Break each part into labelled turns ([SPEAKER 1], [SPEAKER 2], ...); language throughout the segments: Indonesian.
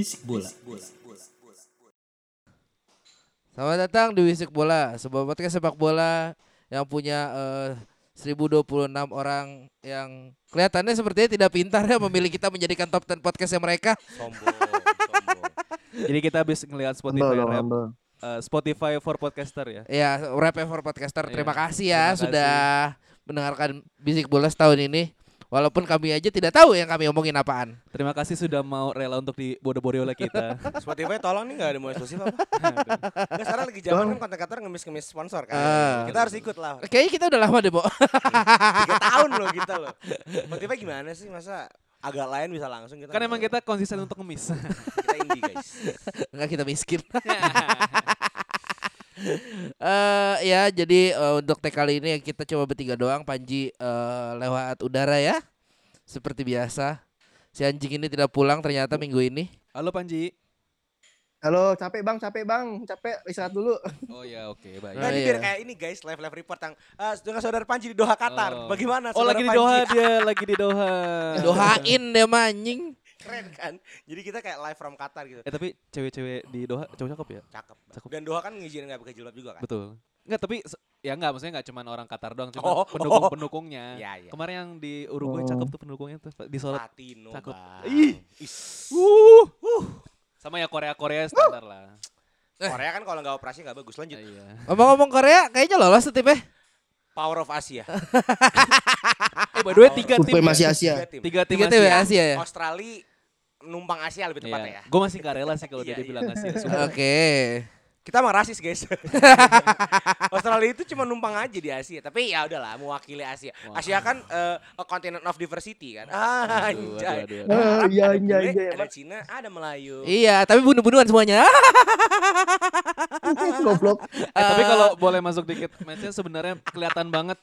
[SPEAKER 1] Bisik bola.
[SPEAKER 2] Selamat datang di Wisik Bola, sebuah podcast sepak bola yang punya eh, 1026 orang yang kelihatannya sepertinya tidak pintar ya memilih kita menjadikan top 10 podcastnya mereka.
[SPEAKER 1] Sombong, sombong.
[SPEAKER 3] Jadi kita habis ngelihat Spotify rap, eh, Spotify for podcaster ya.
[SPEAKER 2] Ya, rap for podcaster. Terima
[SPEAKER 3] Iya,
[SPEAKER 2] kasih ya
[SPEAKER 3] terima kasih.
[SPEAKER 2] sudah mendengarkan Bisik Bola setahun ini. Walaupun kami aja tidak tahu yang kami omongin apaan.
[SPEAKER 3] Terima kasih sudah mau rela untuk dibodoh-bodohi oleh kita.
[SPEAKER 1] Spotify tolong nih gak ada mau eksklusif apa? Nggak, sekarang lagi zaman kan konten-konten ngemis-ngemis sponsor kan.
[SPEAKER 2] Ah.
[SPEAKER 1] Kita harus ikut lah.
[SPEAKER 2] Kayaknya kita udah lama deh, Bo.
[SPEAKER 1] Tiga tahun loh kita loh. Spotify gimana sih masa agak lain bisa langsung kita
[SPEAKER 3] kan
[SPEAKER 1] nggak
[SPEAKER 3] emang kita konsisten untuk ngemis.
[SPEAKER 1] kita indie guys.
[SPEAKER 2] Enggak kita miskin. Eh ya jadi eh, untuk tag kali ini kita coba bertiga doang Panji eh, lewat udara ya seperti biasa si anjing ini tidak pulang ternyata minggu ini
[SPEAKER 3] Halo Panji.
[SPEAKER 4] Halo, capek bang, capek bang, capek istirahat dulu.
[SPEAKER 3] Oh ya oke baik.
[SPEAKER 1] Nah,
[SPEAKER 2] Oh,
[SPEAKER 1] ini
[SPEAKER 2] iya.
[SPEAKER 1] biar kayak ini guys, live live report yang ah, dengan saudara Panji di Doha Qatar.
[SPEAKER 3] Oh.
[SPEAKER 1] Bagaimana
[SPEAKER 3] Oh lagi di
[SPEAKER 1] Panji?
[SPEAKER 3] Doha dia, lagi di Doha.
[SPEAKER 2] doain deh mah, anjing
[SPEAKER 1] Keren kan? Jadi kita kayak live from Qatar gitu.
[SPEAKER 3] Eh tapi cewek-cewek di Doha cowok cakep ya?
[SPEAKER 1] Cakep.
[SPEAKER 3] Cakep.
[SPEAKER 1] Dan Doha kan ngizinin nggak pakai jilbab juga kan?
[SPEAKER 3] Betul. Enggak tapi ya enggak maksudnya enggak cuman orang Qatar doang, cuma
[SPEAKER 1] Oh.
[SPEAKER 3] pendukung-pendukungnya.
[SPEAKER 1] Iya, iya.
[SPEAKER 3] Kemarin yang di Uruguay
[SPEAKER 4] Oh.
[SPEAKER 3] cakep tuh pendukungnya tuh di Sorot.
[SPEAKER 1] Latino.
[SPEAKER 3] Cakep.
[SPEAKER 1] Bang.
[SPEAKER 3] Ih.
[SPEAKER 1] Is.
[SPEAKER 3] Uh. Sama ya Korea-Korea standar lah.
[SPEAKER 1] Korea kan kalau nggak operasi nggak bagus. Lanjut.
[SPEAKER 3] Iya.
[SPEAKER 2] ngomong-ngomong Korea kayaknya lolos tuh tipnya
[SPEAKER 1] Power of Asia.
[SPEAKER 3] Eh by the way tiga tim. Ya?
[SPEAKER 4] Asia.
[SPEAKER 1] Tiga tim.
[SPEAKER 3] Tiga tim
[SPEAKER 2] tiga tim ya
[SPEAKER 3] Asia.
[SPEAKER 2] Asia ya
[SPEAKER 1] Australia numpang Asia lebih tepatnya ya.
[SPEAKER 3] Gue masih gak rela sih kalau dia
[SPEAKER 1] Iya,
[SPEAKER 3] dibilang
[SPEAKER 1] iya.
[SPEAKER 3] Asia. sumpah.
[SPEAKER 2] oke
[SPEAKER 1] Kita emang rasis guys. Australia itu cuma numpang aja di Asia, tapi ya udahlah mewakili Asia.
[SPEAKER 3] Wah.
[SPEAKER 1] Asia kan eh, a continent of diversity kan. Ah,
[SPEAKER 3] Aduh,
[SPEAKER 1] anjay.
[SPEAKER 3] aduh, aduh,
[SPEAKER 1] Ada
[SPEAKER 3] aduh.
[SPEAKER 4] Ah,
[SPEAKER 1] Arab,
[SPEAKER 4] iya,
[SPEAKER 1] ada
[SPEAKER 4] iya,
[SPEAKER 1] bule,
[SPEAKER 4] iya,
[SPEAKER 1] ada. Cina, ada Melayu.
[SPEAKER 2] iya tapi bunuh-bunuhan semuanya
[SPEAKER 4] Goblok.
[SPEAKER 3] Eh, tapi kalau boleh masuk dikit matchnya sebenarnya kelihatan banget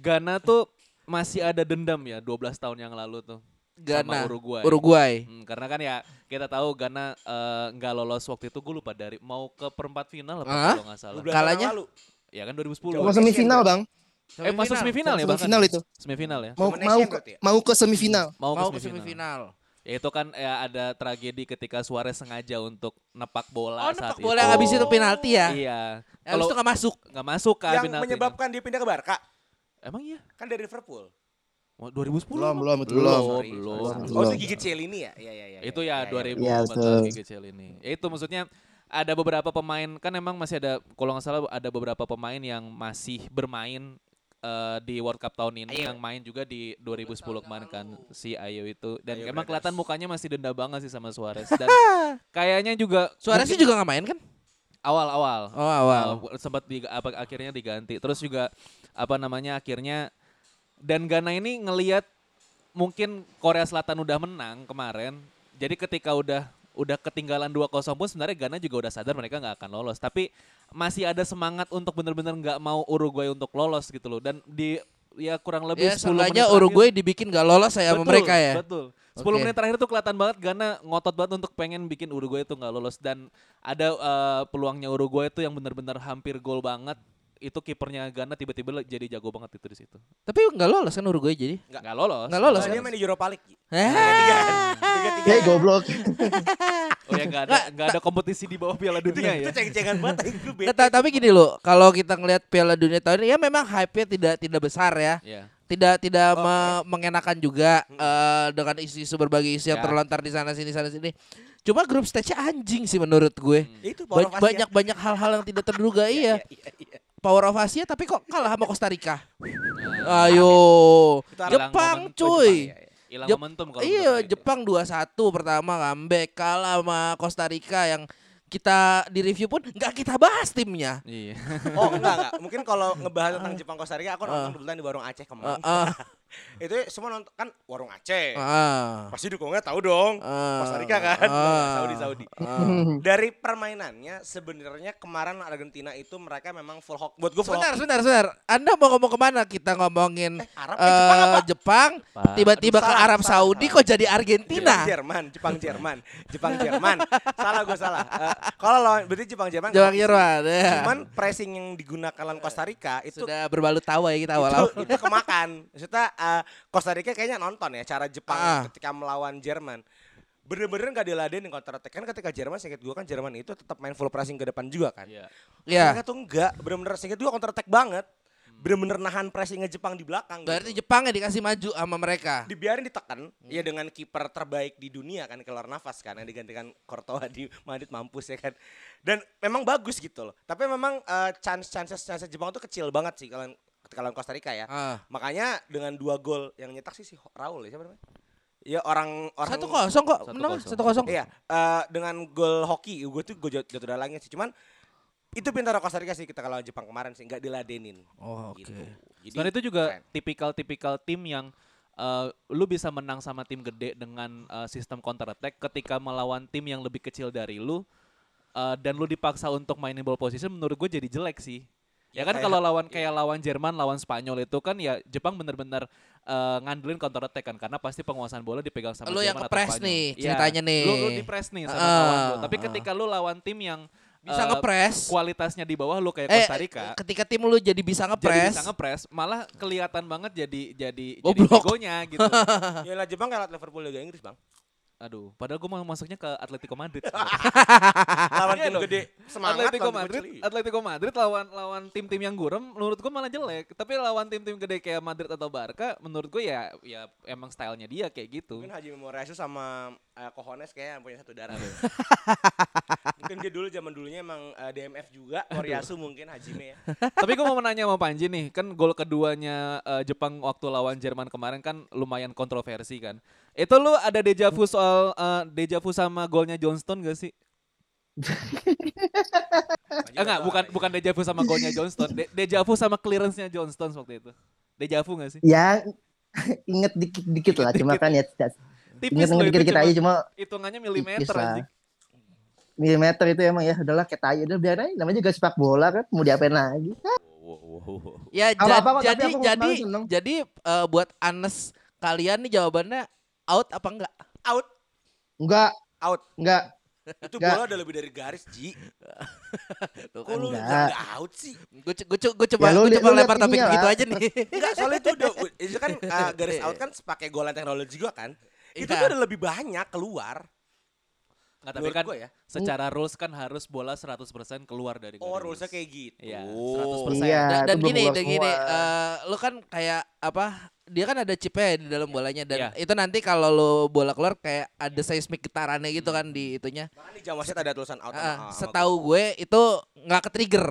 [SPEAKER 3] Ghana tuh masih ada dendam ya 12 tahun yang lalu tuh
[SPEAKER 2] Ghana
[SPEAKER 3] sama Uruguay.
[SPEAKER 2] Uruguay
[SPEAKER 3] Hmm, karena kan ya kita tahu Ghana eh, nggak lolos waktu itu gue lupa dari mau ke perempat final apa
[SPEAKER 2] Hah?
[SPEAKER 3] kalau nggak salah.
[SPEAKER 1] 12
[SPEAKER 2] Kalanya?
[SPEAKER 3] Ya kan 2010.
[SPEAKER 1] Coba
[SPEAKER 4] Mau semifinal bang,
[SPEAKER 3] eh masuk semifinal ya bahkan.
[SPEAKER 4] semifinal itu.
[SPEAKER 3] Semifinal ya.
[SPEAKER 4] Mau
[SPEAKER 1] Zaman
[SPEAKER 4] mau
[SPEAKER 1] Asian
[SPEAKER 4] ke,
[SPEAKER 1] ya?
[SPEAKER 4] mau ke semifinal.
[SPEAKER 3] Mau,
[SPEAKER 2] mau
[SPEAKER 3] ke semifinal.
[SPEAKER 2] semifinal
[SPEAKER 3] Ya itu kan ya ada tragedi ketika Suarez sengaja untuk nepak bola
[SPEAKER 2] oh
[SPEAKER 3] saat
[SPEAKER 2] nepak bola yang habis itu penalti ya
[SPEAKER 3] Iya. Kalau
[SPEAKER 2] itu nggak masuk
[SPEAKER 3] nggak masuk ke
[SPEAKER 1] Yang
[SPEAKER 3] penaltinya.
[SPEAKER 1] menyebabkan dia pindah ke Barca
[SPEAKER 3] Emang iya?
[SPEAKER 1] kan dari Liverpool.
[SPEAKER 3] Mau 2010?
[SPEAKER 4] Belum, belum, itu
[SPEAKER 3] belum.
[SPEAKER 4] belum.
[SPEAKER 3] Belum.
[SPEAKER 4] Belum.
[SPEAKER 1] Oh itu gigit Cielini ya? Iya iya iya.
[SPEAKER 3] itu
[SPEAKER 1] iya,
[SPEAKER 3] ya
[SPEAKER 1] iya,
[SPEAKER 3] 2000
[SPEAKER 4] Iya,
[SPEAKER 3] betul
[SPEAKER 4] betul.
[SPEAKER 3] GGCL ini. Ya itu maksudnya ada beberapa pemain kan emang masih ada kalau nggak salah ada beberapa pemain yang masih bermain eh, di World Cup tahun ini
[SPEAKER 1] Ayo.
[SPEAKER 3] yang main juga di 2010 kemarin kan si Ayo itu dan
[SPEAKER 1] Ayo
[SPEAKER 3] emang kelihatan mukanya masih denda banget sih sama Suarez dan kayaknya juga
[SPEAKER 2] Suarez sih juga nggak main kan
[SPEAKER 3] awal-awal
[SPEAKER 2] oh awal
[SPEAKER 3] Uh, sempat di, apa akhirnya diganti. Terus juga apa namanya akhirnya dan Ghana ini ngelihat mungkin Korea Selatan udah menang kemarin. Jadi ketika udah udah ketinggalan 2-0 pun sebenarnya Ghana juga udah sadar mereka nggak akan lolos. Tapi masih ada semangat untuk bener-bener nggak mau Uruguay untuk lolos gitu loh. Dan di ya kurang lebih
[SPEAKER 2] ya
[SPEAKER 3] 10 menit
[SPEAKER 2] seenggaknya
[SPEAKER 3] terakhir-
[SPEAKER 2] Uruguay dibikin gak lolos saya sama mereka ya
[SPEAKER 3] Betul. 10
[SPEAKER 2] Oke.
[SPEAKER 3] menit terakhir tuh kelihatan banget Ghana ngotot banget untuk pengen bikin Uruguay itu nggak lolos dan ada eh, peluangnya Uruguay itu yang benar-benar hampir gol banget. Itu kipernya Ghana tiba-tiba jadi jago banget itu di situ.
[SPEAKER 2] tapi nggak lolos kan Uruguay jadi
[SPEAKER 3] Nggak lolos.
[SPEAKER 2] Nggak lolos,
[SPEAKER 1] Nah,
[SPEAKER 2] kan?
[SPEAKER 1] dia main di Europa League.
[SPEAKER 2] Eh.
[SPEAKER 1] Tiga kan? Tiga.
[SPEAKER 4] Hei goblok.
[SPEAKER 3] Oh ya nggak ada nggak ada kompetisi di bawah Piala
[SPEAKER 1] Itu
[SPEAKER 3] Dunia ya.
[SPEAKER 1] itu ceng-cengan banget.
[SPEAKER 2] Tapi gini loh, kalau kita ngelihat Piala Dunia tahun ini ya memang hype-nya tidak tidak besar ya.
[SPEAKER 3] Iya.
[SPEAKER 2] Tidak tidak
[SPEAKER 1] Oke.
[SPEAKER 2] me- mengenakan juga eh, dengan isu-isu berbagai isu yang
[SPEAKER 3] Ya.
[SPEAKER 2] terlontar di sana sini sana sini. Cuma grup stage-nya anjing sih menurut gue.
[SPEAKER 1] Itu Power of Asia.
[SPEAKER 2] banyak banyak hal-hal yang tidak terduga iya.
[SPEAKER 1] Iya, iya.
[SPEAKER 2] Power of Asia tapi kok kalah sama Costa Rica. Ayo. Jepang cuy.
[SPEAKER 1] Jepang, ya, ya.
[SPEAKER 3] hilang
[SPEAKER 2] Jep-
[SPEAKER 3] momentum kalau
[SPEAKER 2] Iya. Jepang 2-1 pertama comeback kalah sama Costa Rica yang kita di review pun nggak kita bahas timnya.
[SPEAKER 3] Iya.
[SPEAKER 1] Oh enggak enggak. Mungkin kalau ngebahas tentang Jepang Costa Rica aku nonton kebetulan di warung Aceh
[SPEAKER 2] Eh,
[SPEAKER 1] kemarin.
[SPEAKER 2] eh,
[SPEAKER 1] itu semua nonton kan warung Aceh.
[SPEAKER 2] Ah.
[SPEAKER 1] Pasti dukungnya tahu dong.
[SPEAKER 2] Ah.
[SPEAKER 1] Costa Rica kan.
[SPEAKER 2] Ah.
[SPEAKER 1] Saudi Saudi.
[SPEAKER 2] Ah.
[SPEAKER 1] Dari permainannya sebenarnya kemarin Argentina itu mereka memang full hock. Buat gue full
[SPEAKER 2] Sebentar,
[SPEAKER 1] hockey.
[SPEAKER 2] sebentar, sebentar. Anda mau ngomong ke mana? Kita ngomongin
[SPEAKER 1] Eh, Arab,
[SPEAKER 2] eh,
[SPEAKER 1] eh, Jepang apa?
[SPEAKER 2] Jepang, tiba-tiba ke Arab
[SPEAKER 1] salah,
[SPEAKER 2] Saudi
[SPEAKER 1] salah.
[SPEAKER 2] kok jadi Argentina?
[SPEAKER 1] Jepang Jerman, Jepang Jerman, Jepang Jerman. salah gue salah. Eh, kalau lawan berarti Jepang Jerman.
[SPEAKER 2] Jepang
[SPEAKER 1] sih.
[SPEAKER 2] Jerman, ya.
[SPEAKER 1] Cuman pressing yang digunakan lawan Costa Rica itu
[SPEAKER 2] Sudah berbalut tawa ya kita awal-awal.
[SPEAKER 1] itu, itu kemakan. Maksudnya eh, Costa Rica kayaknya nonton ya cara Jepang
[SPEAKER 2] Ah.
[SPEAKER 1] ketika melawan Jerman. Bener-bener gak diladenin counter attack kan ketika Jerman singkat gue kan Jerman itu tetap main full pressing ke depan juga kan.
[SPEAKER 3] Iya.
[SPEAKER 2] Ya.
[SPEAKER 1] Mereka tuh enggak, bener-bener singkat gue counter attack banget. Bener-bener nahan pressingnya Jepang di belakang.
[SPEAKER 2] Berarti
[SPEAKER 1] gitu.
[SPEAKER 2] Jepang ya dikasih maju sama mereka.
[SPEAKER 1] dibiarin ditekan ya dengan kiper terbaik di dunia kan keluar nafas kan yang digantikan Courtois di Madrid mampus ya kan dan memang bagus gitu loh tapi memang eh, chance chances chance Jepang tuh kecil banget sih kalau ketika lawan Costa Rica ya
[SPEAKER 2] Ah.
[SPEAKER 1] makanya dengan dua gol yang nyetak sih si Raul ya siapa namanya ya orang orang
[SPEAKER 2] Satu kosong kok,
[SPEAKER 3] Satu
[SPEAKER 2] menang
[SPEAKER 3] kosong.
[SPEAKER 2] satu kosong.
[SPEAKER 1] iya eh, dengan gol hoki gue tuh gue jatuh dalangnya sih cuman itu pintar Costa Rica sih kita kalau Jepang kemarin sih nggak diladenin
[SPEAKER 2] Oh, oke.
[SPEAKER 1] gitu. Jadi,
[SPEAKER 3] Dan itu juga
[SPEAKER 1] keren.
[SPEAKER 3] tipikal-tipikal tim yang eh, lu bisa menang sama tim gede dengan eh, sistem counter attack ketika melawan tim yang lebih kecil dari lu eh, dan lu dipaksa untuk mainin ball position menurut gue jadi jelek sih. Ya,
[SPEAKER 1] Ya,
[SPEAKER 3] kan kalau lawan
[SPEAKER 1] iya.
[SPEAKER 3] kayak lawan Jerman, lawan Spanyol itu kan ya Jepang bener-bener eh, ngandelin counter attack kan karena pasti penguasaan bola dipegang sama
[SPEAKER 2] Lu yang
[SPEAKER 3] Jerman atau
[SPEAKER 2] ngepres
[SPEAKER 3] Spanyol.
[SPEAKER 2] nih,
[SPEAKER 3] Iya,
[SPEAKER 2] ceritanya nih.
[SPEAKER 3] Lu, lu dipres nih sama
[SPEAKER 2] Ah,
[SPEAKER 3] lawan lu. Tapi
[SPEAKER 2] ah.
[SPEAKER 3] ketika lu lawan tim yang
[SPEAKER 2] Bisa
[SPEAKER 3] eh,
[SPEAKER 2] ngepres.
[SPEAKER 3] kualitasnya di bawah lu kayak
[SPEAKER 2] Eh,
[SPEAKER 3] Costa Rica
[SPEAKER 2] ketika tim lu jadi bisa
[SPEAKER 3] jadi
[SPEAKER 2] ngepres.
[SPEAKER 3] bisa ngepres malah kelihatan banget jadi jadi jadi
[SPEAKER 2] Goblok.
[SPEAKER 3] jagonya gitu.
[SPEAKER 1] ya lah Jepang kayak Liverpool Liga Inggris bang
[SPEAKER 3] Aduh, padahal gue mau masuknya ke Atletico Madrid.
[SPEAKER 1] lawan
[SPEAKER 3] Iya
[SPEAKER 1] tim gede semangat
[SPEAKER 3] Atletico Madrid. Atletico Madrid lawan lawan tim-tim yang gurem, menurut gue malah jelek. Tapi lawan tim-tim gede kayak Madrid atau Barca, menurut gue ya ya emang stylenya dia kayak gitu.
[SPEAKER 1] Mungkin Haji Memoriasu sama uh, Cojones kayak punya satu darah. mungkin dia dulu zaman dulunya emang eh, DMF juga, Moriasu mungkin Hajime ya.
[SPEAKER 3] Tapi gue mau menanya sama Panji nih, kan gol keduanya eh, Jepang waktu lawan Jerman kemarin kan lumayan kontroversi kan. Itu lu ada deja vu soal eh, deja vu sama golnya Johnston gak sih? Eh, enggak, bukan bukan deja vu sama golnya Johnston, De- deja vu sama clearance-nya Johnston waktu itu. Deja vu gak sih?
[SPEAKER 4] Ya inget dikit-dikit lah, cuma kan ya tidak
[SPEAKER 3] Tipis loh itu
[SPEAKER 4] dikit-dikit
[SPEAKER 3] cuma
[SPEAKER 4] aja cuma
[SPEAKER 3] hitungannya milimeter
[SPEAKER 4] tipis lah.
[SPEAKER 3] anjing.
[SPEAKER 4] milimeter itu emang ya udahlah kayak tai udah biar aja namanya juga sepak bola kan mau diapain lagi
[SPEAKER 2] Ya
[SPEAKER 4] Apa- apa kok,
[SPEAKER 2] jadi jadi jadi eh, buat Anes kalian nih jawabannya out apa enggak?
[SPEAKER 1] Out,
[SPEAKER 4] enggak
[SPEAKER 1] out.
[SPEAKER 4] enggak
[SPEAKER 1] Itu bola udah lebih dari garis, Ji. Kok lu
[SPEAKER 4] Enggak.
[SPEAKER 1] out sih?
[SPEAKER 2] Gue gue gue coba
[SPEAKER 4] Ya, lu
[SPEAKER 2] gue coba lempar topik gitu aja nih.
[SPEAKER 1] Enggak, soalnya itu udah itu kan eh, garis out kan pakai golan teknologi juga kan. Itu
[SPEAKER 2] Iya.
[SPEAKER 1] tuh udah lebih banyak keluar.
[SPEAKER 3] Nggak, tapi
[SPEAKER 1] Menurut
[SPEAKER 3] kan
[SPEAKER 1] ya.
[SPEAKER 3] secara rules kan harus bola 100% keluar dari
[SPEAKER 1] Oh, rulesnya kayak gitu.
[SPEAKER 3] Iya, 100%.
[SPEAKER 4] Iya,
[SPEAKER 2] dan, gini, dan gini, eh, lu kan kayak apa? Dia kan ada chipnya di dalam bolanya dan
[SPEAKER 3] Iya.
[SPEAKER 2] itu nanti kalau lu bola keluar kayak ada seismik getarannya gitu kan di itunya.
[SPEAKER 1] Bahkan di jam wasit ada tulisan out. sama
[SPEAKER 2] setahu gue itu nggak ke trigger.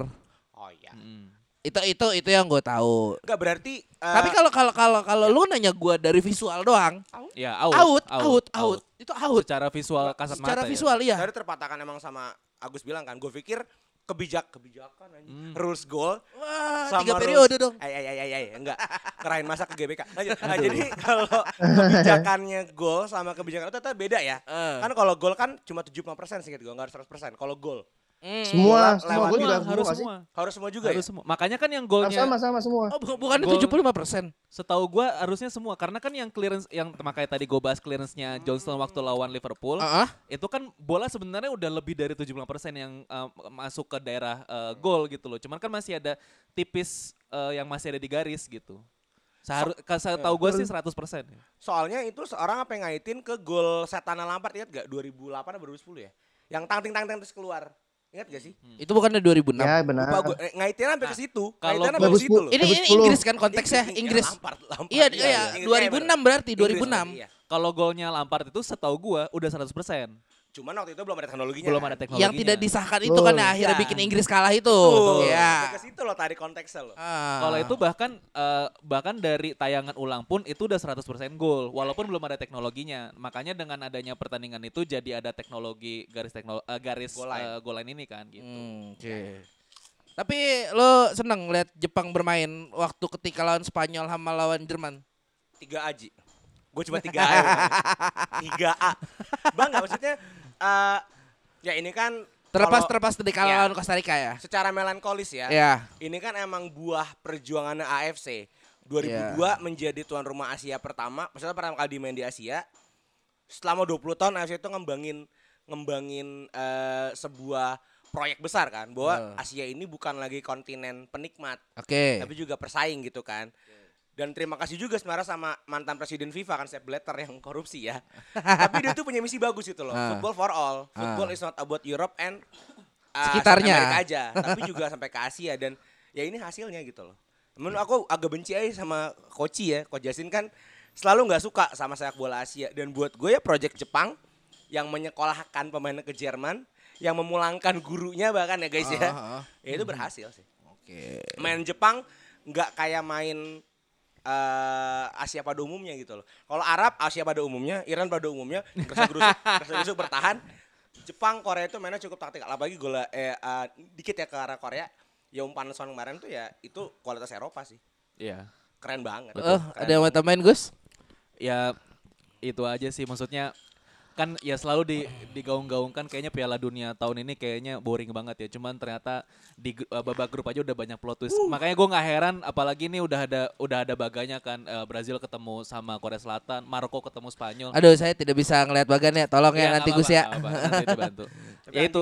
[SPEAKER 1] Oh iya.
[SPEAKER 3] Mm.
[SPEAKER 2] Itu itu itu yang gue tahu.
[SPEAKER 1] Enggak berarti eh,
[SPEAKER 2] Tapi kalau kalau kalau kalau lu nanya gue dari visual doang,
[SPEAKER 3] Ya,
[SPEAKER 2] out,
[SPEAKER 3] out,
[SPEAKER 2] out, out, itu out.
[SPEAKER 3] Secara visual kasat
[SPEAKER 2] Secara
[SPEAKER 3] mata. ya.
[SPEAKER 2] visual iya.
[SPEAKER 1] Dari terpatahkan emang sama Agus bilang kan, gue pikir kebijak kebijakan anjing.
[SPEAKER 3] Hmm.
[SPEAKER 1] rules goal
[SPEAKER 2] Wah,
[SPEAKER 1] sama
[SPEAKER 2] tiga
[SPEAKER 1] rules-
[SPEAKER 2] periode dong.
[SPEAKER 1] Ay ay ay ay, ay. enggak kerain masa ke GBK. Lanjut. Nah, jadi kalau kebijakannya gol sama kebijakan itu ternyata beda ya.
[SPEAKER 2] Eh.
[SPEAKER 1] Kan kalau gol kan cuma 75% sih gitu, enggak harus 100%. Kalau gol
[SPEAKER 2] Hmm.
[SPEAKER 4] semua semua gue juga
[SPEAKER 3] Semua,
[SPEAKER 4] harus
[SPEAKER 3] harus
[SPEAKER 4] semua
[SPEAKER 1] harus semua juga
[SPEAKER 3] Harus
[SPEAKER 1] ya.
[SPEAKER 3] semua. Makanya kan yang golnya
[SPEAKER 4] sama sama semua
[SPEAKER 2] Oh, bu- bukan
[SPEAKER 3] Gol-
[SPEAKER 2] 75 persen.
[SPEAKER 3] setahu gua harusnya semua karena kan yang clearance yang makanya tadi gue bahas clearance-nya Johnston waktu lawan Liverpool
[SPEAKER 2] Ah,
[SPEAKER 3] itu kan bola sebenarnya udah lebih dari 75% yang uh, masuk ke daerah uh, gol gitu loh. Cuman kan masih ada tipis uh, yang masih ada di garis gitu. Seharus so, tahu gue sih 100%. ya.
[SPEAKER 1] Soalnya itu seorang apa yang ngaitin ke gol Setana Lampard ingat gak 2008 atau 2010 ya? Yang tangting tangting terus keluar. Ingat gak sih?
[SPEAKER 2] itu bukannya 2006.
[SPEAKER 4] ya benar
[SPEAKER 1] Lupa gue eh, ngaitin sampai ke situ.
[SPEAKER 3] kalau
[SPEAKER 1] sampai ke situ loh.
[SPEAKER 2] Ini ini
[SPEAKER 4] 2010.
[SPEAKER 2] Inggris kan konteksnya
[SPEAKER 1] Inggris,
[SPEAKER 2] Inggris.
[SPEAKER 1] Lampard, Lampard,
[SPEAKER 2] Iya,
[SPEAKER 1] iya,
[SPEAKER 2] iya,
[SPEAKER 1] iya.
[SPEAKER 2] 2006 berarti
[SPEAKER 1] Inggris,
[SPEAKER 2] 2006.
[SPEAKER 1] iya.
[SPEAKER 3] Kalau golnya Lampard itu setahu gua udah 100%.
[SPEAKER 1] Cuman waktu itu belum ada teknologinya.
[SPEAKER 3] Belum ada teknologinya.
[SPEAKER 2] Yang tidak disahkan itu kan
[SPEAKER 4] Betul.
[SPEAKER 2] yang akhirnya bikin Inggris kalah itu.
[SPEAKER 1] Tuh,
[SPEAKER 2] Ya.
[SPEAKER 1] ke situ loh tadi konteksnya loh.
[SPEAKER 2] Ah.
[SPEAKER 3] Kalau itu bahkan eh, bahkan dari tayangan ulang pun itu udah 100% gol walaupun belum ada teknologinya. Makanya dengan adanya pertandingan itu jadi ada teknologi garis teknolo eh, garis
[SPEAKER 1] Goal line.
[SPEAKER 3] goal line ini kan gitu.
[SPEAKER 2] Hmm, Oke. Tapi lo seneng lihat Jepang bermain waktu ketika lawan Spanyol sama lawan Jerman?
[SPEAKER 1] tiga Aji. Gue cuma tiga A. Tiga A. Bang maksudnya eh ya ini kan
[SPEAKER 2] Terlepas terlepas dari kalah
[SPEAKER 1] Ya.
[SPEAKER 2] lawan Costa Rica ya.
[SPEAKER 1] secara melankolis ya.
[SPEAKER 2] Ya.
[SPEAKER 1] Ini kan emang buah perjuangannya AFC. 2002
[SPEAKER 2] Ya.
[SPEAKER 1] menjadi tuan rumah Asia pertama, maksudnya pertama kali dimain di Asia. Selama 20 tahun AFC itu ngembangin ngembangin eh, sebuah proyek besar kan bahwa
[SPEAKER 2] Eh.
[SPEAKER 1] Asia ini bukan lagi kontinen penikmat,
[SPEAKER 2] Oke.
[SPEAKER 1] tapi juga persaing gitu kan. Dan terima kasih juga sebenarnya sama mantan presiden FIFA kan Sepp Blatter yang korupsi ya. Tapi dia tuh punya misi bagus gitu loh.
[SPEAKER 2] Ah.
[SPEAKER 1] Football for all.
[SPEAKER 2] Ah.
[SPEAKER 1] Football is not about Europe and uh,
[SPEAKER 2] Sekitarnya.
[SPEAKER 1] South America aja, tapi juga sampai ke Asia dan ya ini hasilnya gitu loh. Menurut aku agak benci aja sama Koci ya. Coach Jasin kan selalu nggak suka sama sepak bola Asia dan buat gue ya project Jepang yang menyekolahkan pemainnya ke Jerman, yang memulangkan gurunya bahkan ya guys ya.
[SPEAKER 2] Ah, ah.
[SPEAKER 1] Ya itu berhasil sih
[SPEAKER 2] Oke.
[SPEAKER 1] main Jepang nggak kayak main eh, Asia pada umumnya gitu loh. Kalau Arab Asia pada umumnya, Iran pada umumnya gerusuk-gerusuk, bertahan. Jepang, Korea itu mainnya cukup taktikal. Apalagi gue eh, eh, dikit ya ke arah Korea. Ya umpan son kemarin tuh ya itu kualitas Eropa sih.
[SPEAKER 3] Iya.
[SPEAKER 1] Keren banget.
[SPEAKER 2] Oh, ada yang mau tambahin Gus?
[SPEAKER 3] Ya itu aja sih maksudnya kan ya selalu di digaung-gaungkan kayaknya Piala Dunia tahun ini kayaknya boring banget ya. Cuman ternyata di eh, babak grup aja udah banyak plot twist. Makanya gue nggak heran apalagi ini udah ada udah ada baganya kan eh, Brazil ketemu sama Korea Selatan, Maroko ketemu Spanyol.
[SPEAKER 2] Aduh, saya tidak bisa ngeliat bagan ya. Tolong ya,
[SPEAKER 3] Ya,
[SPEAKER 2] nanti Gus ya.
[SPEAKER 3] nanti dibantu. Ya itu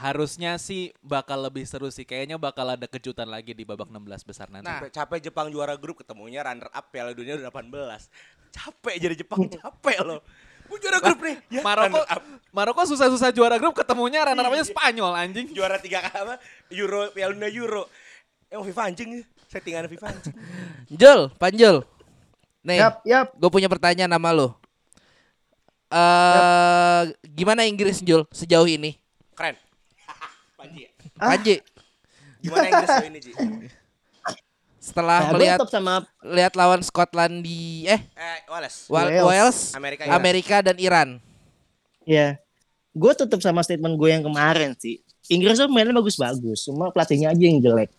[SPEAKER 3] harusnya sih bakal lebih seru sih. Kayaknya bakal ada kejutan lagi di babak 16 besar nanti.
[SPEAKER 2] Nah.
[SPEAKER 1] Capek, capek Jepang juara grup ketemunya runner up Piala Dunia udah 18. Capek jadi Jepang capek loh. Gue juara grup nih. Ya,
[SPEAKER 3] Maroko. Maroko susah-susah juara grup ketemunya runner up-nya Spanyol anjing.
[SPEAKER 1] juara tiga kali apa Euro Piala Dunia Euro yang FIFA anjing settingan FIFA anjing
[SPEAKER 2] Jul, Panjul. Nih,
[SPEAKER 4] Yap, yap.
[SPEAKER 2] gue punya pertanyaan sama lo. Eh, gimana Inggris Jul sejauh ini?
[SPEAKER 1] keren Panji ya?
[SPEAKER 4] Ah.
[SPEAKER 2] Panji,
[SPEAKER 1] gimana Inggris lo ini Ji
[SPEAKER 2] setelah
[SPEAKER 4] Nah,
[SPEAKER 2] melihat
[SPEAKER 4] sama
[SPEAKER 2] lihat lawan Scotland di eh
[SPEAKER 1] eh Wallace
[SPEAKER 2] Wa-
[SPEAKER 4] Wales.
[SPEAKER 2] Wales,
[SPEAKER 1] Amerika
[SPEAKER 2] Amerika, dan Iran.
[SPEAKER 4] ya. Gue tetap sama statement gue yang kemarin sih. Inggris tuh mainnya bagus-bagus, cuma pelatihnya aja yang jelek.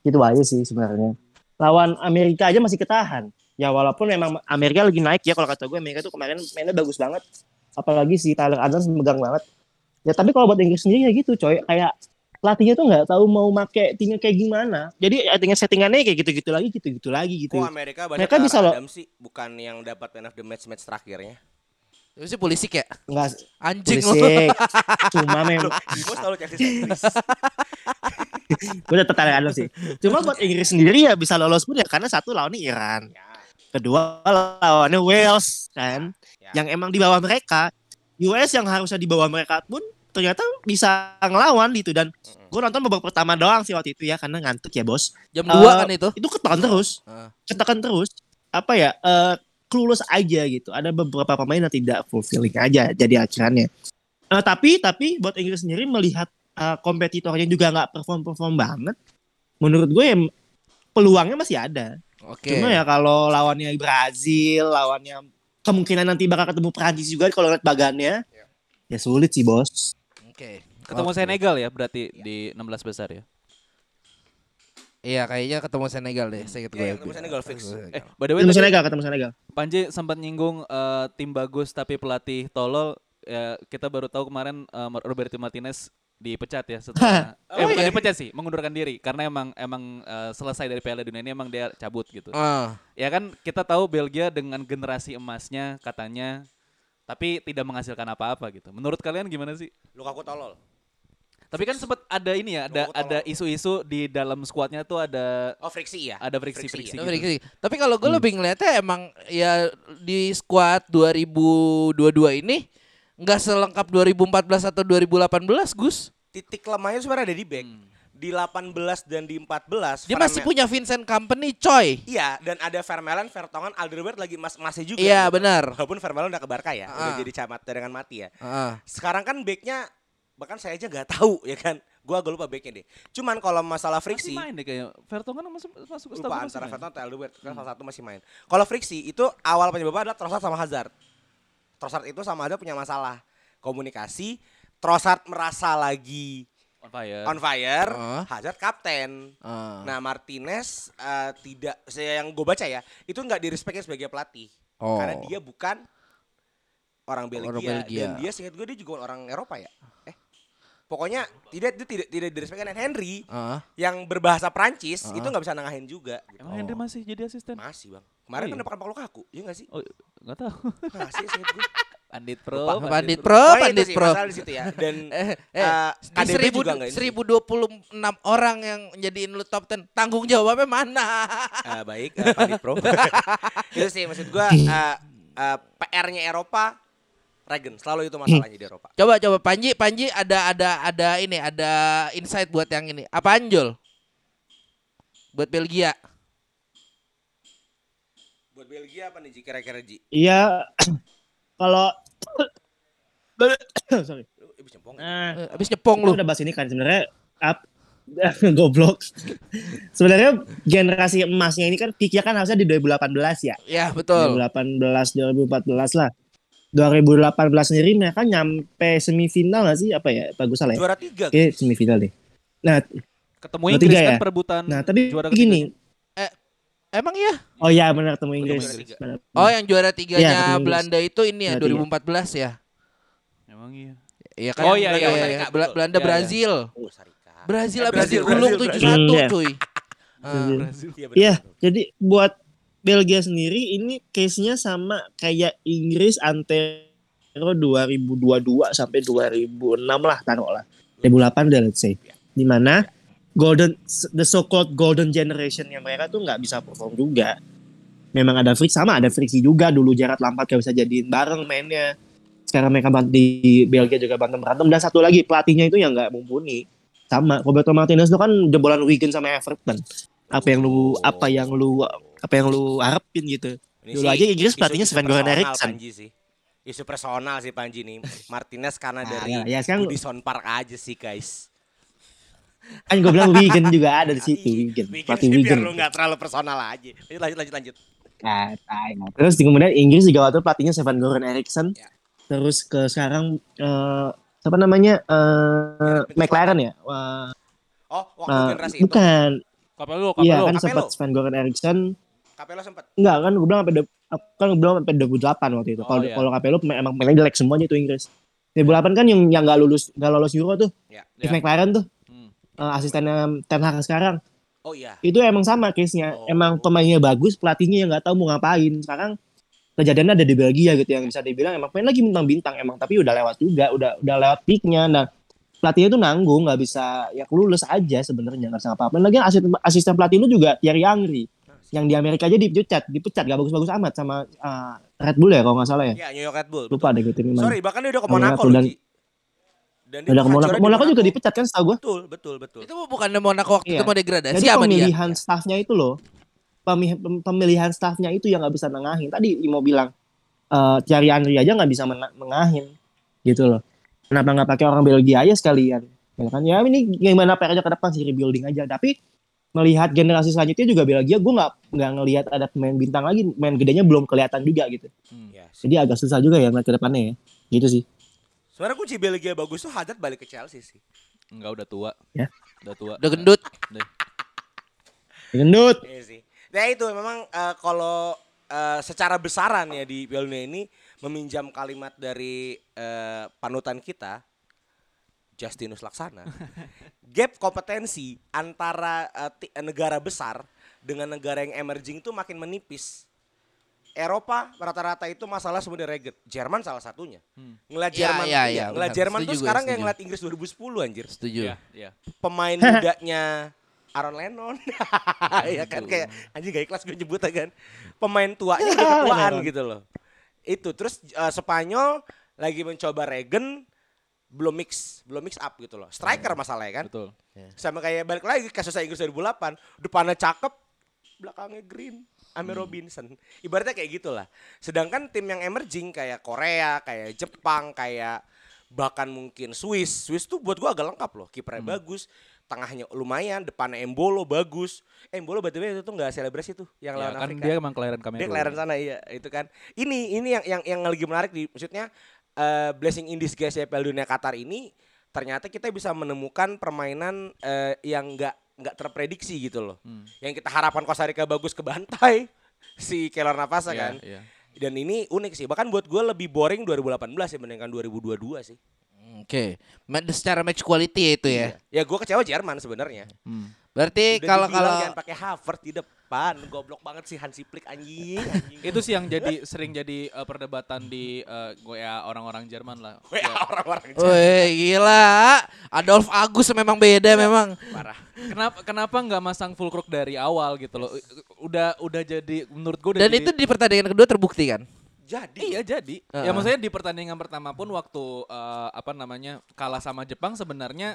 [SPEAKER 4] Itu aja sih sebenarnya. Lawan Amerika aja masih ketahan. Ya walaupun memang Amerika lagi naik ya kalau kata gue Amerika tuh kemarin mainnya bagus banget. Apalagi si Tyler Adams megang banget. Ya tapi kalau buat Inggris sendiri ya gitu coy. Kayak pelatihnya tuh nggak tahu mau make timnya kayak gimana. Jadi settingan settingannya kayak gitu-gitu lagi, gitu-gitu lagi gitu.
[SPEAKER 1] Kok Amerika banyak
[SPEAKER 4] Mereka bisa loh.
[SPEAKER 1] Sih bukan yang dapat man of the match match terakhirnya
[SPEAKER 2] Itu sih polisik ya?
[SPEAKER 4] Enggak
[SPEAKER 2] Anjing lo.
[SPEAKER 4] berisik. Cuma memang
[SPEAKER 1] Bimo selalu
[SPEAKER 4] gue tetap Tyler Adams sih. Cuma buat Inggris sendiri ya bisa lolos pun ya karena satu lawannya Iran. Kedua lawannya Wales kan.
[SPEAKER 1] Ya.
[SPEAKER 4] Yang emang di bawah mereka. US yang harusnya di bawah mereka pun ternyata bisa ngelawan gitu dan gue nonton babak pertama doang sih waktu itu ya karena ngantuk ya bos.
[SPEAKER 2] Jam 2 kan itu?
[SPEAKER 4] Itu ketahuan terus,
[SPEAKER 2] Ah.
[SPEAKER 4] ketahuan terus. Apa ya? eh clueless aja gitu. Ada beberapa pemain yang tidak fulfilling aja jadi akhirannya. Eh, tapi tapi buat Inggris sendiri melihat eh, kompetitornya juga nggak perform perform banget. Menurut gue ya peluangnya masih ada.
[SPEAKER 2] Oke.
[SPEAKER 4] Cuma ya kalau lawannya Brazil, lawannya kemungkinan nanti bakal ketemu Prancis juga kalau lihat bagannya. Ya sulit sih bos.
[SPEAKER 2] Oke.
[SPEAKER 3] Ketemu
[SPEAKER 2] Oke.
[SPEAKER 3] Senegal ya berarti di 16 besar ya.
[SPEAKER 2] Iya, kayaknya ketemu Senegal deh. Saya gue.
[SPEAKER 1] Iya, ketemu Senegal fix.
[SPEAKER 3] Eh, by the way
[SPEAKER 4] Ketemu Senegal, ketemu Senegal.
[SPEAKER 3] Panji sempat nyinggung eh, tim bagus tapi pelatih tolol. Ya, kita baru tahu kemarin eh, Roberto Martinez dipecat ya setelah eh
[SPEAKER 2] Oh,
[SPEAKER 3] bukan
[SPEAKER 2] iya?
[SPEAKER 3] dipecat sih, mengundurkan diri karena emang emang eh, selesai dari Piala Dunia ini emang dia cabut gitu.
[SPEAKER 2] Ah,
[SPEAKER 3] Ya kan kita tahu Belgia dengan generasi emasnya katanya tapi tidak menghasilkan apa-apa gitu. Menurut kalian gimana sih?
[SPEAKER 1] Lukaku tolol
[SPEAKER 3] Tapi kan sempat ada ini ya, ada ada isu-isu di dalam skuadnya tuh ada
[SPEAKER 1] oh friksi ya
[SPEAKER 3] ada friksi-friksi
[SPEAKER 2] tapi
[SPEAKER 3] gitu.
[SPEAKER 2] dikit. Tapi kalau gue lebih ngeliatnya emang ya di squad 2022 ini nggak selengkap 2014 atau 2018 Gus.
[SPEAKER 1] titik lemahnya sebenarnya ada di back
[SPEAKER 3] Hmm.
[SPEAKER 1] Di 18 dan di 14
[SPEAKER 2] Dia masih punya Vincent Company, coy.
[SPEAKER 1] Iya, dan ada Vermeulen, Vertonghen, Alderweireld lagi mas masih juga.
[SPEAKER 2] Iya,
[SPEAKER 1] gitu.
[SPEAKER 2] benar.
[SPEAKER 1] Walaupun Vermeulen udah ke Barca ya, udah
[SPEAKER 2] Ah.
[SPEAKER 1] jadi camat dengan mati ya.
[SPEAKER 2] Ah.
[SPEAKER 1] Sekarang kan backnya bahkan saya aja nggak tahu ya kan. Gua agak lupa backnya deh. Cuman kalau masalah
[SPEAKER 3] Masih
[SPEAKER 1] friksi,
[SPEAKER 3] main deh kayaknya. Vertonghen masuk masuk ke
[SPEAKER 1] lupa
[SPEAKER 3] masih
[SPEAKER 1] antara
[SPEAKER 3] main.
[SPEAKER 1] Vertonghen atau Alderweireld, kan salah satu masih main. Kalau friksi itu awal penyebabnya adalah Trossard sama Hazard. Trossard itu sama ada punya masalah komunikasi. Trossard merasa lagi
[SPEAKER 3] On fire.
[SPEAKER 1] on fire,
[SPEAKER 2] Heeh.
[SPEAKER 1] Hazard kapten.
[SPEAKER 2] Ah.
[SPEAKER 1] Nah Martinez eh, tidak, saya yang gue baca ya, itu nggak direspekin sebagai pelatih,
[SPEAKER 2] Oh.
[SPEAKER 1] karena dia bukan orang Belgia,
[SPEAKER 2] Orang Belgia.
[SPEAKER 1] dan dia seingat gue dia juga orang Eropa ya. Eh, pokoknya tidak dia tidak tidak direspekin dan Henry
[SPEAKER 2] Ah.
[SPEAKER 1] yang berbahasa Prancis
[SPEAKER 2] Ah.
[SPEAKER 1] itu nggak bisa nengahin juga. gitu.
[SPEAKER 3] Emang Henry masih jadi asisten?
[SPEAKER 1] Masih bang. Kemarin
[SPEAKER 3] Oh,
[SPEAKER 1] kan
[SPEAKER 3] iya.
[SPEAKER 1] depan Palu Kaku, iya nggak sih?
[SPEAKER 3] Oh, nggak tahu.
[SPEAKER 1] Masih seingat gue.
[SPEAKER 3] Pandit Pro.
[SPEAKER 2] Pak Pandit Pro,
[SPEAKER 1] itu
[SPEAKER 2] Pandit
[SPEAKER 1] sih,
[SPEAKER 2] Pro.
[SPEAKER 1] masalah di situ ya. Dan
[SPEAKER 2] Eh, eh,
[SPEAKER 1] eh,
[SPEAKER 2] di
[SPEAKER 1] KDB
[SPEAKER 2] seribu,
[SPEAKER 1] juga nggak ini sih.
[SPEAKER 2] 1026 orang yang jadiin lu top 10 tanggung jawabnya mana?
[SPEAKER 1] Ah, baik, eh, Pandit Pro. itu sih maksud gua eh, eh, PR-nya Eropa Regen, selalu itu masalahnya di Eropa.
[SPEAKER 2] coba coba Panji, Panji ada ada ada ini, ada insight buat yang ini. Apa Anjol? Buat Belgia.
[SPEAKER 1] Buat Belgia apa nih Ji kira-kira Ji?
[SPEAKER 4] Iya. Kalau sorry.
[SPEAKER 1] Habis nyempong.
[SPEAKER 4] Nah,
[SPEAKER 2] Eh, Abis nyepong
[SPEAKER 4] kita
[SPEAKER 2] lu.
[SPEAKER 4] udah bahas ini kan sebenarnya up goblok. sebenarnya generasi emasnya ini kan peaknya kan harusnya di 2018 ya.
[SPEAKER 2] Ya, betul.
[SPEAKER 4] 2018 2014 lah. 2018 sendiri mereka nyampe semifinal gak sih apa ya? Bagus salah ya?
[SPEAKER 1] Juara tiga.
[SPEAKER 4] Oke, semifinal deh. Nah,
[SPEAKER 3] Ketemu Inggris
[SPEAKER 4] tiga
[SPEAKER 3] kan
[SPEAKER 4] ya?
[SPEAKER 3] perebutan
[SPEAKER 4] nah tapi
[SPEAKER 3] juara
[SPEAKER 4] gini.
[SPEAKER 2] Emang iya?
[SPEAKER 4] Oh iya benar ketemu Inggris. Benar.
[SPEAKER 2] Oh, yang juara tiganya
[SPEAKER 4] Iya, Inggris.
[SPEAKER 2] Belanda itu ini ya
[SPEAKER 4] Juara
[SPEAKER 2] 2014 ya.
[SPEAKER 3] Emang iya.
[SPEAKER 2] Iya kan?
[SPEAKER 3] Oh, iya,
[SPEAKER 2] Belanda-
[SPEAKER 3] iya,
[SPEAKER 1] Costa
[SPEAKER 2] iya, Bela-
[SPEAKER 1] betul.
[SPEAKER 2] Belanda
[SPEAKER 3] Iya, iya.
[SPEAKER 2] Brazil.
[SPEAKER 1] Costa Rica.
[SPEAKER 2] Brazil
[SPEAKER 1] Eh,
[SPEAKER 2] habis
[SPEAKER 1] Brazil,
[SPEAKER 2] digulung
[SPEAKER 1] Brazil,
[SPEAKER 2] 7-1
[SPEAKER 4] Brazil. Iya.
[SPEAKER 2] cuy. Ah.
[SPEAKER 4] Brazil.
[SPEAKER 1] Iya,
[SPEAKER 4] Iya,
[SPEAKER 1] benar.
[SPEAKER 4] jadi buat Belgia sendiri ini case-nya sama kayak Inggris antero 2022 sampai 2006 lah taruh lah. 2008 deh let's say. Di mana golden the so called golden generation yang mereka tuh nggak bisa perform juga. Memang ada friksi sama ada friksi juga dulu Gerard Lampard gak bisa jadiin bareng mainnya. Sekarang mereka di Belgia juga berantem berantem dan satu lagi pelatihnya itu yang nggak mumpuni. Sama Roberto Martinez itu kan jebolan Wigan sama Everton. Apa yang lu apa yang lu apa yang lu harapin gitu.
[SPEAKER 1] Ini
[SPEAKER 4] Dulu
[SPEAKER 1] sih
[SPEAKER 4] aja Inggris pelatihnya Sven Goran Eriksson.
[SPEAKER 1] Panji sih. Isu personal sih Panji nih. Martinez karena
[SPEAKER 4] Ah,
[SPEAKER 1] dari
[SPEAKER 4] ya, ya, sekarang-
[SPEAKER 1] Park aja sih guys.
[SPEAKER 4] Kan gue bilang Wigan juga ada di situ.
[SPEAKER 1] Bikin
[SPEAKER 4] Pelatih
[SPEAKER 1] sih biar
[SPEAKER 4] Wigan.
[SPEAKER 1] lu nggak terlalu personal aja. Lanjut lanjut lanjut lanjut.
[SPEAKER 4] Nah, nah. Terus kemudian Inggris juga waktu pelatihnya Sven Goran Eriksson.
[SPEAKER 1] Ya.
[SPEAKER 4] Terus ke sekarang eh apa namanya? eh McLaren ya? Wah,
[SPEAKER 1] Oh, waktu
[SPEAKER 4] eh,
[SPEAKER 1] generasi itu.
[SPEAKER 4] bukan.
[SPEAKER 3] Kapelo,
[SPEAKER 4] Iya
[SPEAKER 3] kapelo.
[SPEAKER 4] kan
[SPEAKER 1] Capello.
[SPEAKER 4] sempat Sven Goran Eriksson.
[SPEAKER 1] Capello sempat.
[SPEAKER 4] Enggak kan gue bilang sampai kan gue bilang sampai 2008 waktu itu.
[SPEAKER 3] Oh,
[SPEAKER 4] Kalau
[SPEAKER 3] iya.
[SPEAKER 4] kalau pemain- emang pemainnya jelek semuanya itu Inggris. 2008 kan yang yang nggak lulus nggak lolos Euro tuh.
[SPEAKER 1] Ya.
[SPEAKER 4] Steve
[SPEAKER 3] Ya.
[SPEAKER 4] McLaren tuh Eh, asistennya Ten Hag sekarang.
[SPEAKER 1] Oh iya.
[SPEAKER 4] itu emang sama case-nya.
[SPEAKER 1] Oh.
[SPEAKER 4] Emang pemainnya bagus, pelatihnya yang nggak tahu mau ngapain. Sekarang kejadiannya ada di Belgia gitu yang bisa dibilang emang pemain lagi bintang-bintang emang tapi udah lewat juga, udah udah lewat peaknya. Nah pelatihnya tuh nanggung nggak bisa ya lulus aja sebenarnya nggak bisa apa-apa. Lagi asisten, asisten pelatih lu juga Thierry Henry yang di Amerika aja dipecat, dipecat gak bagus-bagus amat sama uh, Red Bull ya kalau nggak salah ya.
[SPEAKER 1] Ya New York Red Bull.
[SPEAKER 4] Lupa deh gitu mana.
[SPEAKER 1] Sorry, bahkan dia udah ke
[SPEAKER 4] Monaco
[SPEAKER 1] Monaco loh,
[SPEAKER 4] dan-
[SPEAKER 1] Ji. Dan dia
[SPEAKER 4] Udah Monaco,
[SPEAKER 1] di
[SPEAKER 4] Monaco juga dipecat kan setahu gue.
[SPEAKER 1] Betul, betul, betul.
[SPEAKER 2] Itu bukan Monaco waktu
[SPEAKER 4] Iya.
[SPEAKER 2] itu mau degradasi
[SPEAKER 4] Jadi
[SPEAKER 2] apa dia?
[SPEAKER 4] pemilihan staffnya itu loh, pemilihan staffnya itu yang nggak bisa nengahin. Tadi Imo bilang eh Thierry Henry aja nggak bisa mengahin, gitu loh. Kenapa nggak pakai orang Belgia aja sekalian? Ya kan ya ini gimana PR aja ke depan sih rebuilding aja. Tapi melihat generasi selanjutnya juga Belgia, gue nggak nggak ngelihat ada pemain bintang lagi, main gedenya belum kelihatan juga gitu.
[SPEAKER 1] Ya, sih.
[SPEAKER 4] Jadi agak susah juga ya ke depannya ya, gitu sih.
[SPEAKER 1] Sebenarnya kunci Belgia bagus tuh Hazard balik ke Chelsea sih.
[SPEAKER 3] Enggak udah tua.
[SPEAKER 4] Ya.
[SPEAKER 3] Udah tua.
[SPEAKER 2] Udah gendut.
[SPEAKER 4] Gendut.
[SPEAKER 1] Iya sih. Nah itu memang eh, kalau eh, secara besaran ya di Piala Dunia ini meminjam kalimat dari eh, panutan kita Justinus Laksana. Gap kompetensi antara eh, ti- negara besar dengan negara yang emerging itu makin menipis. Eropa rata-rata itu masalah sebenarnya Regen. Jerman salah satunya.
[SPEAKER 3] Hmm.
[SPEAKER 1] Ngeliat
[SPEAKER 2] Ya,
[SPEAKER 1] Jerman,
[SPEAKER 2] ya,
[SPEAKER 1] iya,
[SPEAKER 2] ya,
[SPEAKER 1] ngeliat
[SPEAKER 2] benar.
[SPEAKER 1] Jerman tuh
[SPEAKER 2] Setuju gue,
[SPEAKER 1] sekarang kayak
[SPEAKER 2] setuju.
[SPEAKER 1] ngeliat Inggris 2010 anjir
[SPEAKER 2] Setuju.
[SPEAKER 3] Iya, iya.
[SPEAKER 1] pemain mudanya Aaron Lennon ya kan kayak anjing gak ikhlas gue nyebut kan pemain tuanya udah ketuaan gitu loh itu terus eh, Spanyol lagi mencoba Regen belum mix belum mix up gitu loh striker masalahnya kan
[SPEAKER 3] Betul.
[SPEAKER 1] sama kayak balik lagi kasusnya Inggris 2008 depannya cakep belakangnya green Ame Robinson. Ibaratnya kayak gitulah. Sedangkan tim yang emerging kayak Korea kayak Jepang kayak bahkan mungkin Swiss. Swiss tuh buat gua agak lengkap loh. Kipernya bagus tengahnya lumayan depannya Embolo bagus. Eh, Embolo btw itu tuh nggak selebrasi tuh yang
[SPEAKER 3] Ya,
[SPEAKER 1] lawan
[SPEAKER 3] kan
[SPEAKER 1] Afrika.
[SPEAKER 3] dia emang kelahiran Kamerun.
[SPEAKER 1] dia kelahiran sana iya itu kan. Ini ini yang yang yang lagi menarik di maksudnya eh, blessing in disguise ya Piala Dunia Qatar ini ternyata kita bisa menemukan permainan eh, yang nggak nggak terprediksi gitu loh.
[SPEAKER 3] Hmm.
[SPEAKER 1] Yang kita harapkan Costa Rica bagus ke bantai si Keylor Navasa
[SPEAKER 3] Iya,
[SPEAKER 1] kan.
[SPEAKER 3] iya.
[SPEAKER 1] Dan ini unik sih. Bahkan buat gue lebih boring 2018 dibandingkan 2022 sih.
[SPEAKER 2] Oke. Ma- Secara match quality ya itu ya.
[SPEAKER 1] Ya gue kecewa Jerman sebenarnya.
[SPEAKER 3] Hmm.
[SPEAKER 2] Berarti kalau kalau
[SPEAKER 1] jangan pakai Havertz di depan, goblok banget sih Hansi Flick anjing. anjing.
[SPEAKER 3] Itu sih yang jadi sering jadi eh, perdebatan di eh, gue ya orang-orang Jerman lah.
[SPEAKER 1] Weh,
[SPEAKER 3] Ya,
[SPEAKER 1] orang-orang
[SPEAKER 2] Woi gila Adolf Agus memang beda memang
[SPEAKER 1] parah.
[SPEAKER 3] kenapa kenapa nggak masang full crook dari awal gitu loh? Udah udah jadi menurut gue udah
[SPEAKER 2] Dan
[SPEAKER 3] jadi,
[SPEAKER 2] itu di pertandingan kedua terbukti kan
[SPEAKER 1] Jadi
[SPEAKER 3] Iya jadi.
[SPEAKER 2] Heeh.
[SPEAKER 3] Ya maksudnya di pertandingan pertama pun waktu eh, apa namanya kalah sama Jepang sebenarnya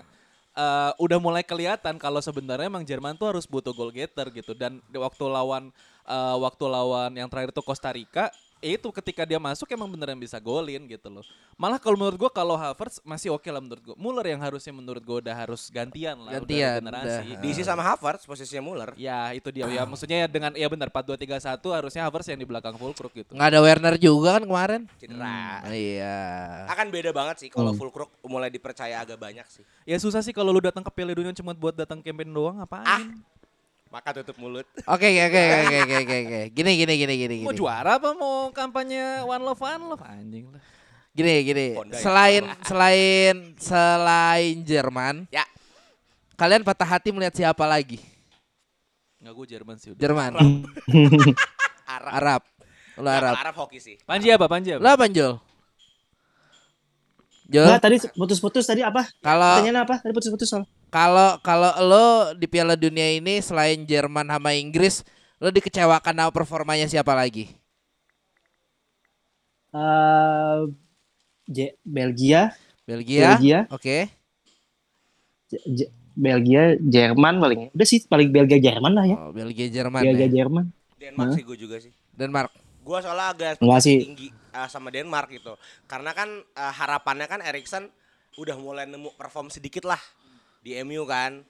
[SPEAKER 3] eh, udah mulai kelihatan kalau sebenarnya emang Jerman tuh harus butuh goal getter gitu. Dan waktu lawan eh, waktu lawan yang terakhir tuh Costa Rica itu ketika dia masuk emang beneran bisa golin gitu loh. Malah kalau menurut gua kalau Havertz masih oke lah menurut gua. Muller yang harusnya menurut gua udah harus gantian lah. udah
[SPEAKER 2] Gantian,
[SPEAKER 3] regenerasi.
[SPEAKER 2] udah.
[SPEAKER 1] diisi sama Havertz posisinya Muller.
[SPEAKER 3] Ya itu dia ya maksudnya ya dengan ya benar 4 2 3 1 harusnya Havertz yang di belakang full crook gitu.
[SPEAKER 2] nggak ada Werner juga kan kemarin
[SPEAKER 1] Cedera.
[SPEAKER 2] Iya
[SPEAKER 1] Akan beda banget sih kalau
[SPEAKER 4] Hmm.
[SPEAKER 1] full crook mulai dipercaya agak banyak sih.
[SPEAKER 3] Ya susah sih kalau lu datang ke Piala Dunia cuma buat datang campaign doang ngapain?
[SPEAKER 1] Maka tutup mulut.
[SPEAKER 2] Oke oke oke oke oke oke oke gini gini gini gini
[SPEAKER 3] Mau
[SPEAKER 2] gini
[SPEAKER 3] juara apa mau kampanye one love one love anjing lah.
[SPEAKER 2] gini gini
[SPEAKER 1] Honda ya.
[SPEAKER 2] selain selain selain Jerman
[SPEAKER 1] Ya.
[SPEAKER 2] kalian patah hati melihat siapa lagi
[SPEAKER 3] Enggak gue Jerman sih udah.
[SPEAKER 2] Jerman
[SPEAKER 1] Arab.
[SPEAKER 2] Arab lo Arab
[SPEAKER 1] Arab hoki sih.
[SPEAKER 3] Panji apa? Panji apa?
[SPEAKER 2] lo apa Jol Jol
[SPEAKER 4] Enggak, tadi putus-putus tadi apa?
[SPEAKER 2] kalau
[SPEAKER 4] Pertanyaannya apa? Tadi putus-putus soal.
[SPEAKER 2] Kalau kalau lo di Piala Dunia ini selain Jerman sama Inggris, lo dikecewakan sama performanya siapa lagi?
[SPEAKER 4] Eh, Je- Belgia,
[SPEAKER 2] Belgia.
[SPEAKER 4] Belgia,
[SPEAKER 2] Oke.
[SPEAKER 4] Je- Belgia, Jerman paling. Udah sih paling Belgia Jerman lah ya.
[SPEAKER 2] Oh, Belgia Jerman
[SPEAKER 4] Belgia
[SPEAKER 2] ya.
[SPEAKER 4] Jerman.
[SPEAKER 1] Denmark sih gue juga sih.
[SPEAKER 2] Denmark.
[SPEAKER 1] Gua soalnya agak
[SPEAKER 4] Enggak sih.
[SPEAKER 1] tinggi uh, sama Denmark gitu. Karena kan uh, harapannya kan Erikson udah mulai nemu perform sedikit lah di MU kan.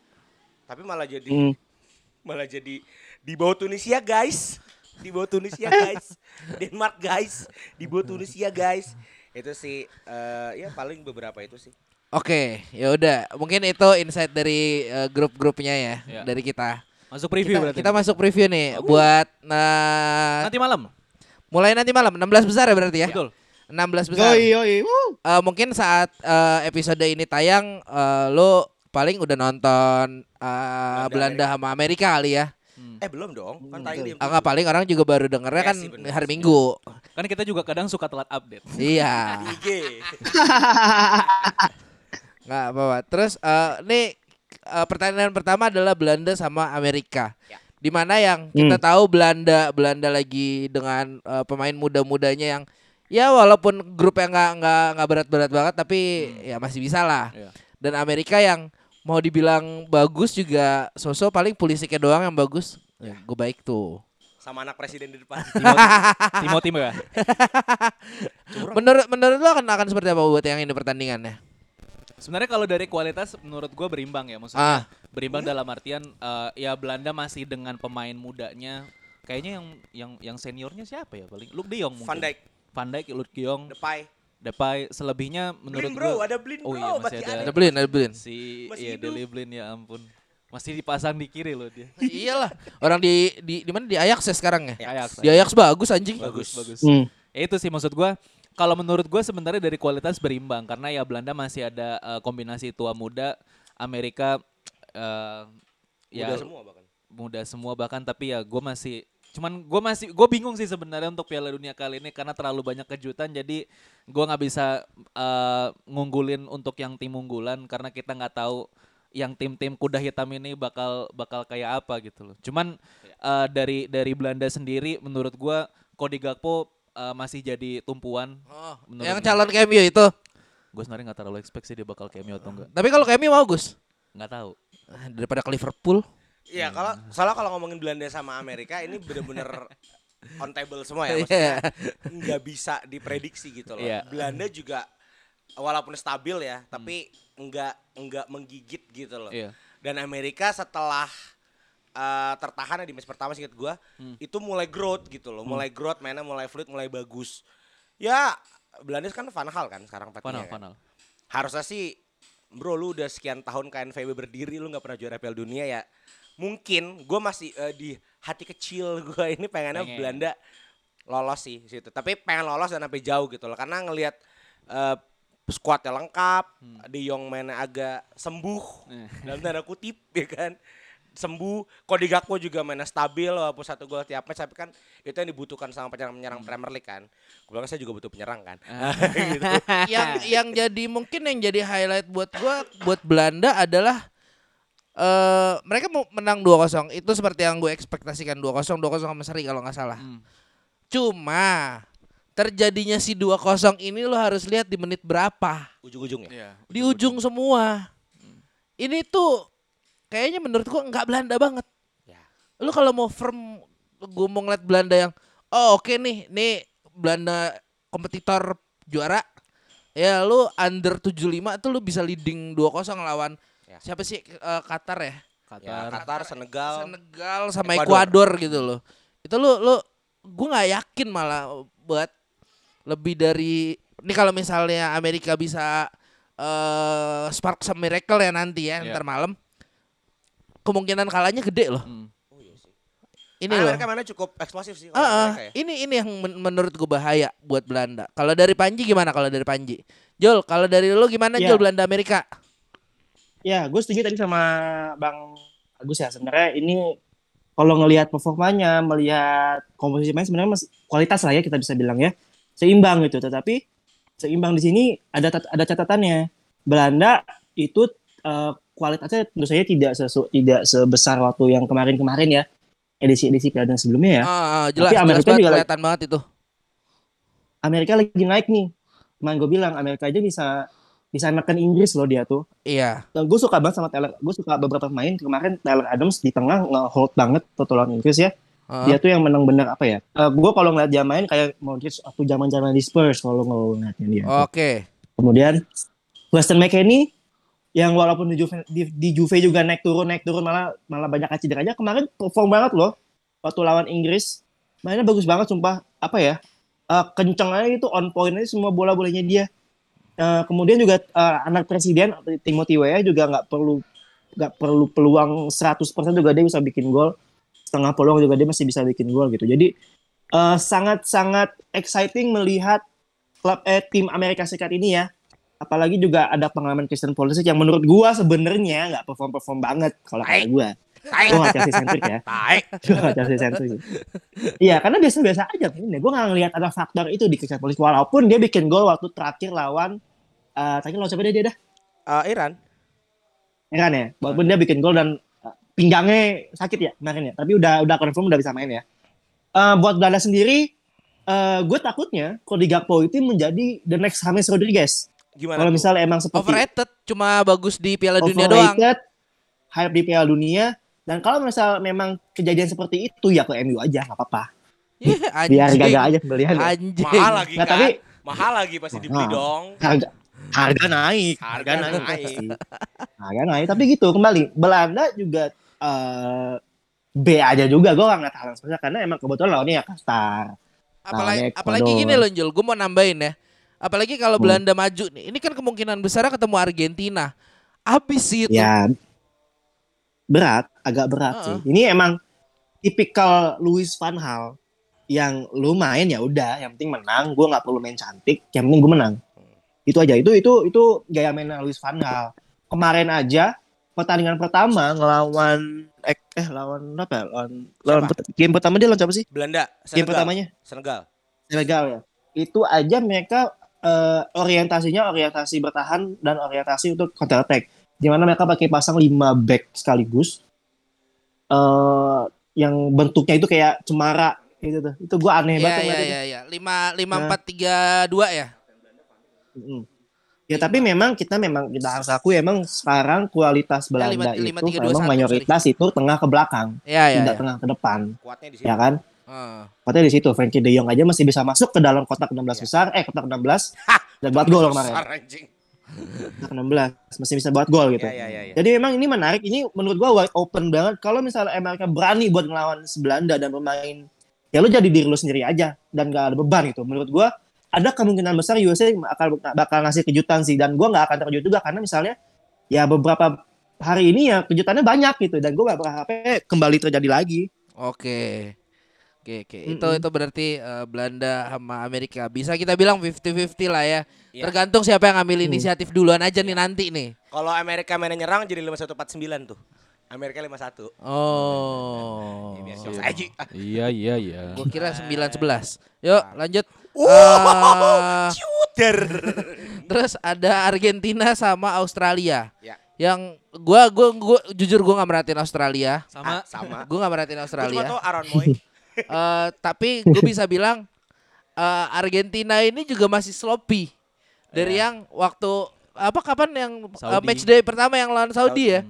[SPEAKER 1] Tapi malah jadi
[SPEAKER 4] Hmm.
[SPEAKER 1] malah jadi di bawah Tunisia guys. Di bawah Tunisia guys. Denmark guys. Di bawah Tunisia guys. Itu sih uh, ya paling beberapa itu sih.
[SPEAKER 2] Oke, ya udah. Mungkin itu insight dari eh, grup-grupnya ya,
[SPEAKER 3] Ya.
[SPEAKER 2] dari kita.
[SPEAKER 3] Masuk preview
[SPEAKER 2] kita,
[SPEAKER 3] berarti.
[SPEAKER 2] kita masuk preview nih buat nah
[SPEAKER 3] nanti malam.
[SPEAKER 2] mulai nanti malam 16 besar ya berarti ya.
[SPEAKER 3] Betul.
[SPEAKER 2] 16 besar.
[SPEAKER 4] Yoi, yoi.
[SPEAKER 2] Eh, mungkin saat eh, episode ini tayang eh, lo paling udah nonton eh, Belanda sama Amerika kali ya.
[SPEAKER 1] Eh belum dong. Kan tayang di
[SPEAKER 2] Ah, paling orang juga baru dengernya
[SPEAKER 1] Iya
[SPEAKER 2] kan
[SPEAKER 1] sih, bener
[SPEAKER 2] hari. Minggu.
[SPEAKER 3] Kan kita juga kadang suka telat update.
[SPEAKER 2] iya.
[SPEAKER 1] IG.
[SPEAKER 2] Nggak apa-apa. Terus eh nih eh, pertandingan pertama adalah Belanda sama Amerika.
[SPEAKER 1] Ya.
[SPEAKER 2] Di mana yang kita tahu Belanda Belanda lagi dengan eh, pemain muda-mudanya yang ya walaupun grupnya nggak nggak nggak berat-berat banget tapi ya masih bisa lah.
[SPEAKER 3] Iya.
[SPEAKER 2] Dan Amerika yang mau dibilang bagus juga sosok paling Pulisicnya doang yang bagus. Ya, gue baik tuh.
[SPEAKER 1] Sama anak presiden di depan.
[SPEAKER 3] Timothy Timothy ya.
[SPEAKER 2] Menurut menurut lo akan akan seperti apa buat yang ini pertandingannya?
[SPEAKER 3] Sebenarnya kalau dari kualitas menurut gue berimbang ya maksudnya.
[SPEAKER 2] Ah.
[SPEAKER 3] Berimbang dalam artian eh, ya Belanda masih dengan pemain mudanya. Kayaknya yang yang yang seniornya siapa ya paling? Luke De Jong mungkin.
[SPEAKER 1] Van Dijk,
[SPEAKER 3] Van Dijk, Luke De Jong,
[SPEAKER 1] Depay.
[SPEAKER 3] Depay. Selebihnya menurut
[SPEAKER 1] Blin bro,
[SPEAKER 3] gue
[SPEAKER 1] ada Blin
[SPEAKER 3] Oh
[SPEAKER 1] bro.
[SPEAKER 3] iya, masih ada.
[SPEAKER 2] Ada Blin, ada Blin.
[SPEAKER 3] si
[SPEAKER 1] Masih
[SPEAKER 3] iya. Deli Blin ya ampun. Masih dipasang di kiri loh dia.
[SPEAKER 2] Iyalah, orang di di di mana di Ajax ya sekarang ya?
[SPEAKER 3] Ajax.
[SPEAKER 2] Di Ajax bagus anjing.
[SPEAKER 3] Bagus, bagus.
[SPEAKER 4] Hmm.
[SPEAKER 3] Ya itu sih maksud gua. Kalau menurut gue sebenarnya dari kualitas berimbang karena ya Belanda masih ada eh, kombinasi tua muda, Amerika eh, ya
[SPEAKER 1] Udah semua bahkan.
[SPEAKER 3] muda semua bahkan tapi ya gue masih cuman gue masih gue bingung sih sebenarnya untuk Piala Dunia kali ini karena terlalu banyak kejutan jadi gue nggak bisa eh, ngunggulin untuk yang tim unggulan karena kita nggak tahu yang tim-tim kuda hitam ini bakal bakal kayak apa gitu loh. Cuman eh, dari dari Belanda sendiri menurut gue Cody Gakpo eh, masih jadi tumpuan.
[SPEAKER 2] Oh, yang calon cameo itu.
[SPEAKER 3] Gue sebenarnya nggak terlalu expect sih dia bakal cameo atau enggak.
[SPEAKER 2] Tapi kalau cameo mau Gus
[SPEAKER 3] Nggak tahu.
[SPEAKER 2] Ah, daripada ke Liverpool.
[SPEAKER 1] Iya, kalau soalnya kalau ngomongin Belanda sama Amerika ini bener-bener on table semua ya
[SPEAKER 2] Iya.
[SPEAKER 1] maksudnya nggak bisa diprediksi gitu loh.
[SPEAKER 3] Iya.
[SPEAKER 1] Belanda juga walaupun stabil ya, tapi nggak nggak menggigit gitu loh.
[SPEAKER 3] Iya.
[SPEAKER 1] Dan Amerika setelah eh, tertahan ya di match pertama singkat gua, itu mulai growth gitu loh, mulai growth mainnya mulai fluid, mulai bagus. Ya Belanda kan Van Hal kan sekarang pelatihnya kan.
[SPEAKER 3] panal.
[SPEAKER 1] Harusnya sih bro lu udah sekian tahun KNVB berdiri lu nggak pernah juara Piala Dunia ya mungkin gue masih eh, di hati kecil gue ini pengennya
[SPEAKER 3] Pengen.
[SPEAKER 1] Belanda lolos sih situ. Tapi pengen lolos dan sampai jauh gitu loh. Karena ngelihat eh, skuadnya lengkap De Jong mainnya agak sembuh
[SPEAKER 3] Eh.
[SPEAKER 1] dalam tanda kutip ya kan? Sembuh. Cody Gakpo juga mainnya stabil walaupun satu gol tiap match tapi kan itu yang dibutuhkan sama penyerang-penyerang Premier League kan? Gue bilang saya juga butuh penyerang kan? Gitu.
[SPEAKER 2] yang yang jadi mungkin yang jadi highlight buat gua buat Belanda adalah eh mereka mau menang 2-0 itu seperti yang gue ekspektasikan 2-0 2-0 sama seri kalau nggak salah.
[SPEAKER 3] Hmm.
[SPEAKER 2] Cuma terjadinya si 2-0 ini lo harus lihat di menit berapa.
[SPEAKER 1] ujung-ujungnya
[SPEAKER 3] Iya,
[SPEAKER 2] Di ujung semua. Ini tuh kayaknya menurut gua nggak Belanda banget.
[SPEAKER 1] ya
[SPEAKER 2] Lu kalau mau firm gue mau ngeliat Belanda yang oh oke nih, nih Belanda kompetitor juara. Ya lu under 75 tuh lu bisa leading 2-0 lawan
[SPEAKER 1] Ya.
[SPEAKER 2] siapa sih eh, Qatar ya?
[SPEAKER 1] ya
[SPEAKER 3] Qatar.
[SPEAKER 1] Qatar Senegal
[SPEAKER 2] Senegal sama
[SPEAKER 1] Ekuador.
[SPEAKER 2] Gitu loh. Itu lu lu gue nggak yakin malah buat lebih dari ini kalau misalnya Amerika bisa eh spark some miracle ya nanti ya
[SPEAKER 3] Iya.
[SPEAKER 2] ntar malam kemungkinan kalahnya gede loh.
[SPEAKER 3] Hmm.
[SPEAKER 2] Ini
[SPEAKER 1] Karena
[SPEAKER 2] loh.
[SPEAKER 1] mereka mainnya cukup eksplosif sih kalau
[SPEAKER 2] Ah, ah.
[SPEAKER 1] mereka ya.
[SPEAKER 2] ini ini yang men- menurut gue bahaya buat Belanda. Kalau dari Panji gimana kalau dari Panji? Jol, kalau dari lu gimana
[SPEAKER 4] Ya.
[SPEAKER 2] Jol Belanda Amerika?
[SPEAKER 4] Ya, gue setuju tadi sama Bang Agus ya. Sebenarnya ini kalau ngelihat performanya, melihat komposisi main sebenarnya masih kualitas lah ya kita bisa bilang ya. Seimbang gitu. Tetapi seimbang di sini ada ada catatannya. Belanda itu eh, kualitasnya tentu saja tidak sesu, tidak sebesar waktu yang kemarin-kemarin ya. Edisi-edisi Dunia sebelumnya ya.
[SPEAKER 2] Ah, ah, jelas,
[SPEAKER 4] Tapi
[SPEAKER 2] jelas
[SPEAKER 4] Amerika
[SPEAKER 2] banget
[SPEAKER 4] juga-
[SPEAKER 2] kelihatan banget itu.
[SPEAKER 4] Amerika lagi naik nih. Kemarin gue bilang Amerika aja bisa bisa makan Inggris loh dia tuh.
[SPEAKER 2] Iya.
[SPEAKER 4] gue suka banget sama Taylor gue suka beberapa pemain. Kemarin Taylor Adams di tengah nge-hold banget lawan Inggris ya.
[SPEAKER 2] Ah.
[SPEAKER 4] dia tuh yang menang bener apa ya? Gue kalau ngeliat dia main kayak Modric waktu zaman zaman di Spurs kalau ngeliatnya dia.
[SPEAKER 2] Oke.
[SPEAKER 4] kemudian Weston McKennie yang walaupun di Juve, di, di Juve juga naik turun naik turun malah malah banyak cederanya kemarin perform banget loh waktu lawan Inggris. Mainnya bagus banget sumpah. Apa ya? Eh, kenceng aja itu on point aja semua bola bolanya dia Eh, kemudian juga eh, anak presiden Timothy Weah juga nggak perlu nggak perlu peluang 100% juga dia bisa bikin gol. Setengah peluang juga dia masih bisa bikin gol gitu. Jadi eh, sangat sangat exciting melihat klub eh, tim Amerika Serikat ini ya. Apalagi juga ada pengalaman Christian Pulisic yang menurut gua sebenarnya nggak perform perform banget kalau kata gua.
[SPEAKER 1] Tai.
[SPEAKER 4] gua nggak Chelsea centric ya.
[SPEAKER 1] Tai.
[SPEAKER 4] gua nggak Chelsea centric iya karena biasa biasa aja. Ini gua nggak ngelihat ada faktor itu di Christian Pulisic. Walaupun dia bikin gol waktu terakhir lawan eh terakhir lawan siapa dia dia dah
[SPEAKER 1] Eh, Iran.
[SPEAKER 4] Iran ya walaupun dia bikin gol dan eh, pinggangnya sakit ya kemarin ya tapi udah udah confirm udah bisa main ya Eh, buat Belanda sendiri eh gue takutnya Cody Gakpo itu menjadi the next James Rodriguez
[SPEAKER 1] Gimana?
[SPEAKER 4] kalau misalnya emang seperti
[SPEAKER 2] Overrated cuma bagus di Piala Dunia doang.
[SPEAKER 4] overrated, hype di Piala Dunia dan kalau misal memang kejadian seperti itu ya ke MU aja nggak apa-apa biar
[SPEAKER 2] anjing.
[SPEAKER 4] gak aja pembelian ya.
[SPEAKER 2] Anjing.
[SPEAKER 1] mahal lagi
[SPEAKER 4] Nah,
[SPEAKER 1] kan?
[SPEAKER 4] tapi
[SPEAKER 1] mahal lagi pasti dibeli
[SPEAKER 4] Mahal.
[SPEAKER 1] dong.
[SPEAKER 4] harga harga naik
[SPEAKER 1] Harga
[SPEAKER 4] harga, naik, harga naik. Tapi gitu kembali. Belanda juga eh, B aja juga. Gue gak ngeliat hal yang spesial karena emang kebetulan lawannya ya Qatar.
[SPEAKER 2] Apalagi
[SPEAKER 4] Nah,
[SPEAKER 2] apalagi
[SPEAKER 4] Ecuador.
[SPEAKER 2] gini loh Jul, gue mau nambahin ya. Apalagi kalau
[SPEAKER 4] Hmm.
[SPEAKER 2] Belanda maju nih, ini kan kemungkinan besar ketemu Argentina. Habis sih itu.
[SPEAKER 4] ya. Berat. Agak berat
[SPEAKER 2] Heeh.
[SPEAKER 4] sih ini emang tipikal Louis van Gaal yang lu main ya udah. Yang penting menang. Gue nggak perlu main cantik. Yang penting gue menang itu aja itu itu itu gaya mainnya Louis van Gaal kemarin aja pertandingan pertama ngelawan eh, eh lawan apa ya? lawan, lawan
[SPEAKER 1] Siapa?
[SPEAKER 4] game pertama dia lawan siapa sih
[SPEAKER 1] Belanda,
[SPEAKER 4] game
[SPEAKER 1] Senegal.
[SPEAKER 4] pertamanya
[SPEAKER 1] Senegal.
[SPEAKER 4] Senegal ya itu aja mereka eh, orientasinya orientasi bertahan dan orientasi untuk counter attack di mana mereka pakai pasang 5 back sekaligus eh yang bentuknya itu kayak cemara gitu tuh itu gua aneh
[SPEAKER 2] Iya
[SPEAKER 4] banget
[SPEAKER 2] iya
[SPEAKER 4] itu.
[SPEAKER 2] iya iya. Lima lima
[SPEAKER 4] Nah.
[SPEAKER 2] empat tiga dua ya.
[SPEAKER 4] Mm. Ya tapi memang kita memang kita harus akui emang sekarang kualitas Belanda
[SPEAKER 2] lima- lima,
[SPEAKER 4] itu
[SPEAKER 2] tiga, dua,
[SPEAKER 4] memang
[SPEAKER 2] satu,
[SPEAKER 4] mayoritas itu tengah ke belakang,
[SPEAKER 2] Iya iya.
[SPEAKER 4] tidak
[SPEAKER 2] iya.
[SPEAKER 4] tengah ke depan,
[SPEAKER 1] Kuatnya di situ.
[SPEAKER 4] ya kan?
[SPEAKER 2] Heeh.
[SPEAKER 4] Katanya di situ Frankie De Jong aja masih bisa masuk ke dalam kotak 16
[SPEAKER 1] Iya.
[SPEAKER 4] besar, eh kotak 16 dan buat gol kemarin. Kotak 16 masih bisa buat gol gitu.
[SPEAKER 1] Ya, ya, ya, ya.
[SPEAKER 4] Jadi memang ini menarik. Ini menurut gua wide open banget. Kalau misalnya Amerika berani buat ngelawan Belanda dan bermain, ya lu jadi diri lu sendiri aja dan gak ada beban gitu. Menurut gua ada kemungkinan besar USA bakal bakal ngasih kejutan sih dan gua nggak akan terkejut juga karena misalnya ya beberapa hari ini ya kejutannya banyak gitu dan gue gak berharapnya kembali terjadi lagi.
[SPEAKER 2] Oke. Oke, oke. Itu
[SPEAKER 4] Mm-mm.
[SPEAKER 2] itu berarti eh, Belanda sama Amerika. Bisa kita bilang 50-50 lah ya.
[SPEAKER 1] Iya.
[SPEAKER 2] Tergantung siapa yang ngambil
[SPEAKER 4] Hmm.
[SPEAKER 2] inisiatif duluan aja nih nanti nih.
[SPEAKER 1] Kalau Amerika mainnya nyerang jadi 5149 tuh. Amerika 51.
[SPEAKER 2] Oh.
[SPEAKER 1] Ini aja.
[SPEAKER 3] Iya iya iya.
[SPEAKER 2] Gua kira 9-11. Yuk, lanjut.
[SPEAKER 1] Wah,
[SPEAKER 2] Eh,
[SPEAKER 1] Cuter.
[SPEAKER 2] terus ada Argentina sama Australia.
[SPEAKER 1] Ya.
[SPEAKER 2] Yang gua gua gua jujur gua nggak merhatiin Australia.
[SPEAKER 1] Sama
[SPEAKER 3] Sama
[SPEAKER 1] sama.
[SPEAKER 2] Gua nggak merhatiin
[SPEAKER 1] cuma
[SPEAKER 2] Australia.
[SPEAKER 1] tau Aaron Moy.
[SPEAKER 2] Eh, tapi gue bisa bilang eh, Argentina ini juga masih sloppy dari
[SPEAKER 1] Iya.
[SPEAKER 2] yang waktu apa kapan yang eh,
[SPEAKER 3] Saudi.
[SPEAKER 2] match day pertama yang lawan Saudi,
[SPEAKER 1] Saudi.
[SPEAKER 2] ya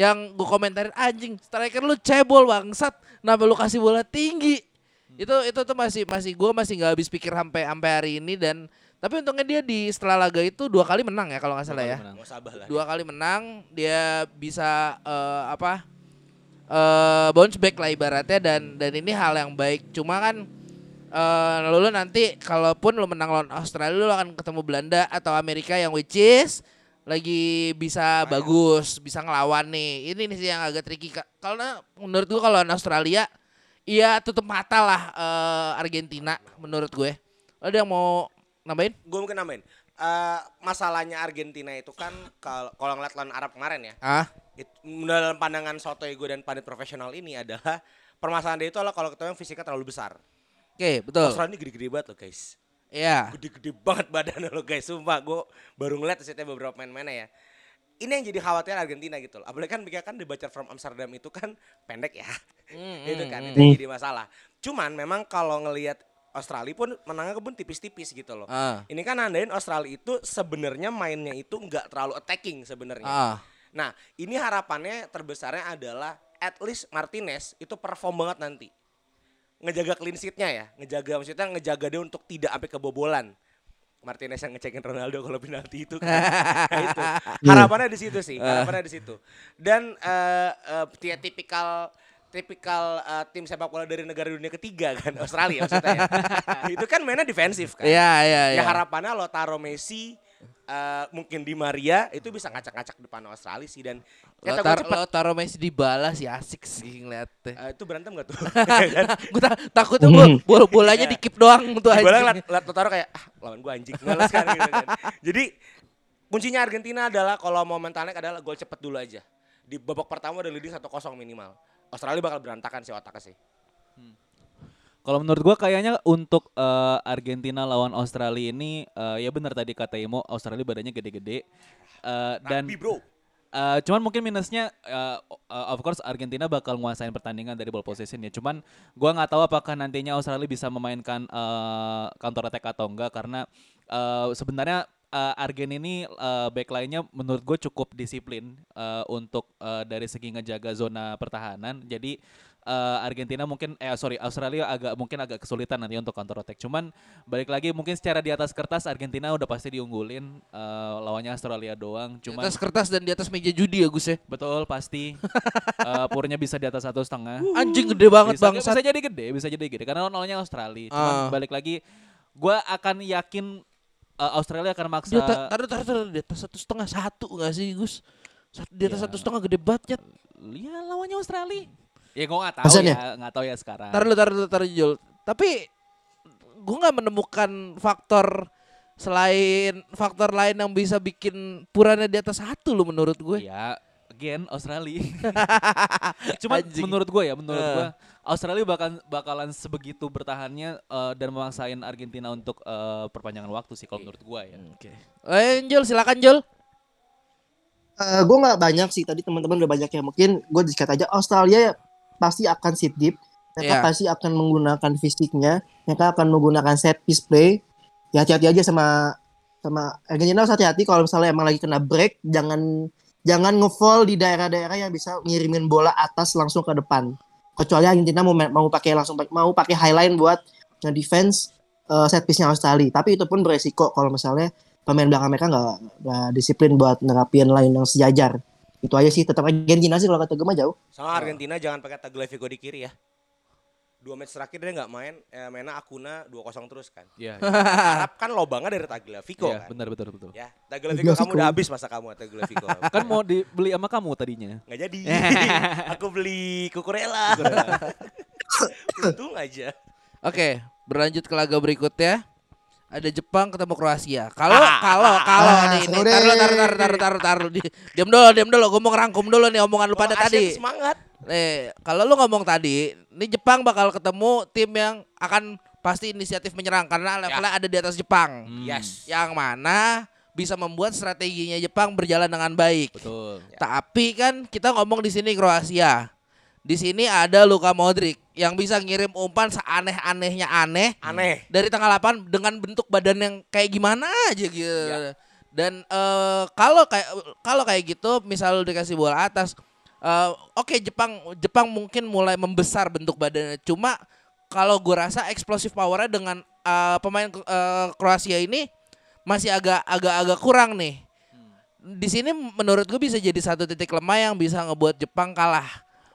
[SPEAKER 2] yang gue komentarin anjing striker lu cebol bangsat. Kenapa lu kasih bola tinggi? Itu itu tuh masih masih gue masih nggak habis pikir sampai sampai hari ini dan tapi untungnya dia di setelah laga itu dua kali menang ya kalau nggak salah ya. dua kali menang dia bisa eh, apa eh bounce back lah ibaratnya dan dan ini hal yang baik. Cuma kan eh lalu nanti kalaupun lu menang lawan Australia lu akan ketemu Belanda atau Amerika yang which is lagi bisa bagus bisa ngelawan nih. Ini nih sih yang agak tricky karena menurut gua kalau Australia iya tutup mata lah eh, Argentina menurut gue. Ada yang mau nambahin?
[SPEAKER 1] Gue mungkin nambahin. Eh, masalahnya Argentina itu kan kalau kalau ngeliat lawan Arab kemarin ya,
[SPEAKER 2] ah.
[SPEAKER 1] it- dalam pandangan sotoy gue dan pandit profesional ini adalah permasalahan dia itu adalah kalau ketemu yang fisiknya terlalu besar.
[SPEAKER 2] oke betul.
[SPEAKER 1] Australia ini gede-gede banget loh guys.
[SPEAKER 2] Iya
[SPEAKER 1] Gede-gede banget badannya loh guys, sumpah gue baru ngeliat setiap beberapa main-mainnya ya. Ini yang jadi khawatir Argentina gitu loh. Apalagi kan mereka kan debacer from Amsterdam itu kan pendek ya.
[SPEAKER 2] Hmm,
[SPEAKER 1] itu
[SPEAKER 2] hmm,
[SPEAKER 1] kan
[SPEAKER 2] hmm.
[SPEAKER 1] itu yang jadi masalah. Cuman memang kalau ngelihat Australia pun menangnya pun tipis-tipis gitu loh.
[SPEAKER 2] ah
[SPEAKER 1] Ini kan nandain Australia itu sebenarnya mainnya itu nggak terlalu attacking sebenarnya.
[SPEAKER 2] ah
[SPEAKER 1] Nah, ini harapannya terbesarnya adalah at least Martinez itu perform banget nanti. Ngejaga clean sheet-nya ya, ngejaga maksudnya ngejaga dia untuk tidak sampai kebobolan. Martinez yang ngecekin Ronaldo kalau penalti itu kan. Nah, itu. Harapannya di situ sih, harapannya di situ. Dan eh eh, dia tipikal tipikal eh, tim sepak bola dari negara dunia ketiga kan, Australia maksudnya ya. itu kan mainnya defensif kan.
[SPEAKER 2] Iya iya iya.
[SPEAKER 1] Ya harapannya lo taruh Messi eh, mungkin di Maria itu bisa ngacak-ngacak depan Australia sih dan
[SPEAKER 2] Lo,
[SPEAKER 1] kata gue
[SPEAKER 2] tar
[SPEAKER 1] cepet.
[SPEAKER 2] lo taruh Messi di bala sih asik sih ngeliatnya.
[SPEAKER 1] Eh, itu berantem gak tuh?
[SPEAKER 2] gue ta takutnya bol bol bolanya
[SPEAKER 1] Iya.
[SPEAKER 2] di keep doang tuh
[SPEAKER 1] Di bola ngeliat lo taruh kayak ah lawan gue anjing males kan gitu kan. Jadi kuncinya Argentina adalah kalau mau mentalnya adalah gol cepet dulu aja. Di babak pertama udah leading 1-0 minimal. Australia bakal berantakan sih otaknya sih.
[SPEAKER 3] Kalau menurut gua kayaknya untuk eh, Argentina lawan Australia ini eh, ya benar tadi kata Imo Australia badannya gede-gede Eh, dan
[SPEAKER 1] bro.
[SPEAKER 3] eh, cuman mungkin minusnya uh, of course Argentina bakal nguasain pertandingan dari ball possession ya. Cuman gua nggak tahu apakah nantinya Australia bisa memainkan eh, counter attack atau enggak karena eh, sebenarnya eh, Argen ini eh, backline-nya menurut gue cukup disiplin eh, untuk eh, dari segi ngejaga zona pertahanan. Jadi eh, Argentina mungkin eh sorry Australia agak mungkin agak kesulitan nanti untuk counter attack. Cuman balik lagi mungkin secara di atas kertas Argentina udah pasti diunggulin eh, lawannya Australia doang.
[SPEAKER 2] Di
[SPEAKER 3] Cuman
[SPEAKER 2] atas kertas dan di atas meja judi ya Gus ya.
[SPEAKER 3] betul pasti eh, purnya bisa di atas satu setengah.
[SPEAKER 2] Anjing gede banget
[SPEAKER 3] bisa,
[SPEAKER 2] bangsat.
[SPEAKER 3] bisa jadi gede, bisa jadi gede karena lawannya Australia. Cuman
[SPEAKER 2] Ah.
[SPEAKER 3] balik lagi, gua akan yakin Australia akan maksa.
[SPEAKER 2] Di atas, taruh, taruh, taruh, di atas satu setengah satu nggak sih Gus? Di atas
[SPEAKER 3] Ya.
[SPEAKER 2] satu setengah gede banget.
[SPEAKER 3] Ya lawannya Australia. Ya gua nggak tahu
[SPEAKER 4] Maksudnya?
[SPEAKER 3] ya, nggak tahu ya sekarang.
[SPEAKER 2] Taruh, dulu, taruh, dulu, taruh Jul. Tapi gue nggak menemukan faktor selain faktor lain yang bisa bikin puranya di atas satu lo menurut gue.
[SPEAKER 3] Ya, again Australia. Cuman
[SPEAKER 2] Anjing.
[SPEAKER 3] menurut gue ya, menurut
[SPEAKER 2] Eh.
[SPEAKER 3] gua Australia bakal bakalan sebegitu bertahannya eh, dan memaksain Argentina untuk eh, perpanjangan waktu sih kalau menurut gua ya.
[SPEAKER 2] Oke. Eh, Jul, silakan Jul.
[SPEAKER 4] gue Eh, nggak banyak sih tadi teman-teman udah banyak ya mungkin gue diskat aja Australia pasti akan sit deep mereka
[SPEAKER 2] Iya.
[SPEAKER 4] pasti akan menggunakan fisiknya. Mereka akan menggunakan set piece play. Ya hati-hati aja sama sama Argentina harus hati-hati kalau misalnya emang lagi kena break jangan jangan ngefall di daerah-daerah yang bisa ngirimin bola atas langsung ke depan. Kecuali Argentina mau mau pakai langsung mau pakai highline buat defense eh, set piece-nya Australia tapi itu pun beresiko kalau misalnya pemain belakang mereka nggak nggak disiplin buat nerapin line yang sejajar itu aja sih tetap Argentina sih kalau kata gue mah jauh
[SPEAKER 1] Sama Argentina jangan pakai Tagliafico di kiri ya. dua match terakhir dia nggak main, eh, mainnya Akuna 2-0 terus kan.
[SPEAKER 3] Iya.
[SPEAKER 1] Harap kan lobangnya dari Tagliafico
[SPEAKER 3] Iya,
[SPEAKER 1] kan.
[SPEAKER 3] benar betul betul.
[SPEAKER 1] Ya, Tagliafico kamu
[SPEAKER 4] Tagliafico.
[SPEAKER 1] udah habis masa kamu Tagliafico.
[SPEAKER 3] Kan mau dibeli sama kamu tadinya.
[SPEAKER 1] nggak jadi. Aku beli kukurela. Untung aja.
[SPEAKER 2] Oke, berlanjut ke laga berikutnya. Ada Jepang ketemu Kroasia. Kalau kalau kalau
[SPEAKER 4] Ah,
[SPEAKER 2] nih, nih taruh taruh taruh taruh taruh taruh di diam dulu diam dulu gue mau ngerangkum dulu nih omongan lu pada
[SPEAKER 1] Asian
[SPEAKER 2] tadi.
[SPEAKER 1] semangat.
[SPEAKER 2] Nih, kalau lu ngomong tadi, ini Jepang bakal ketemu tim yang akan pasti inisiatif menyerang karena levelnya ada di atas Jepang.
[SPEAKER 3] Hmm,
[SPEAKER 1] Yes.
[SPEAKER 2] Yang mana bisa membuat strateginya Jepang berjalan dengan baik.
[SPEAKER 3] Betul.
[SPEAKER 2] Tapi kan kita ngomong di sini Kroasia. Di sini ada Luka Modric yang bisa ngirim umpan seaneh-anehnya aneh
[SPEAKER 1] Aneh.
[SPEAKER 2] dari tengah lapangan dengan bentuk badan yang kayak gimana aja gitu.
[SPEAKER 1] Ya.
[SPEAKER 2] Dan eh, kalau kayak kalau kayak gitu, misal dikasih bola atas, eh, oke Jepang Jepang mungkin mulai membesar bentuk badannya. Cuma kalau gue rasa explosive powernya dengan eh, pemain eh, Kroasia ini masih agak agak agak kurang nih. Di sini menurut gue bisa jadi satu titik lemah yang bisa ngebuat Jepang kalah.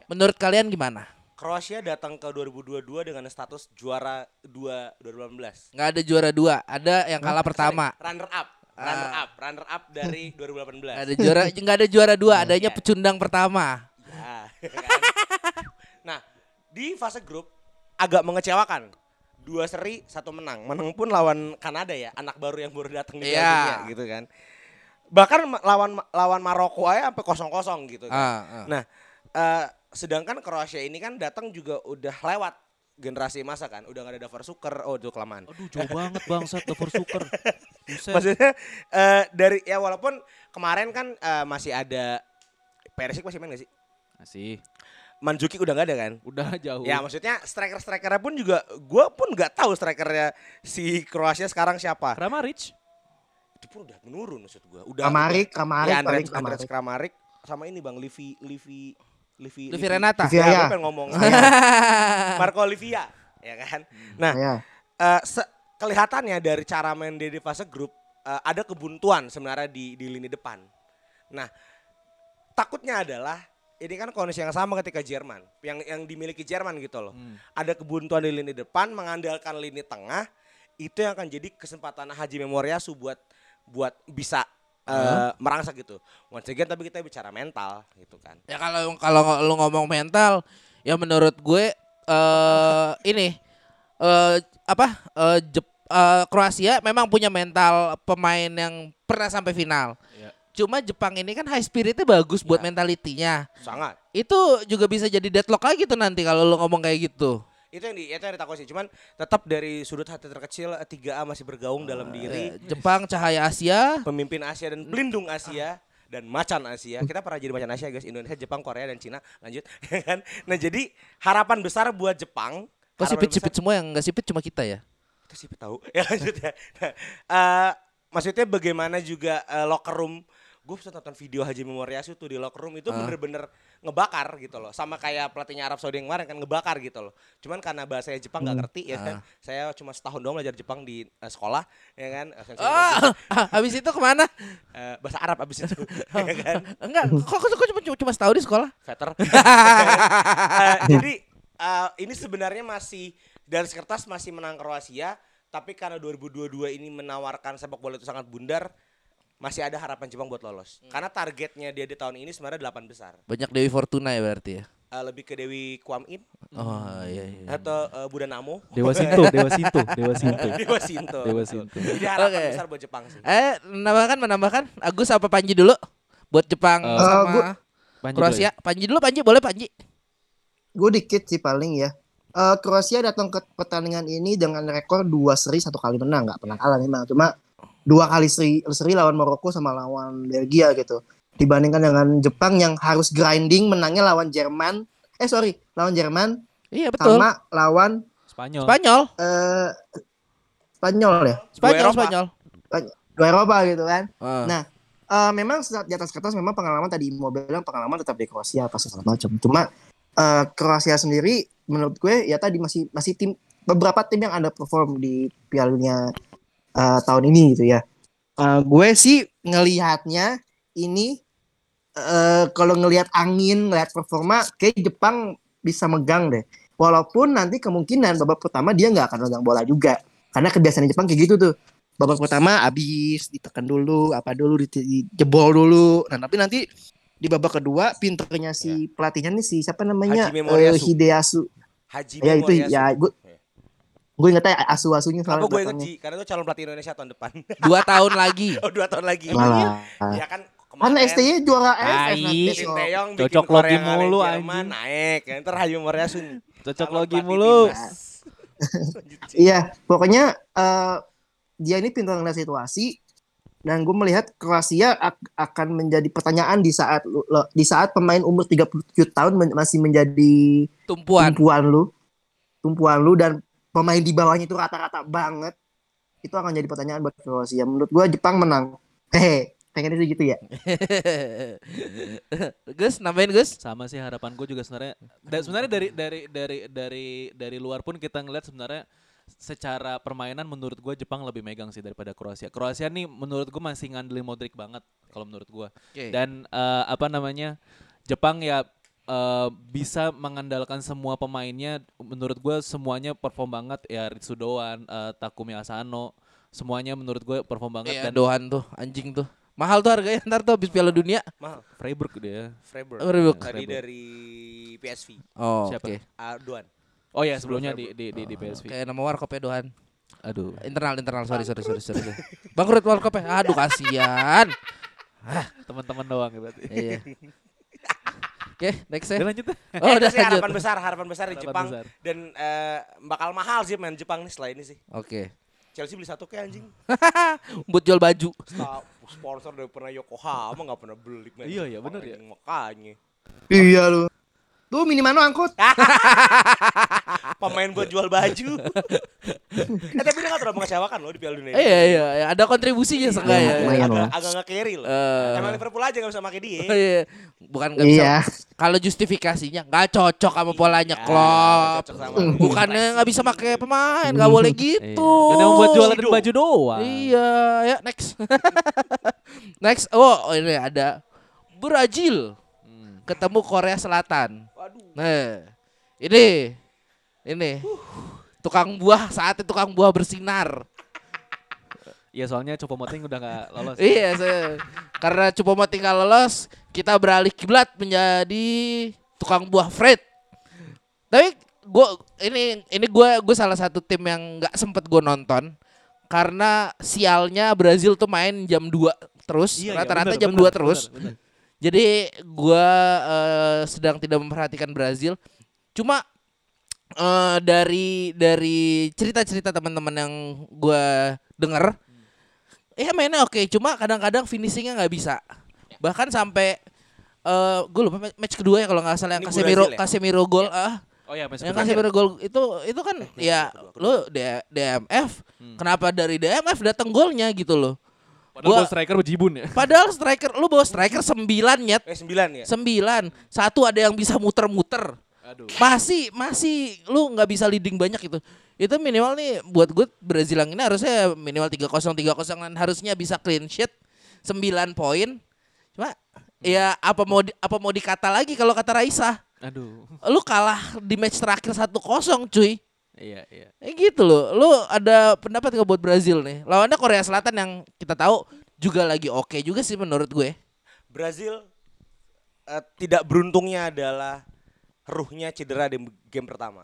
[SPEAKER 2] Menurut kalian gimana?
[SPEAKER 1] Kroasia datang ke 2022 dengan status juara 2 2018.
[SPEAKER 2] Nggak ada juara dua, ada yang kalah pertama.
[SPEAKER 1] Sorry, runner up. Runner
[SPEAKER 2] Ah.
[SPEAKER 1] up, runner up dari 2018.
[SPEAKER 2] Nggak ada juara, nggak ada juara dua, adanya pecundang pertama.
[SPEAKER 1] Ya, kan? nah, di fase grup agak mengecewakan. Dua seri, satu menang. Menang pun lawan Kanada ya, anak baru yang baru datang di
[SPEAKER 2] Iya.
[SPEAKER 1] Dunia, gitu kan. Bahkan lawan lawan Maroko aja sampai kosong-kosong gitu kan.
[SPEAKER 2] Ah, ah.
[SPEAKER 1] Nah, eh, sedangkan Kroasia ini kan datang juga udah lewat generasi masa kan, udah gak ada Davar Suker, oh itu kelamaan.
[SPEAKER 3] Aduh jauh banget bangsat Dover Suker.
[SPEAKER 1] Maksudnya eh, dari ya walaupun kemarin kan eh, masih ada Perisic masih main gak sih?
[SPEAKER 3] Masih.
[SPEAKER 1] Manzukic udah gak ada kan?
[SPEAKER 3] Udah jauh.
[SPEAKER 1] Ya maksudnya striker-strikernya pun juga gue pun nggak tahu strikernya si Kroasia sekarang siapa.
[SPEAKER 3] Kramaric.
[SPEAKER 1] Itu pun udah menurun maksud gue. Udah
[SPEAKER 4] Kamarik, Kamarik,
[SPEAKER 1] ya, Andres
[SPEAKER 4] Kamarik.
[SPEAKER 1] Kramarik sama ini Bang Livi Livi Livi
[SPEAKER 2] Livi Renata.
[SPEAKER 4] Livi-
[SPEAKER 1] Ya, pengen ngomong Marco Olivia ya kan. Nah,
[SPEAKER 4] Ya.
[SPEAKER 1] eh, se- kelihatannya dari cara main dia di fase grup eh, ada kebuntuan sebenarnya di di lini depan. Nah, takutnya adalah ini kan kondisi yang sama ketika Jerman, yang yang dimiliki Jerman gitu loh.
[SPEAKER 3] Hmm.
[SPEAKER 1] Ada kebuntuan di lini depan, mengandalkan lini tengah, itu yang akan jadi kesempatan Haji Memoriasu buat buat bisa eh, merangsek gitu. Once again tapi kita bicara mental gitu kan.
[SPEAKER 2] Ya kalau kalau lu ngomong mental, ya menurut gue eh ini eh apa? eh Jep- eh, Kroasia memang punya mental pemain yang pernah sampai final.
[SPEAKER 3] Iya.
[SPEAKER 2] Cuma Jepang ini kan high spiritnya bagus buat
[SPEAKER 1] Ya.
[SPEAKER 2] mentalitinya.
[SPEAKER 1] Sangat.
[SPEAKER 2] Itu juga bisa jadi deadlock lagi tuh nanti kalau lu ngomong kayak gitu.
[SPEAKER 1] Itu yang di, itu yang ditakut sih. Cuman tetap dari sudut hati terkecil eh, 3A masih bergaung dalam diri.
[SPEAKER 2] Eh, Jepang cahaya Asia.
[SPEAKER 1] pemimpin Asia dan pelindung Asia dan macan Asia. Kita pernah jadi macan Asia guys. Indonesia, Jepang, Korea dan Cina. Lanjut. ya kan? Nah, jadi harapan besar buat Jepang.
[SPEAKER 2] Kok sipit-sipit semua yang enggak sipit cuma kita ya?
[SPEAKER 1] Itu sipit tahu. Ya lanjut ya. Nah, eh, maksudnya bagaimana juga eh, locker room gue bisa nonton video Haji Memoriasu tuh di locker room itu
[SPEAKER 2] Ah.
[SPEAKER 1] bener-bener ngebakar gitu loh sama kayak pelatihnya Arab Saudi yang kemarin kan ngebakar gitu loh cuman karena bahasanya Jepang nggak ngerti ya kan saya cuma setahun doang belajar Jepang di eh, sekolah ya kan
[SPEAKER 2] Ah, habis itu ke mana?
[SPEAKER 1] eh, bahasa Arab abis itu ya kan
[SPEAKER 2] Enggak, kok, kok, kok cuma, cuma setahun di sekolah?
[SPEAKER 1] veter. Eh, jadi eh, ini sebenarnya masih dari kertas masih menang Kroasia, tapi karena 2022 ini menawarkan sepak bola itu sangat bundar, masih ada harapan Jepang buat lolos. Karena targetnya dia di tahun ini sebenarnya 8 besar.
[SPEAKER 2] Banyak Dewi Fortuna ya berarti ya?
[SPEAKER 1] Eh, lebih ke Dewi Kwam In
[SPEAKER 2] Oh iya iya.
[SPEAKER 1] atau eh, Buddha Namo.
[SPEAKER 3] Dewa Sinto, Dewa Sinto, Dewa Sinto.
[SPEAKER 1] Dewa Sinto.
[SPEAKER 3] Dewa. Sinto.
[SPEAKER 1] Jadi harapan
[SPEAKER 2] Oke.
[SPEAKER 1] besar buat Jepang sih.
[SPEAKER 2] Eh, menambahkan menambahkan Agus apa Panji dulu buat Jepang
[SPEAKER 3] Eh,
[SPEAKER 2] sama
[SPEAKER 4] gua-
[SPEAKER 3] Panji
[SPEAKER 2] Kroasia. Panji dulu Panji, boleh Panji.
[SPEAKER 4] Gue dikit sih paling ya. Eh, Kroasia datang ke pertandingan ini dengan rekor dua seri satu kali menang nggak pernah kalah memang cuma dua kali seri, seri lawan Maroko sama lawan Belgia gitu dibandingkan dengan Jepang yang harus grinding menangnya lawan Jerman eh sorry lawan Jerman
[SPEAKER 2] Iya betul.
[SPEAKER 4] sama lawan
[SPEAKER 3] Spanyol.
[SPEAKER 2] Spanyol,
[SPEAKER 4] eh Spanyol ya
[SPEAKER 2] Spanyol. Spanyol.
[SPEAKER 4] dua Eropa gitu kan
[SPEAKER 2] Ah.
[SPEAKER 4] Nah, eh, memang di atas kertas memang pengalaman tadi mau bilang pengalaman tetap di Kroasia apa segala macam. Cuma eh, Kroasia sendiri menurut gue ya tadi masih masih tim beberapa tim yang underperform di Piala Dunia eh, tahun ini gitu ya. Eh, gue sih ngelihatnya ini eh kalau ngelihat angin, ngelihat performa kayak Jepang bisa megang deh. Walaupun nanti kemungkinan babak pertama dia nggak akan megang bola juga. Karena kebiasaan Jepang kayak gitu tuh. Babak pertama habis ditekan dulu, apa dulu di- dijebol dulu. Nah, tapi nanti di babak kedua pinternya si pelatihnya nih si siapa namanya
[SPEAKER 1] Moriyasu.
[SPEAKER 4] Hideyasu.
[SPEAKER 1] Haji
[SPEAKER 4] Ya itu ya gue gue ingetnya asu-asunya
[SPEAKER 1] Kenapa
[SPEAKER 4] soalnya
[SPEAKER 1] gue inget. Ji? Karena itu calon pelatih Indonesia tahun depan.
[SPEAKER 2] Dua tahun lagi.
[SPEAKER 1] oh dua tahun lagi.
[SPEAKER 4] Malah.
[SPEAKER 1] Ya kan
[SPEAKER 4] Kan
[SPEAKER 1] kemarin
[SPEAKER 4] STY juara AFF nanti
[SPEAKER 1] bikin
[SPEAKER 3] Cocok
[SPEAKER 1] Korea
[SPEAKER 3] logi mulu,
[SPEAKER 1] Jerman,
[SPEAKER 3] anjing.
[SPEAKER 1] naik. Ya, ntar Haji Memoriasu nih.
[SPEAKER 3] Cocok
[SPEAKER 1] pelatih
[SPEAKER 3] mulu.
[SPEAKER 4] Iya, pokoknya eh, dia ini pintar ngeliat situasi dan gue melihat Kroasia ak- akan menjadi pertanyaan di saat lu- lo- di saat pemain umur 37 tahun men- masih menjadi
[SPEAKER 2] Tumpuan.
[SPEAKER 4] tumpuan lu, tumpuan lu dan pemain di bawahnya itu rata-rata banget. Itu akan jadi pertanyaan buat Kroasia. Menurut gue Jepang menang. Hehe, pengennya sih gitu ya.
[SPEAKER 2] Gus, nambahin Gus.
[SPEAKER 3] sama sih harapan gue juga sebenarnya dan sebenarnya dari dari dari dari dari luar pun kita ngeliat sebenarnya secara permainan menurut gue Jepang lebih megang sih daripada Kroasia. Kroasia nih menurut gue masih ngandelin Modric banget kalau menurut gue.
[SPEAKER 2] Oke.
[SPEAKER 3] Dan eh, apa namanya Jepang ya eh, bisa mengandalkan semua pemainnya. Menurut gue semuanya perform banget ya Ritsu Doan, eh, Takumi Asano, semuanya menurut gue perform banget
[SPEAKER 2] Iya,
[SPEAKER 3] dan
[SPEAKER 2] Dohan tuh, anjing tuh. Mahal tuh harganya ntar tuh habis Piala Dunia.
[SPEAKER 1] Mahal.
[SPEAKER 3] Freiburg dia.
[SPEAKER 1] Freiburg.
[SPEAKER 2] Freiburg.
[SPEAKER 1] Tadi
[SPEAKER 3] Freiburg.
[SPEAKER 1] dari PSV.
[SPEAKER 2] Oh,
[SPEAKER 3] Siapa?
[SPEAKER 2] oke.
[SPEAKER 1] Aduan.
[SPEAKER 3] Oh ya sebelumnya di di di, di PSV.
[SPEAKER 2] Kayak nama warkopnya Dohan.
[SPEAKER 3] Aduh.
[SPEAKER 2] Internal, internal. Sorry, sorry, sorry, sorry. sorry. Bangkrut warkopnya. Aduh, kasihan.
[SPEAKER 3] Teman-teman doang ya berarti.
[SPEAKER 2] iya. Oke, next ya.
[SPEAKER 3] Udah lanjut deh.
[SPEAKER 2] Oh,
[SPEAKER 1] Eh,
[SPEAKER 2] udah
[SPEAKER 1] harapan
[SPEAKER 2] lanjut.
[SPEAKER 1] besar, harapan besar di
[SPEAKER 3] Harapan
[SPEAKER 1] Jepang
[SPEAKER 3] besar.
[SPEAKER 1] dan eh, bakal mahal sih main Jepang nih setelah ini sih.
[SPEAKER 2] Oke.
[SPEAKER 1] Chelsea beli satu kayak anjing.
[SPEAKER 2] Buat jual baju.
[SPEAKER 1] Sponsor dari pernah Yokohama nggak pernah beli.
[SPEAKER 3] Iya, iya, bener ya.
[SPEAKER 1] Makanya.
[SPEAKER 4] Iya lu. Tuh Minimano angkut.
[SPEAKER 1] Pemain buat jual baju. eh tapi dia nggak terlalu mengecewakan loh di Piala Dunia.
[SPEAKER 2] Iya, iya, iya. Ada kontribusinya seenggaknya. ya.
[SPEAKER 4] lumayan
[SPEAKER 1] Agak,
[SPEAKER 4] lah.
[SPEAKER 1] agak nggak carry loh.
[SPEAKER 2] Eh.
[SPEAKER 1] Emang Liverpool aja nggak bisa pakai dia.
[SPEAKER 2] Iya. Bukan nggak bisa.
[SPEAKER 4] Iya.
[SPEAKER 2] Kalau justifikasinya nggak cocok sama polanya
[SPEAKER 1] Iya,
[SPEAKER 2] Klopp.
[SPEAKER 1] cocok sama
[SPEAKER 2] Bukannya nggak bisa pakai pemain, nggak boleh gitu.
[SPEAKER 3] Iya. Dan yang buat jualan baju doang.
[SPEAKER 2] Iya, ya next. next. Oh, ini ada Brazil. Ketemu Korea Selatan.
[SPEAKER 1] Waduh.
[SPEAKER 2] Nah, ini ini tukang buah saatnya tukang buah bersinar.
[SPEAKER 3] Iya soalnya Copo Moting udah gak lolos.
[SPEAKER 2] Iya, saya, karena cuma tinggal lolos, kita beralih kiblat menjadi tukang buah Fred. Tapi gue ini ini gue gue salah satu tim yang nggak sempet gue nonton karena sialnya Brazil tuh main jam 2 terus,
[SPEAKER 3] Iya, iya,
[SPEAKER 2] rata-rata
[SPEAKER 3] bener,
[SPEAKER 2] jam
[SPEAKER 3] bener,
[SPEAKER 2] 2 terus.
[SPEAKER 3] bener, bener.
[SPEAKER 2] Jadi gua eh, sedang tidak memperhatikan Brazil. Cuma eh, dari dari cerita-cerita teman-teman yang gua denger, ya mainnya oke. Cuma kadang-kadang finishingnya nggak bisa. Bahkan sampai eh gue lupa ma- match kedua ya kalau nggak salah yang Casemiro
[SPEAKER 1] ya?
[SPEAKER 2] Casemiro gol ah
[SPEAKER 3] Oh iya,
[SPEAKER 2] yang
[SPEAKER 3] bener.
[SPEAKER 2] Casemiro gol itu itu kan ya lu D- DMF
[SPEAKER 3] Hmm.
[SPEAKER 2] kenapa dari DMF datang golnya gitu loh.
[SPEAKER 3] Padahal
[SPEAKER 2] Gua-
[SPEAKER 3] gua striker bejibun ya.
[SPEAKER 2] Padahal striker lu bawa striker 9 nyet.
[SPEAKER 1] Eh sembilan ya.
[SPEAKER 2] sembilan. Satu ada yang bisa muter-muter.
[SPEAKER 3] Aduh.
[SPEAKER 2] masih masih. Lu nggak bisa leading banyak itu itu minimal nih buat gue Brazil yang ini harusnya minimal 3-0 3-0 dan harusnya bisa clean sheet 9 poin. Cuma ya apa mau di, apa mau dikata lagi kalau kata Raisa?
[SPEAKER 3] Aduh.
[SPEAKER 2] lu kalah di match terakhir 1-0 cuy
[SPEAKER 3] Iya, iya.
[SPEAKER 2] Eh gitu loh. Lu ada pendapat nggak buat Brazil nih? Lawannya Korea Selatan yang kita tahu juga lagi oke juga sih menurut gue.
[SPEAKER 1] Brazil eh, tidak beruntungnya adalah ruhnya cedera di game pertama.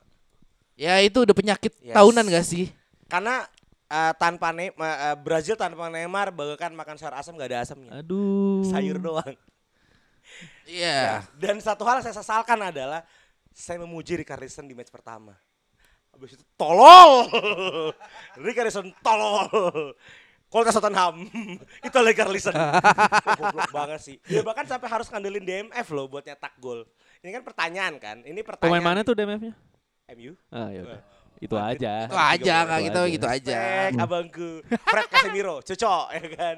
[SPEAKER 2] Ya itu udah penyakit
[SPEAKER 1] Yes.
[SPEAKER 2] tahunan gak sih?
[SPEAKER 1] Karena eh, tanpa ne eh, Brazil tanpa Neymar bagaikan makan sayur asam gak ada asamnya.
[SPEAKER 3] Aduh.
[SPEAKER 1] Sayur doang.
[SPEAKER 2] Iya.
[SPEAKER 1] Dan satu hal yang saya sesalkan adalah saya memuji Richarlison di match pertama. Habis itu tolol. Richarlison tolol. Kualitas Tottenham itu Richarlison. Goblok banget sih. Dia bahkan sampai harus ngandelin DMF loh buat nyetak gol. Ini kan pertanyaan kan. Ini pertanyaan.
[SPEAKER 3] Pemain mana tuh DMF-nya?
[SPEAKER 1] MU.
[SPEAKER 3] Ah, ya udah. Itu aja.
[SPEAKER 2] Itu aja nggak gitu
[SPEAKER 3] aja.
[SPEAKER 2] gitu aja.
[SPEAKER 1] Abangku. Fred Casemiro, cocok ya kan.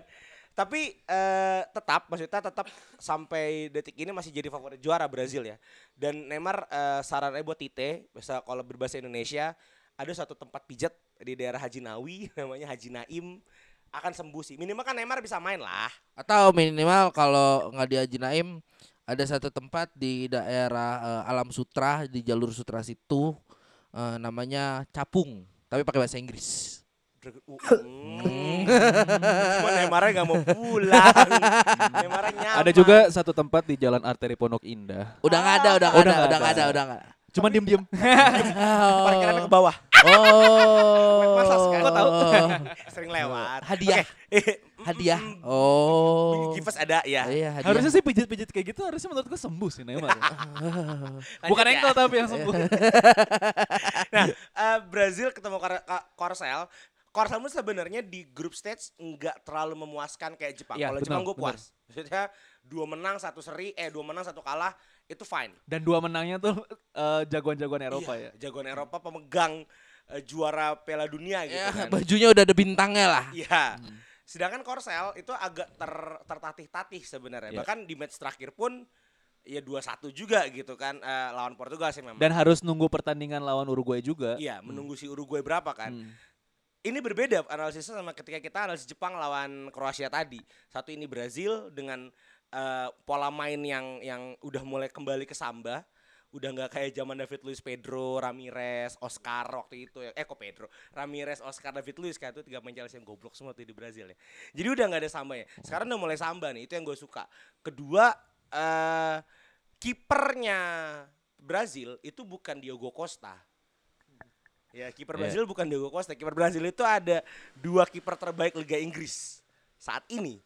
[SPEAKER 1] Tapi eh, tetap maksudnya tetap sampai detik ini masih jadi favorit juara Brazil ya. Dan Neymar eh, sarannya buat Tite, bisa kalau berbahasa Indonesia ada satu tempat pijat di daerah Haji Nawi namanya Haji Naim akan sembuh sih. Minimal kan Neymar bisa main lah.
[SPEAKER 2] Atau minimal kalau nggak di Haji Naim ada satu tempat di daerah eh, Alam Sutra di jalur Sutra situ eh, namanya Capung, tapi pakai bahasa Inggris.
[SPEAKER 1] Hmm. Cuma Neymar nggak mau pulang. Nyaman.
[SPEAKER 3] Ada juga satu tempat di Jalan Arteri Pondok Indah.
[SPEAKER 2] Udah nggak ada, udah nggak ada, udah nggak ada, udah nggak. ada.
[SPEAKER 3] Cuman diem-diem.
[SPEAKER 1] parkirannya ke bawah.
[SPEAKER 2] Oh,
[SPEAKER 1] kan? Kok tahu? Sering lewat.
[SPEAKER 2] Hadiah.
[SPEAKER 1] Oke.
[SPEAKER 2] hadiah. Oh,
[SPEAKER 1] Give us ada ya.
[SPEAKER 2] iya hadiah.
[SPEAKER 3] Harusnya sih pijit-pijit kayak gitu harusnya menurut gue sembuh sih Neymar. Bukan
[SPEAKER 1] ya.
[SPEAKER 3] engkel tapi yang sembuh.
[SPEAKER 1] Nah, eh, Brazil ketemu Korsel. Korsel pun sebenarnya di grup stage nggak terlalu memuaskan kayak Jepang.
[SPEAKER 3] Iya,
[SPEAKER 1] Kalau Jepang gue puas. Maksudnya dua menang satu seri, eh dua menang satu kalah itu fine.
[SPEAKER 3] Dan dua menangnya tuh eh, jagoan-jagoan Eropa
[SPEAKER 1] Iya,
[SPEAKER 3] ya.
[SPEAKER 1] Jagoan Eropa pemegang eh, juara Piala Dunia gitu
[SPEAKER 2] Ya,
[SPEAKER 1] kan.
[SPEAKER 2] bajunya udah ada bintangnya lah.
[SPEAKER 1] Iya. Sedangkan Korsel itu agak ter, tertatih-tatih sebenarnya.
[SPEAKER 3] Iya.
[SPEAKER 1] Bahkan di match terakhir pun ya 2-1 juga gitu kan eh, lawan Portugal sih memang.
[SPEAKER 3] Dan harus nunggu pertandingan lawan Uruguay juga.
[SPEAKER 1] iya, menunggu si Uruguay berapa kan.
[SPEAKER 3] Hmm.
[SPEAKER 1] Ini berbeda analisisnya sama ketika kita analisis Jepang lawan Kroasia tadi. Satu ini Brazil dengan eh, pola main yang yang udah mulai kembali ke samba. Udah nggak kayak zaman David Luiz, Pedro, Ramirez, Oscar waktu itu ya. Eh kok Pedro? Ramirez, Oscar, David Luiz kan itu tiga pemain yang goblok semua tuh di Brazil ya. Jadi udah nggak ada samba ya. Sekarang udah mulai samba nih, itu yang gue suka. Kedua eh kipernya Brazil itu bukan Diogo Costa. Ya, kiper. Brazil bukan Diogo Costa. Kiper Brazil itu ada dua kiper terbaik Liga Inggris saat ini.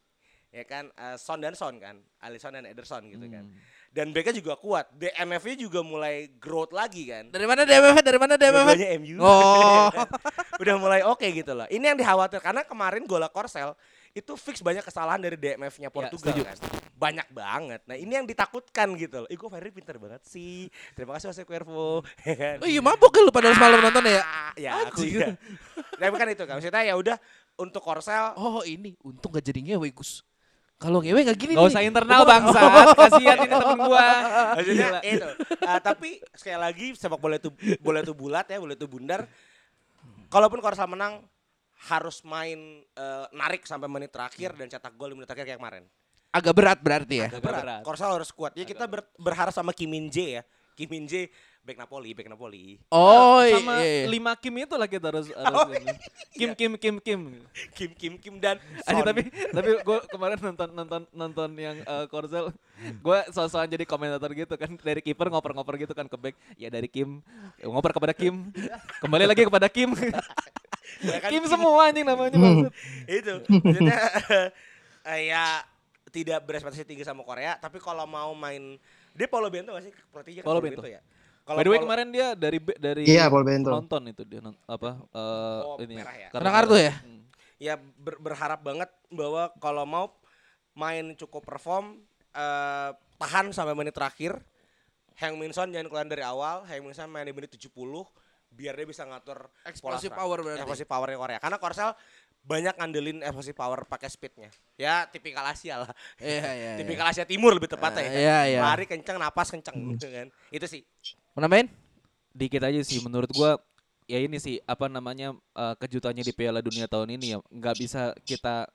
[SPEAKER 1] Ya kan, eh, Son dan Son kan, Alisson dan Ederson gitu kan.
[SPEAKER 3] Hmm.
[SPEAKER 1] Dan mereka juga kuat. DMF-nya juga mulai growth lagi kan.
[SPEAKER 2] Dari mana DMF? Dari mana DMF?
[SPEAKER 1] Dua-duanya MU.
[SPEAKER 2] Oh.
[SPEAKER 1] Udah mulai oke gitu loh. Ini yang dikhawatir karena kemarin Gola Korsel itu fix banyak kesalahan dari DMF-nya Portugal
[SPEAKER 3] setuju,
[SPEAKER 1] kan. Banyak banget. Nah, ini yang ditakutkan gitu loh. Ih, gue Ferry pinter banget sih. Terima kasih Jose Cuervo. Ya kan?
[SPEAKER 2] Oh iya mabuk kan lu pada semalam nonton ya?
[SPEAKER 1] Ah, ya aku juga. Tapi kan itu kan maksudnya ya udah untuk Korsel
[SPEAKER 2] Oh ini untung gak jadi ngewe Gus. Kalau ngewe gak gini
[SPEAKER 3] Gak
[SPEAKER 2] nih.
[SPEAKER 3] usah internal bangsa. Kasihan ini temen gua.
[SPEAKER 1] maksudnya
[SPEAKER 3] Gila.
[SPEAKER 1] itu. Ah, tapi sekali lagi sepak bola itu bola itu bulat ya, bola itu bundar. Kalaupun Korsel menang harus main eh, narik sampai menit terakhir dan cetak gol di menit terakhir kayak kemarin.
[SPEAKER 2] Agak berat berarti ya.
[SPEAKER 1] Agak
[SPEAKER 3] Agak
[SPEAKER 1] berat.
[SPEAKER 3] berat.
[SPEAKER 1] Korsel harus kuat. Ya kita ber- berharap sama Kim Min Jae ya. Kim Min Jae back Napoli, back Napoli.
[SPEAKER 2] Oh
[SPEAKER 3] Sama
[SPEAKER 2] iya. iya.
[SPEAKER 3] lima Kim itu lah kita harus, harus
[SPEAKER 1] Oh,
[SPEAKER 3] ini. Kim Kim Kim Kim.
[SPEAKER 1] Kim Kim Kim dan Son.
[SPEAKER 3] tapi tapi gue kemarin nonton nonton nonton yang uh, Korsel, gue soal jadi komentator gitu kan dari kiper ngoper-ngoper gitu kan ke back, ya dari Kim ngoper kepada Kim, kembali lagi kepada Kim,
[SPEAKER 1] Ya kan,
[SPEAKER 3] Kim semua anjing namanya maksud.
[SPEAKER 1] itu maksudnya eh, ya tidak berespektasi tinggi sama Korea tapi kalau mau main dia Paulo Bento gak sih pelatihnya kan
[SPEAKER 3] Paulo Bento.
[SPEAKER 1] ya
[SPEAKER 3] By the way kemarin dia dari dari
[SPEAKER 4] Iya, Paul Bento.
[SPEAKER 3] nonton itu dia non- apa eh,
[SPEAKER 1] Oh,
[SPEAKER 3] ini
[SPEAKER 1] merah ya?
[SPEAKER 2] Karena kartu ya?
[SPEAKER 3] Hmm.
[SPEAKER 1] ya ber- berharap banget bahwa kalau mau main cukup perform eh, tahan sampai menit terakhir Hang Min Son jangan keluar dari awal Hang Min Son main di menit 70 biar dia bisa ngatur
[SPEAKER 2] Explosive power berarti.
[SPEAKER 1] Explosive powernya Korea karena Korsel banyak ngandelin explosive power pakai speednya ya tipikal Asia lah
[SPEAKER 2] Iya iya. iya.
[SPEAKER 1] tipikal Asia Timur lebih tepatnya ya
[SPEAKER 2] iya, iya.
[SPEAKER 1] lari kenceng napas kenceng gitu kan itu sih
[SPEAKER 2] Mau nambahin?
[SPEAKER 3] dikit aja sih menurut gua ya ini sih apa namanya eh, kejutannya di Piala Dunia tahun ini ya nggak bisa kita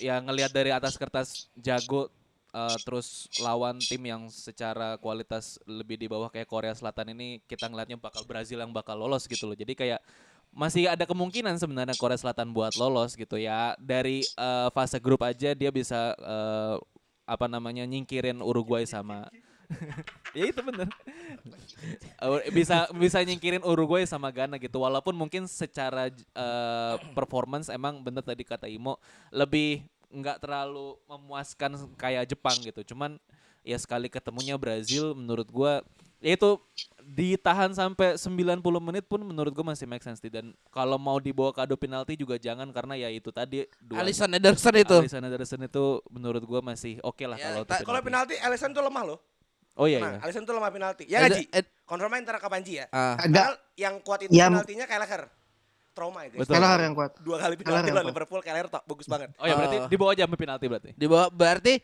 [SPEAKER 3] ya ngelihat dari atas kertas jago eh, terus lawan tim yang secara kualitas lebih di bawah kayak Korea Selatan ini kita ngelihatnya bakal Brazil yang bakal lolos gitu loh jadi kayak masih ada kemungkinan sebenarnya Korea Selatan buat lolos gitu ya dari eh, fase grup aja dia bisa eh, apa namanya nyingkirin Uruguay sama ya itu bener. Bisa bisa nyingkirin Uruguay sama Ghana gitu. Walaupun mungkin secara uh, performance emang bener tadi kata Imo lebih nggak terlalu memuaskan kayak Jepang gitu. Cuman ya sekali ketemunya Brazil menurut gua ya itu ditahan sampai 90 menit pun menurut gua masih make sense dan kalau mau dibawa kado penalti juga jangan karena ya itu tadi dua
[SPEAKER 2] Alisson Ederson itu.
[SPEAKER 3] Alisson Ederson itu menurut gua masih oke lah
[SPEAKER 2] Ya,
[SPEAKER 3] kalau
[SPEAKER 1] kalau penalti Alisson tuh lemah loh
[SPEAKER 3] oh iya
[SPEAKER 1] nah
[SPEAKER 3] iya
[SPEAKER 1] Alisson tuh lemah penalti ya nggak
[SPEAKER 2] Ed-
[SPEAKER 1] Ji
[SPEAKER 2] Ed-
[SPEAKER 1] konfirmasi ntar kapan Ji ya
[SPEAKER 2] ah.
[SPEAKER 1] Padahal yang kuat itu
[SPEAKER 4] Ya,
[SPEAKER 1] penaltinya Kelleher trauma ya guys
[SPEAKER 3] Betul.
[SPEAKER 4] Kelleher yang kuat.
[SPEAKER 1] dua kali penalti
[SPEAKER 4] yang
[SPEAKER 1] lawan. Liverpool Kelleher tok bagus banget
[SPEAKER 3] oh ya berarti
[SPEAKER 2] Oh.
[SPEAKER 3] dibawa aja sampai penalti berarti
[SPEAKER 2] Di bawah berarti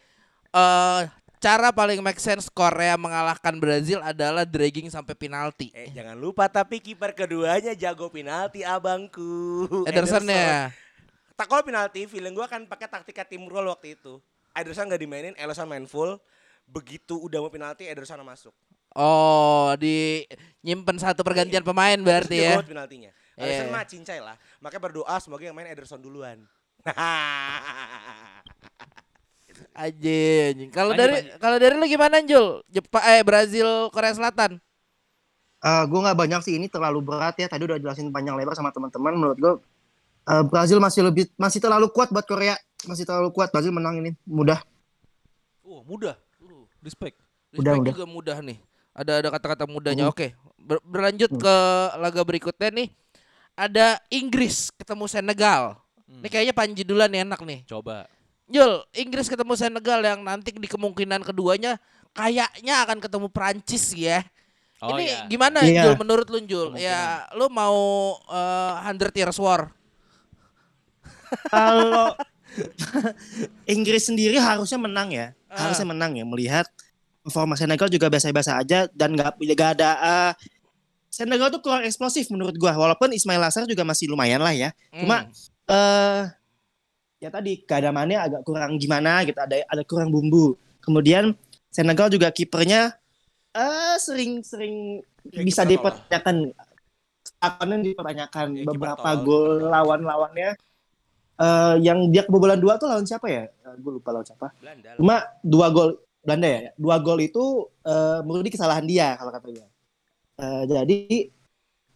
[SPEAKER 2] eh cara paling make sense Korea mengalahkan Brazil adalah dragging sampai penalti.
[SPEAKER 1] Eh jangan lupa tapi kiper keduanya jago penalti abangku.
[SPEAKER 2] Ederson ya.
[SPEAKER 1] Tak kalau penalti, feeling gua akan pakai taktika tim roll waktu itu. Ederson nggak dimainin, Ederson main full. Begitu udah mau penalti Ederson masuk.
[SPEAKER 2] Oh, di nyimpen satu pergantian pemain berarti ya.
[SPEAKER 1] penaltinya. Ederson
[SPEAKER 2] Iya.
[SPEAKER 1] mah cincai lah. Makanya berdoa semoga yang main Ederson duluan.
[SPEAKER 2] Aja anjing. Kalau dari kalau dari lu gimana Jul? Jepang eh Brazil Korea Selatan.
[SPEAKER 4] Eh gue nggak banyak sih ini terlalu berat ya. Tadi udah jelasin panjang lebar sama teman-teman. Menurut gue eh, Brazil masih lebih masih terlalu kuat buat Korea. Masih terlalu kuat. Brazil menang ini mudah.
[SPEAKER 3] Oh, mudah. Uh, respect.
[SPEAKER 4] Udah,
[SPEAKER 2] Respect
[SPEAKER 4] udah.
[SPEAKER 2] juga mudah nih. Ada ada kata-kata mudahnya.
[SPEAKER 4] Hmm.
[SPEAKER 2] Oke. Ber- berlanjut
[SPEAKER 4] Hmm.
[SPEAKER 2] ke laga berikutnya nih. Ada Inggris ketemu Senegal.
[SPEAKER 3] Hmm.
[SPEAKER 2] Ini kayaknya Panji duluan nih enak nih.
[SPEAKER 3] Coba.
[SPEAKER 2] Jul, Inggris ketemu Senegal yang nanti di kemungkinan keduanya kayaknya akan ketemu Prancis ya.
[SPEAKER 3] Oh,
[SPEAKER 2] Ini
[SPEAKER 3] iya.
[SPEAKER 2] gimana
[SPEAKER 4] Iya.
[SPEAKER 2] Jul menurut lu Jul? Ya, lu mau eh, 100 years war?
[SPEAKER 4] Kalau Inggris sendiri harusnya menang ya.
[SPEAKER 2] Ah.
[SPEAKER 4] Harusnya menang ya melihat performa Senegal juga biasa-biasa aja dan nggak nggak ada eh, Senegal tuh kurang eksplosif menurut gua. Walaupun Ismail Assar juga masih lumayan lah ya. Cuma
[SPEAKER 2] Hmm.
[SPEAKER 4] eh ya tadi keadaannya agak kurang gimana gitu ada ada kurang bumbu kemudian Senegal juga kipernya eh sering-sering
[SPEAKER 1] Ya,
[SPEAKER 4] bisa
[SPEAKER 1] kiper
[SPEAKER 4] dipertanyakan akan dipertanyakan
[SPEAKER 1] Ya,
[SPEAKER 4] beberapa gol lawan-lawannya eh yang dia kebobolan dua tuh lawan siapa ya? Gue lupa lawan siapa.
[SPEAKER 1] Belanda.
[SPEAKER 4] cuma dua gol Belanda ya? Dua gol itu eh murni kesalahan dia kalau kata gue Eh, jadi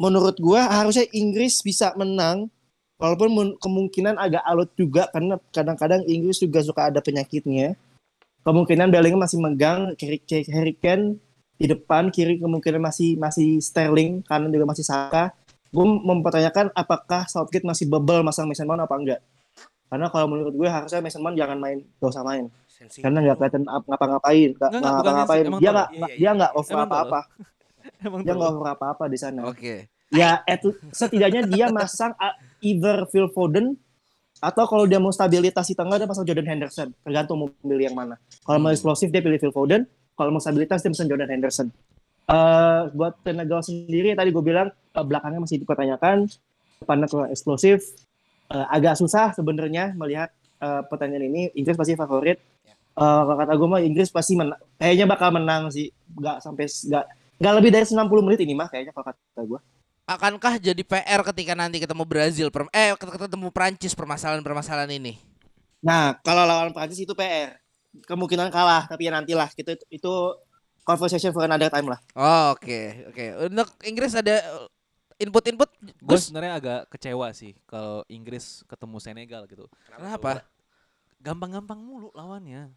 [SPEAKER 4] menurut gua harusnya Inggris bisa menang walaupun mun- kemungkinan agak alot juga karena kadang-kadang Inggris juga suka ada penyakitnya. Kemungkinan Bellingham masih megang Harry Kane di depan kiri kemungkinan masih masih Sterling kanan juga masih Saka gue mempertanyakan apakah Southgate masih bebel masang Mason Mount apa enggak. Karena kalau menurut gue harusnya Mason Mount jangan main gak usah main.
[SPEAKER 1] Sensi.
[SPEAKER 4] karena nggak kelihatan ap- ngapa-ngapain nggak ngapa-ngapain. dia nggak
[SPEAKER 1] Iya, iya,
[SPEAKER 4] dia
[SPEAKER 1] iya.
[SPEAKER 4] nggak over
[SPEAKER 3] Emang tolol.
[SPEAKER 4] apa-apa.
[SPEAKER 3] Emang
[SPEAKER 4] dia nggak over apa-apa di sana.
[SPEAKER 2] Oke.
[SPEAKER 4] ya at- setidaknya dia masang uh, either Phil Foden atau kalau dia mau stabilitas di tengah dia pasang Jordan Henderson. Tergantung mau pilih yang mana. Kalau mau
[SPEAKER 2] Hmm.
[SPEAKER 4] eksplosif dia pilih Phil Foden. Kalau mau stabilitas dia pasang Jordan Henderson Eh buat Senegal sendiri tadi gue bilang eh, belakangnya masih dipertanyakan depannya kurang eksplosif Eh, agak susah sebenarnya melihat eh, pertandingan ini Inggris pasti favorit. Eh, kalau kata gue mah Inggris pasti menang kayaknya bakal menang sih nggak sampai nggak nggak lebih dari 90 menit ini mah kayaknya kalau kata gue
[SPEAKER 2] Akankah jadi PR ketika nanti ketemu Brazil per- eh ket- ketemu Prancis permasalahan-permasalahan ini?
[SPEAKER 4] Nah, kalau lawan Prancis itu PR. Kemungkinan kalah, tapi ya nantilah. Gitu, itu conversation for another time lah.
[SPEAKER 2] Oh, oke, oke. Untuk Inggris ada uh, input-input
[SPEAKER 3] Gue sebenarnya agak kecewa sih kalau Inggris ketemu Senegal gitu.
[SPEAKER 2] Kenapa?
[SPEAKER 3] Gampang-gampang mulu lawannya.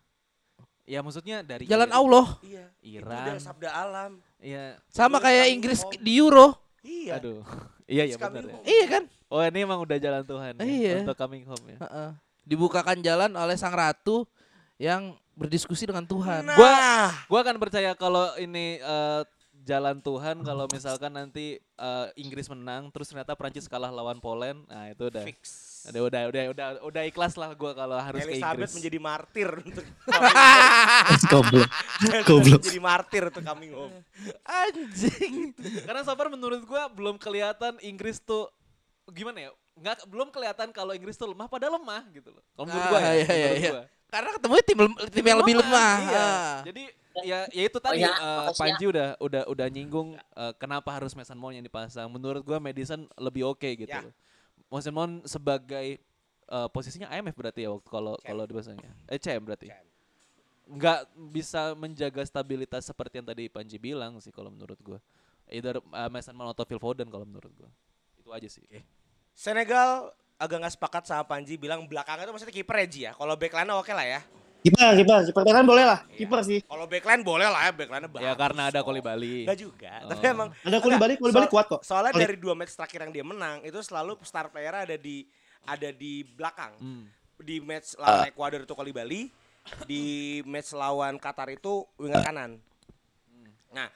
[SPEAKER 3] Ya maksudnya dari
[SPEAKER 2] Jalan
[SPEAKER 3] Iran-
[SPEAKER 2] Allah.
[SPEAKER 1] Iya. Itu
[SPEAKER 3] Iran.
[SPEAKER 1] udah sabda alam.
[SPEAKER 3] Iya.
[SPEAKER 2] Sama kayak Inggris
[SPEAKER 1] home.
[SPEAKER 2] di Euro.
[SPEAKER 1] Iya.
[SPEAKER 3] Aduh. iya iya
[SPEAKER 1] coming
[SPEAKER 3] benar ya.
[SPEAKER 2] Iya kan?
[SPEAKER 3] Oh ini emang udah jalan Tuhan ya,
[SPEAKER 2] Iya.
[SPEAKER 3] untuk coming home ya.
[SPEAKER 2] Heeh. Dibukakan jalan oleh sang ratu yang berdiskusi dengan Tuhan.
[SPEAKER 1] Nah,
[SPEAKER 3] Gua- Gua akan percaya kalau ini eh, jalan Tuhan kalau misalkan nanti eh, Inggris menang terus ternyata Prancis kalah lawan Poland. Nah, itu udah
[SPEAKER 1] fix.
[SPEAKER 3] udah udah udah udah, udah ikhlas lah gua kalau harus ke
[SPEAKER 1] Elizabeth
[SPEAKER 3] Inggris.
[SPEAKER 1] menjadi martir untuk
[SPEAKER 4] Goblok. Goblok.
[SPEAKER 1] menjadi martir untuk coming home.
[SPEAKER 2] Anjing.
[SPEAKER 3] Karena so far menurut gua belum kelihatan Inggris tuh gimana ya? Nggak belum kelihatan kalau Inggris tuh lemah padahal lemah gitu loh. Kalau menurut gua ya.
[SPEAKER 2] Ah, iya, iya,
[SPEAKER 3] menurut
[SPEAKER 2] iya. Karena ketemu tim tim yang lebih lemah.
[SPEAKER 3] Iya. Jadi ya ya itu tadi
[SPEAKER 4] ya,
[SPEAKER 3] eh,
[SPEAKER 4] makasih ya.
[SPEAKER 3] Panji udah udah udah nyinggung eh, kenapa harus Mason Mount yang dipasang. Menurut gua Madison lebih oke gitu
[SPEAKER 1] Ya.
[SPEAKER 3] Mason Mount sebagai eh, posisinya IMF berarti ya waktu kalau kalau dipasangnya. Eh CM berarti.
[SPEAKER 1] CM.
[SPEAKER 3] Nggak bisa menjaga stabilitas seperti yang tadi Panji bilang sih kalau menurut gua. Either eh, Mason Mount atau Phil Foden kalau menurut gua. Itu aja sih.
[SPEAKER 1] Senegal agak nggak sepakat sama Panji bilang belakangnya itu maksudnya kiper ya Ji ya. Kalau backline oke lah ya.
[SPEAKER 4] Kiper, kiper, kiper kan boleh lah.
[SPEAKER 1] Iya.
[SPEAKER 4] Kiper sih.
[SPEAKER 1] Kalau backline boleh lah ya, backline bagus.
[SPEAKER 3] Ya karena ada. Koli Bali.
[SPEAKER 1] Enggak juga. Tapi
[SPEAKER 3] Oh.
[SPEAKER 1] emang
[SPEAKER 4] Ada Kuli balik, Kuli balik kuat kok.
[SPEAKER 1] Soalnya
[SPEAKER 4] Koli-
[SPEAKER 1] dari dua match terakhir yang dia menang itu selalu star player ada di ada di belakang.
[SPEAKER 3] Hmm.
[SPEAKER 1] Di match lawan Ecuador itu Koli Bali, di match lawan Qatar itu winger kanan. Nah,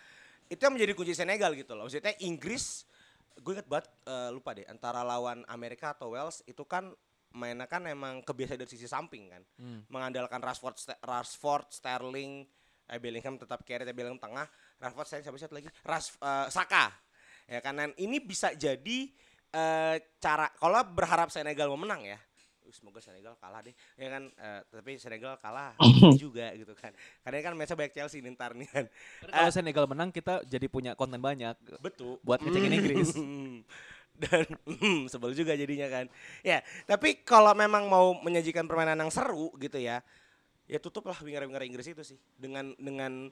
[SPEAKER 1] itu yang menjadi kunci Senegal gitu loh. Maksudnya Inggris gue inget banget eh, lupa deh antara lawan Amerika atau Wales itu kan mainnya kan emang kebiasaan dari sisi samping kan
[SPEAKER 3] Hmm.
[SPEAKER 1] mengandalkan Rashford, Rashford, Sterling, eh, Bellingham tetap carry, tapi Bellingham tengah, Rashford, Sterling siapa satu lagi, Ras, eh, Saka, ya kan? Dan ini bisa jadi eh, cara kalau berharap Senegal mau menang ya, "Uh, semoga Senegal kalah deh. Ya kan eh, tapi Senegal kalah juga gitu kan. Karena kan matchnya banyak Chelsea nih ntar nih kan.
[SPEAKER 3] Kalau Senegal menang kita jadi punya konten banyak
[SPEAKER 1] betul.
[SPEAKER 3] buat ngecekin Inggris.
[SPEAKER 1] dan hmm, sebel juga jadinya kan. Ya tapi kalau memang mau menyajikan permainan yang seru gitu ya ya tutuplah winger-winger Inggris itu sih. Dengan dengan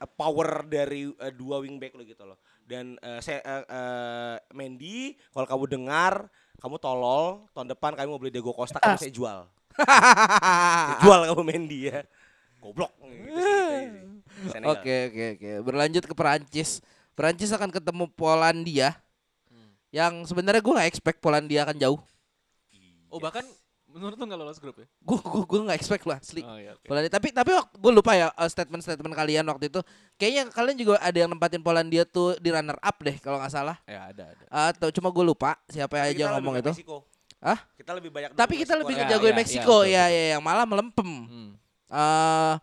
[SPEAKER 1] eh, power dari eh, dua wingback lo gitu loh dan eh, saya eh, eh, Mendy kalau kamu dengar kamu tolol tahun depan kami mau beli Diego Costa kamu saya jual Saya jual kamu Mendy ya goblok.
[SPEAKER 2] Oke oke oke. Berlanjut ke Perancis. Perancis akan ketemu Polandia. Yang sebenarnya gue nggak expect Polandia akan jauh.
[SPEAKER 3] Oh bahkan menurut lu nggak lolos grup ya?
[SPEAKER 2] Gue gue gue nggak expect lah asli.
[SPEAKER 3] Oh iya. oke.
[SPEAKER 2] Polandia. Tapi tapi gue lupa ya eh, statement-statement kalian waktu itu. Kayaknya kalian juga ada yang nempatin Polandia tuh di runner up deh kalau nggak salah.
[SPEAKER 3] Ya ada ada.
[SPEAKER 2] Atau cuma gue lupa siapa
[SPEAKER 1] Tapi
[SPEAKER 2] aja ngomong itu.
[SPEAKER 1] Meksiko.
[SPEAKER 2] Hah?
[SPEAKER 1] Kita lebih banyak
[SPEAKER 2] Tapi kita
[SPEAKER 1] Meksiko
[SPEAKER 2] lebih
[SPEAKER 1] ya.
[SPEAKER 2] ngejagoin
[SPEAKER 3] ya,
[SPEAKER 2] Meksiko
[SPEAKER 3] ya,
[SPEAKER 2] ya,
[SPEAKER 3] betul,
[SPEAKER 2] ya, yang malah melempem.
[SPEAKER 3] Hmm.
[SPEAKER 2] eh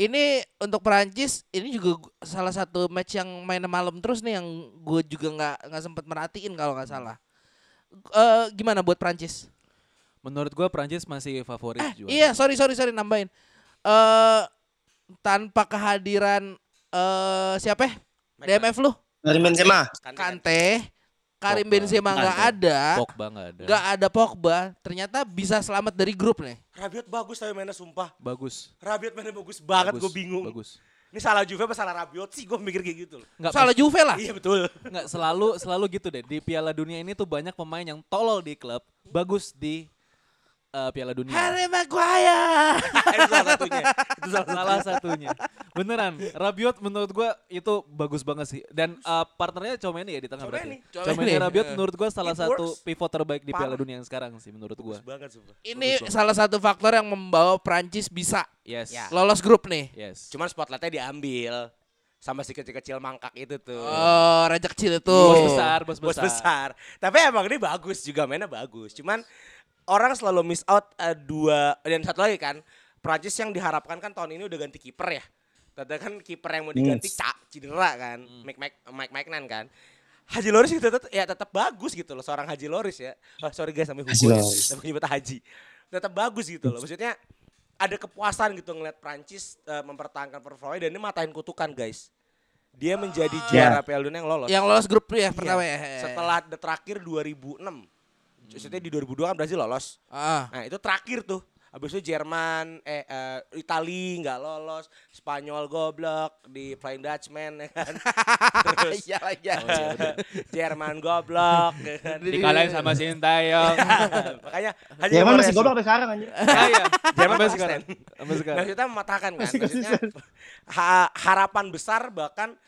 [SPEAKER 2] ini untuk Perancis ini juga salah satu match yang main malam terus nih yang gue juga nggak nggak sempet merhatiin kalau nggak salah. Eh gimana buat Perancis?
[SPEAKER 3] Menurut gua Prancis masih favorit
[SPEAKER 2] Eh,
[SPEAKER 3] juara.
[SPEAKER 2] iya sorry sorry sorry nambahin. Eh tanpa kehadiran eh siapa? ya? DMF lu?
[SPEAKER 4] Karim Benzema.
[SPEAKER 1] Kante,
[SPEAKER 2] Karim. Benzema nggak ada,
[SPEAKER 3] Pogba nggak ada.
[SPEAKER 2] nggak ada Pogba. Ternyata bisa selamat dari grup nih.
[SPEAKER 1] Rabiot bagus tapi mainnya sumpah.
[SPEAKER 3] Bagus.
[SPEAKER 1] Rabiot mainnya bagus banget, gue bingung.
[SPEAKER 3] Bagus.
[SPEAKER 1] Ini salah Juve apa salah Rabiot sih? Gue mikir kayak gitu loh.
[SPEAKER 3] Nggak,
[SPEAKER 2] Salah Juve lah.
[SPEAKER 1] Iya betul.
[SPEAKER 3] nggak selalu selalu gitu deh. Di Piala Dunia ini tuh banyak pemain yang tolol di klub, bagus di eh, Piala Dunia.
[SPEAKER 2] Harry Maguire.
[SPEAKER 1] itu salah satunya. Itu salah satunya.
[SPEAKER 3] Salah satunya. Beneran. Rabiot menurut gua itu bagus banget sih. Dan eh, partnernya Chomeni ya di tengah
[SPEAKER 1] Tchouaméni.
[SPEAKER 3] berarti. Chomeni Rabiot
[SPEAKER 2] Eh.
[SPEAKER 3] menurut gua salah
[SPEAKER 1] It
[SPEAKER 3] satu
[SPEAKER 1] works.
[SPEAKER 3] pivot terbaik di Piala. Dunia yang sekarang sih menurut gua.
[SPEAKER 1] Bagus banget sumpah.
[SPEAKER 2] Ini salah satu faktor yang membawa Prancis bisa
[SPEAKER 3] Yes.
[SPEAKER 1] Ya.
[SPEAKER 2] lolos grup nih.
[SPEAKER 3] Yes.
[SPEAKER 1] Cuman spotlightnya diambil sama si kecil-kecil mangkak itu tuh.
[SPEAKER 2] Oh, raja kecil itu.
[SPEAKER 3] Bos besar, bos
[SPEAKER 1] Bos
[SPEAKER 3] besar.
[SPEAKER 1] besar. Tapi emang ini bagus juga mainnya bagus. Cuman orang selalu miss out eh, dua dan satu lagi kan Prancis yang diharapkan kan tahun ini udah ganti kiper ya. Tadi kan kiper yang mau diganti
[SPEAKER 4] Yes.
[SPEAKER 1] cak cedera kan, Mike Mike Mike Mike Nan kan. Haji Loris itu tetap ya tetap bagus gitu loh seorang Haji Loris ya. Oh, sorry guys sampai
[SPEAKER 4] Haji
[SPEAKER 1] hukum nyebut Haji. Tetap bagus gitu loh. Maksudnya ada kepuasan gitu ngeliat Prancis eh, mempertahankan performanya dan ini matain kutukan guys. Dia menjadi juara Piala Dunia yang lolos.
[SPEAKER 2] Yang lolos grup ya
[SPEAKER 1] Iya,
[SPEAKER 2] pertama ya.
[SPEAKER 1] Setelah the terakhir 2006. Maksudnya di 2002 kan Brazil lolos.
[SPEAKER 2] Ah.
[SPEAKER 1] Nah, itu terakhir tuh. Habis itu Jerman, eh, eh Itali nggak lolos, Spanyol goblok di Flying Dutchman ya kan. Terus
[SPEAKER 2] Iya iya.
[SPEAKER 3] Oh, iya.
[SPEAKER 1] Jerman goblok ya kan.
[SPEAKER 3] Dikalahin sama Sintayong.
[SPEAKER 1] Makanya Haji
[SPEAKER 4] Jerman masih goblok sampai sekarang anjir.
[SPEAKER 3] Ah, iya.
[SPEAKER 1] Jerman konsisten.
[SPEAKER 3] sekarang. Sampai sekarang.
[SPEAKER 1] Maksudnya mematahkan kan.
[SPEAKER 4] Masih
[SPEAKER 1] Maksudnya ha- harapan besar bahkan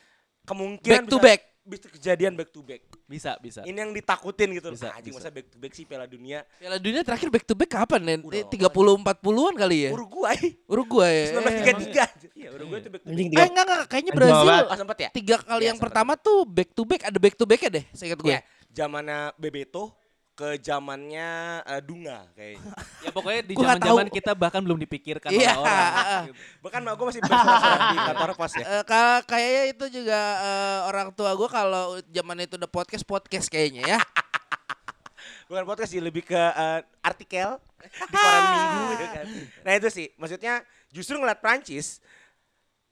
[SPEAKER 1] kemungkinan
[SPEAKER 2] Back to
[SPEAKER 1] bisa-
[SPEAKER 2] back.
[SPEAKER 1] Bisa kejadian back to back.
[SPEAKER 3] Bisa, bisa.
[SPEAKER 1] Ini yang ditakutin gitu.
[SPEAKER 3] Bisa,
[SPEAKER 1] Nah, anjing
[SPEAKER 3] bisa.
[SPEAKER 1] masa back to back sih Piala Dunia.
[SPEAKER 2] Piala Dunia terakhir back to back kapan, Nen?
[SPEAKER 1] Udah
[SPEAKER 2] Tiga puluh empat puluhan kali ya.
[SPEAKER 1] Uruguay
[SPEAKER 2] Uruguay.
[SPEAKER 1] 1933. Iya, Uruguay itu back to back.
[SPEAKER 2] Eh
[SPEAKER 4] tiga.
[SPEAKER 2] enggak enggak, kayaknya Brazil.
[SPEAKER 1] Oh, sempet ya?
[SPEAKER 2] tiga kali
[SPEAKER 1] Iya,
[SPEAKER 2] yang
[SPEAKER 1] sempet.
[SPEAKER 2] pertama tuh back to back, ada back to back ya deh, saya ingat gue.
[SPEAKER 1] Iya, zamannya Bebeto ke zamannya eh, Dunga kayaknya.
[SPEAKER 3] Ya pokoknya di zaman-zaman kita bahkan belum dipikirkan
[SPEAKER 2] Iya.
[SPEAKER 3] oleh orang.
[SPEAKER 1] Bahkan gue masih bersuara di kantor pos ya.
[SPEAKER 2] Eh, ka- kayaknya itu juga eh, orang tua gue kalau zaman itu udah podcast podcast kayaknya ya.
[SPEAKER 1] Bukan podcast sih, lebih ke eh, artikel di koran minggu ya kan. Nah itu sih, maksudnya justru ngeliat Prancis,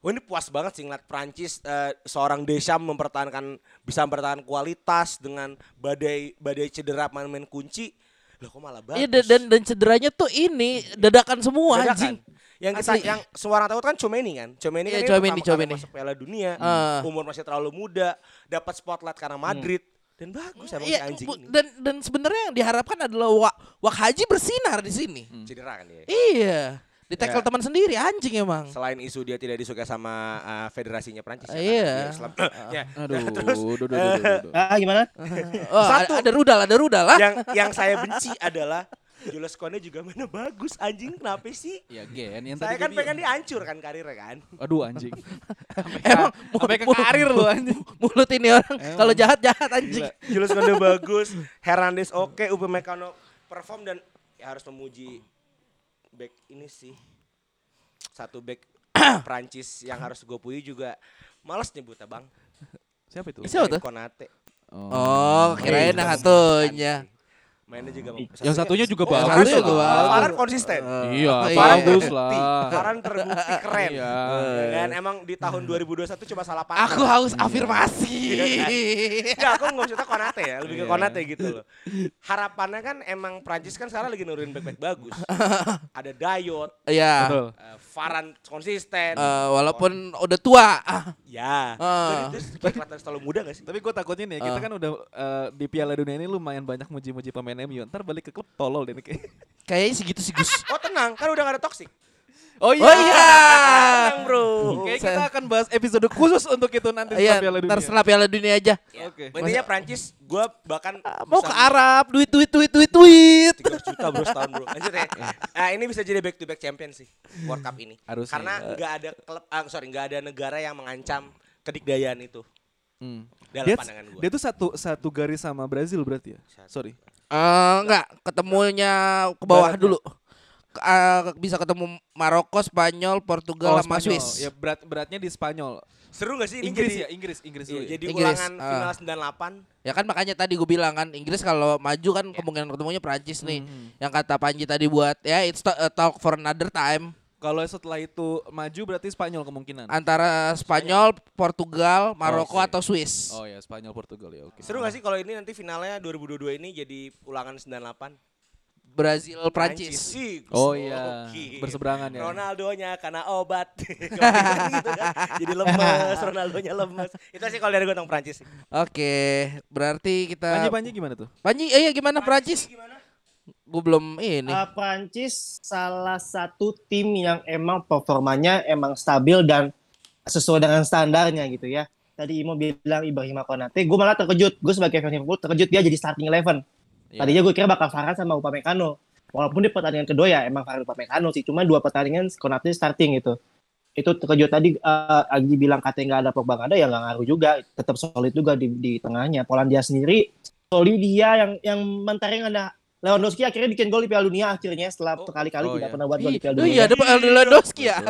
[SPEAKER 1] Wah ini puas banget sih ngeliat Prancis eh, seorang Deschamps mempertahankan bisa mempertahankan kualitas dengan badai badai cedera pemain-pemain kunci. Loh kok malah bagus.
[SPEAKER 2] Iya dan, dan dan cederanya tuh ini dadakan semua
[SPEAKER 1] Dadakan.
[SPEAKER 2] anjing.
[SPEAKER 1] Yang kita
[SPEAKER 2] Asli.
[SPEAKER 1] yang suara tahu kan Chomeni kan. Chomeni kan
[SPEAKER 2] Iya,
[SPEAKER 1] ini
[SPEAKER 2] Tchouaméni,
[SPEAKER 1] pertama kali
[SPEAKER 2] Tchouaméni.
[SPEAKER 1] masuk Piala Dunia.
[SPEAKER 2] Ah.
[SPEAKER 1] Umur masih terlalu muda, dapat spotlight karena Madrid dan bagus emang
[SPEAKER 2] Iya,
[SPEAKER 1] anjing
[SPEAKER 2] bu-
[SPEAKER 1] ini.
[SPEAKER 2] dan dan sebenarnya yang diharapkan adalah Wak, Wak Haji bersinar di sini.
[SPEAKER 1] Cedera kan dia.
[SPEAKER 2] Iya. Di tackle
[SPEAKER 1] Ya.
[SPEAKER 2] teman sendiri anjing emang.
[SPEAKER 1] Selain isu dia tidak disukai sama uh, federasinya Prancis ya,
[SPEAKER 2] Iya.
[SPEAKER 1] karena dia Islam. ya.
[SPEAKER 3] Aduh,
[SPEAKER 1] Terus
[SPEAKER 3] duh, duh, duh, duh, duh, duh.
[SPEAKER 4] Ah gimana?
[SPEAKER 2] Oh,
[SPEAKER 1] Satu.
[SPEAKER 2] ada, ada rudal, ada rudal lah.
[SPEAKER 1] yang yang saya benci adalah Jules Konde juga mainnya bagus anjing kenapa sih?
[SPEAKER 3] Ya gen, yang
[SPEAKER 1] Saya
[SPEAKER 3] tadi
[SPEAKER 1] kan pengen
[SPEAKER 3] bilang.
[SPEAKER 1] dihancurkan karirnya kan.
[SPEAKER 3] Aduh anjing.
[SPEAKER 2] Emang
[SPEAKER 3] sampai ke karir lu anjing.
[SPEAKER 2] Mulut ini orang kalau jahat jahat anjing.
[SPEAKER 1] Jules Konde bagus, Hernandez oke, Upamecano perform dan ya harus memuji back ini sih. Satu back Prancis yang harus gue puji juga males nyebutnya bang.
[SPEAKER 3] Siapa itu?
[SPEAKER 2] Siapa tuh?
[SPEAKER 1] Konate.
[SPEAKER 2] Oh, kirain
[SPEAKER 1] Iya,
[SPEAKER 2] hatunya.
[SPEAKER 1] Mainnya juga
[SPEAKER 3] Yang satunya juga
[SPEAKER 1] Oh,
[SPEAKER 3] bagus
[SPEAKER 1] satunya
[SPEAKER 2] lah.
[SPEAKER 1] juga
[SPEAKER 2] bagus.
[SPEAKER 1] Farhan konsisten.
[SPEAKER 2] Eh,
[SPEAKER 3] Iya, bagus
[SPEAKER 1] Terbukti.
[SPEAKER 3] lah.
[SPEAKER 1] Farhan terbukti keren.
[SPEAKER 3] Iya.
[SPEAKER 1] Ya kan emang di tahun 2021 cuma salah partner.
[SPEAKER 2] Aku haus afirmasi.
[SPEAKER 1] Enggak, aku nggak maksudnya Konate ya, lebih ke
[SPEAKER 3] Iya.
[SPEAKER 1] Konate gitu loh. Harapannya kan emang Prancis kan sekarang lagi nurunin back-back bagus. Ada Dayot,
[SPEAKER 2] Iya.
[SPEAKER 3] Betul.
[SPEAKER 1] eh, Varane konsisten.
[SPEAKER 2] Eh, walaupun udah tua. Ah,
[SPEAKER 1] ya. Dan itu kayak kelihatan selalu muda gak sih?
[SPEAKER 3] Tapi gue takutnya nih, kita kan udah eh, di Piala Dunia ini lumayan banyak muji-muji pemain MU. Ntar balik ke klub tolol deh kayak.
[SPEAKER 2] Kayaknya segitu sih Gus.
[SPEAKER 1] Oh tenang, kan udah gak ada toxic.
[SPEAKER 3] Oh
[SPEAKER 2] Oh iya.
[SPEAKER 1] Tenang bro.
[SPEAKER 3] Kayak
[SPEAKER 2] Saya-
[SPEAKER 3] kita akan bahas episode khusus untuk itu nanti
[SPEAKER 2] Iya,
[SPEAKER 3] setelah Piala Dunia.
[SPEAKER 2] ntar setelah Piala Dunia aja.
[SPEAKER 1] Ya,
[SPEAKER 3] Oke.
[SPEAKER 1] Intinya Prancis, gue bahkan
[SPEAKER 2] Ah, Mau ke Arab, duit duit duit duit duit.
[SPEAKER 1] 300 juta bro setahun bro. Lanjut ya. Nah, ini bisa jadi back to back champion sih World Cup ini.
[SPEAKER 3] Harusnya.
[SPEAKER 1] Karena nggak ada klub, ah, sorry nggak ada negara yang mengancam kedikdayaan itu
[SPEAKER 3] Hmm.
[SPEAKER 1] dalam
[SPEAKER 3] Dia,
[SPEAKER 1] pandangan gue.
[SPEAKER 3] dia tuh satu satu garis sama Brazil berarti ya? Sorry.
[SPEAKER 2] Eh, enggak, ketemunya ke bawah
[SPEAKER 3] Baratnya.
[SPEAKER 2] dulu. Eh, bisa ketemu Maroko, Spanyol, Portugal, sama
[SPEAKER 3] Spanyol.
[SPEAKER 2] Swiss.
[SPEAKER 3] Ya berat beratnya di Spanyol.
[SPEAKER 1] Seru gak sih ini
[SPEAKER 3] Inggris
[SPEAKER 1] jadi,
[SPEAKER 3] ya, Inggris, Inggris
[SPEAKER 1] iya,
[SPEAKER 3] dulu ya.
[SPEAKER 1] jadi
[SPEAKER 2] Inggris,
[SPEAKER 1] ulangan
[SPEAKER 2] ah.
[SPEAKER 1] final 98
[SPEAKER 2] Ya kan makanya tadi gue bilang kan Inggris kalau maju kan kemungkinan ketemunya Prancis nih.
[SPEAKER 3] Mhm.
[SPEAKER 2] Yang kata Panji tadi buat ya it's talk for another time
[SPEAKER 3] Kalau setelah itu maju berarti Spanyol kemungkinan.
[SPEAKER 2] antara Spanyol, Portugal, Maroko
[SPEAKER 3] Oke.
[SPEAKER 2] atau Swiss.
[SPEAKER 3] Oh ya, Spanyol Portugal ya, oke.
[SPEAKER 1] Seru gak sih kalau ini nanti finalnya 2022 ini jadi ulangan 98
[SPEAKER 2] Brazil, Prancis.
[SPEAKER 3] Oh iya,
[SPEAKER 1] gokil.
[SPEAKER 3] berseberangan ya.
[SPEAKER 1] Ronaldonya karena obat Kemarin gitu kan. Jadi lemes Ronaldonya lemes Itu sih kalau dari gue tentang Prancis
[SPEAKER 2] Oke, berarti kita
[SPEAKER 3] Panji Panji gimana tuh?
[SPEAKER 2] Panji, eh, iya gimana Prancis? Gue belum ini.
[SPEAKER 4] Uh, Prancis salah satu tim yang emang performanya emang stabil dan sesuai dengan standarnya gitu ya. Tadi Imo bilang Ibrahima Konate, gue malah terkejut. Gue sebagai fan Liverpool terkejut dia jadi starting eleven.
[SPEAKER 3] Iya.
[SPEAKER 4] Tadinya gue kira bakal Farhan sama Upamecano. Walaupun di pertandingan kedua ya emang Farhan Upamecano sih. Cuma dua pertandingan Konate starting gitu. Itu terkejut tadi uh, Agi bilang katanya nggak ada Pogba nggak ada ya nggak ngaruh juga. Tetap solid juga di, di tengahnya. Polandia sendiri solid dia yang yang mentereng ada Lewandowski akhirnya bikin gol di Piala Dunia akhirnya setelah
[SPEAKER 1] Oh.
[SPEAKER 4] berkali-kali
[SPEAKER 3] Oh,
[SPEAKER 4] tidak
[SPEAKER 3] iya.
[SPEAKER 4] pernah buat gol di Piala
[SPEAKER 2] Oh
[SPEAKER 4] Dunia.
[SPEAKER 2] iya, ada Pak Lewandowski ya.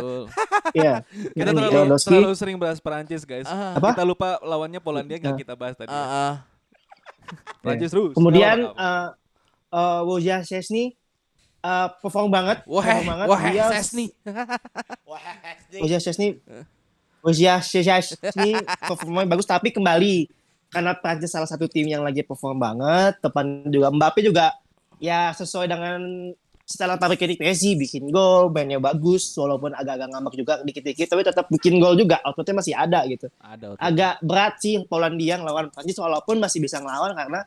[SPEAKER 4] Iya.
[SPEAKER 3] Kita terlalu,
[SPEAKER 4] Lewandowski.
[SPEAKER 3] terlalu sering bahas Perancis guys.
[SPEAKER 2] Ah,
[SPEAKER 4] Apa?
[SPEAKER 3] Kita lupa lawannya Polandia nggak
[SPEAKER 4] Ah.
[SPEAKER 3] kita bahas tadi.
[SPEAKER 2] ah, ah.
[SPEAKER 3] Perancis terus.
[SPEAKER 4] Kemudian uh, uh, Wojciech Szczesny uh, perform banget,
[SPEAKER 2] Wah,
[SPEAKER 4] perform banget.
[SPEAKER 2] wah,
[SPEAKER 4] Dia
[SPEAKER 2] Sesni.
[SPEAKER 1] Wah
[SPEAKER 4] Wojciech Szczesny Wojciech Szczesny performanya bagus tapi kembali karena Prancis salah satu tim yang lagi perform banget, depan juga Mbappe juga ya sesuai dengan setelah pabrik Messi bikin gol, mainnya bagus walaupun agak-agak ngambek juga dikit-dikit tapi tetap bikin gol juga, outputnya masih ada gitu.
[SPEAKER 3] Ada. otak.
[SPEAKER 4] agak berat sih Polandia ngelawan Prancis walaupun masih bisa ngelawan karena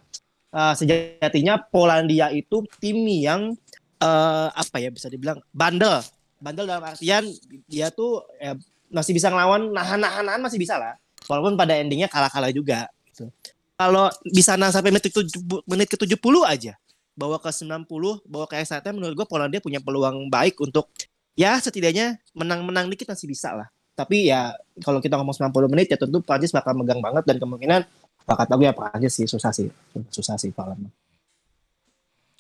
[SPEAKER 4] uh, sejatinya Polandia itu tim yang uh, apa ya bisa dibilang bandel bandel dalam artian dia tuh ya, masih bisa ngelawan nahan-nahan nahan masih bisa lah walaupun pada endingnya kalah-kalah juga gitu. kalau bisa sampai menit ke 70 menit ke 70 aja bawa ke 90 bawa ke extra time menurut gue Polandia punya peluang baik untuk ya setidaknya menang-menang dikit masih bisa lah tapi ya kalau kita ngomong 90 menit ya tentu Prancis bakal megang banget dan kemungkinan bakat aku ya Prancis sih susah sih susah sih kalau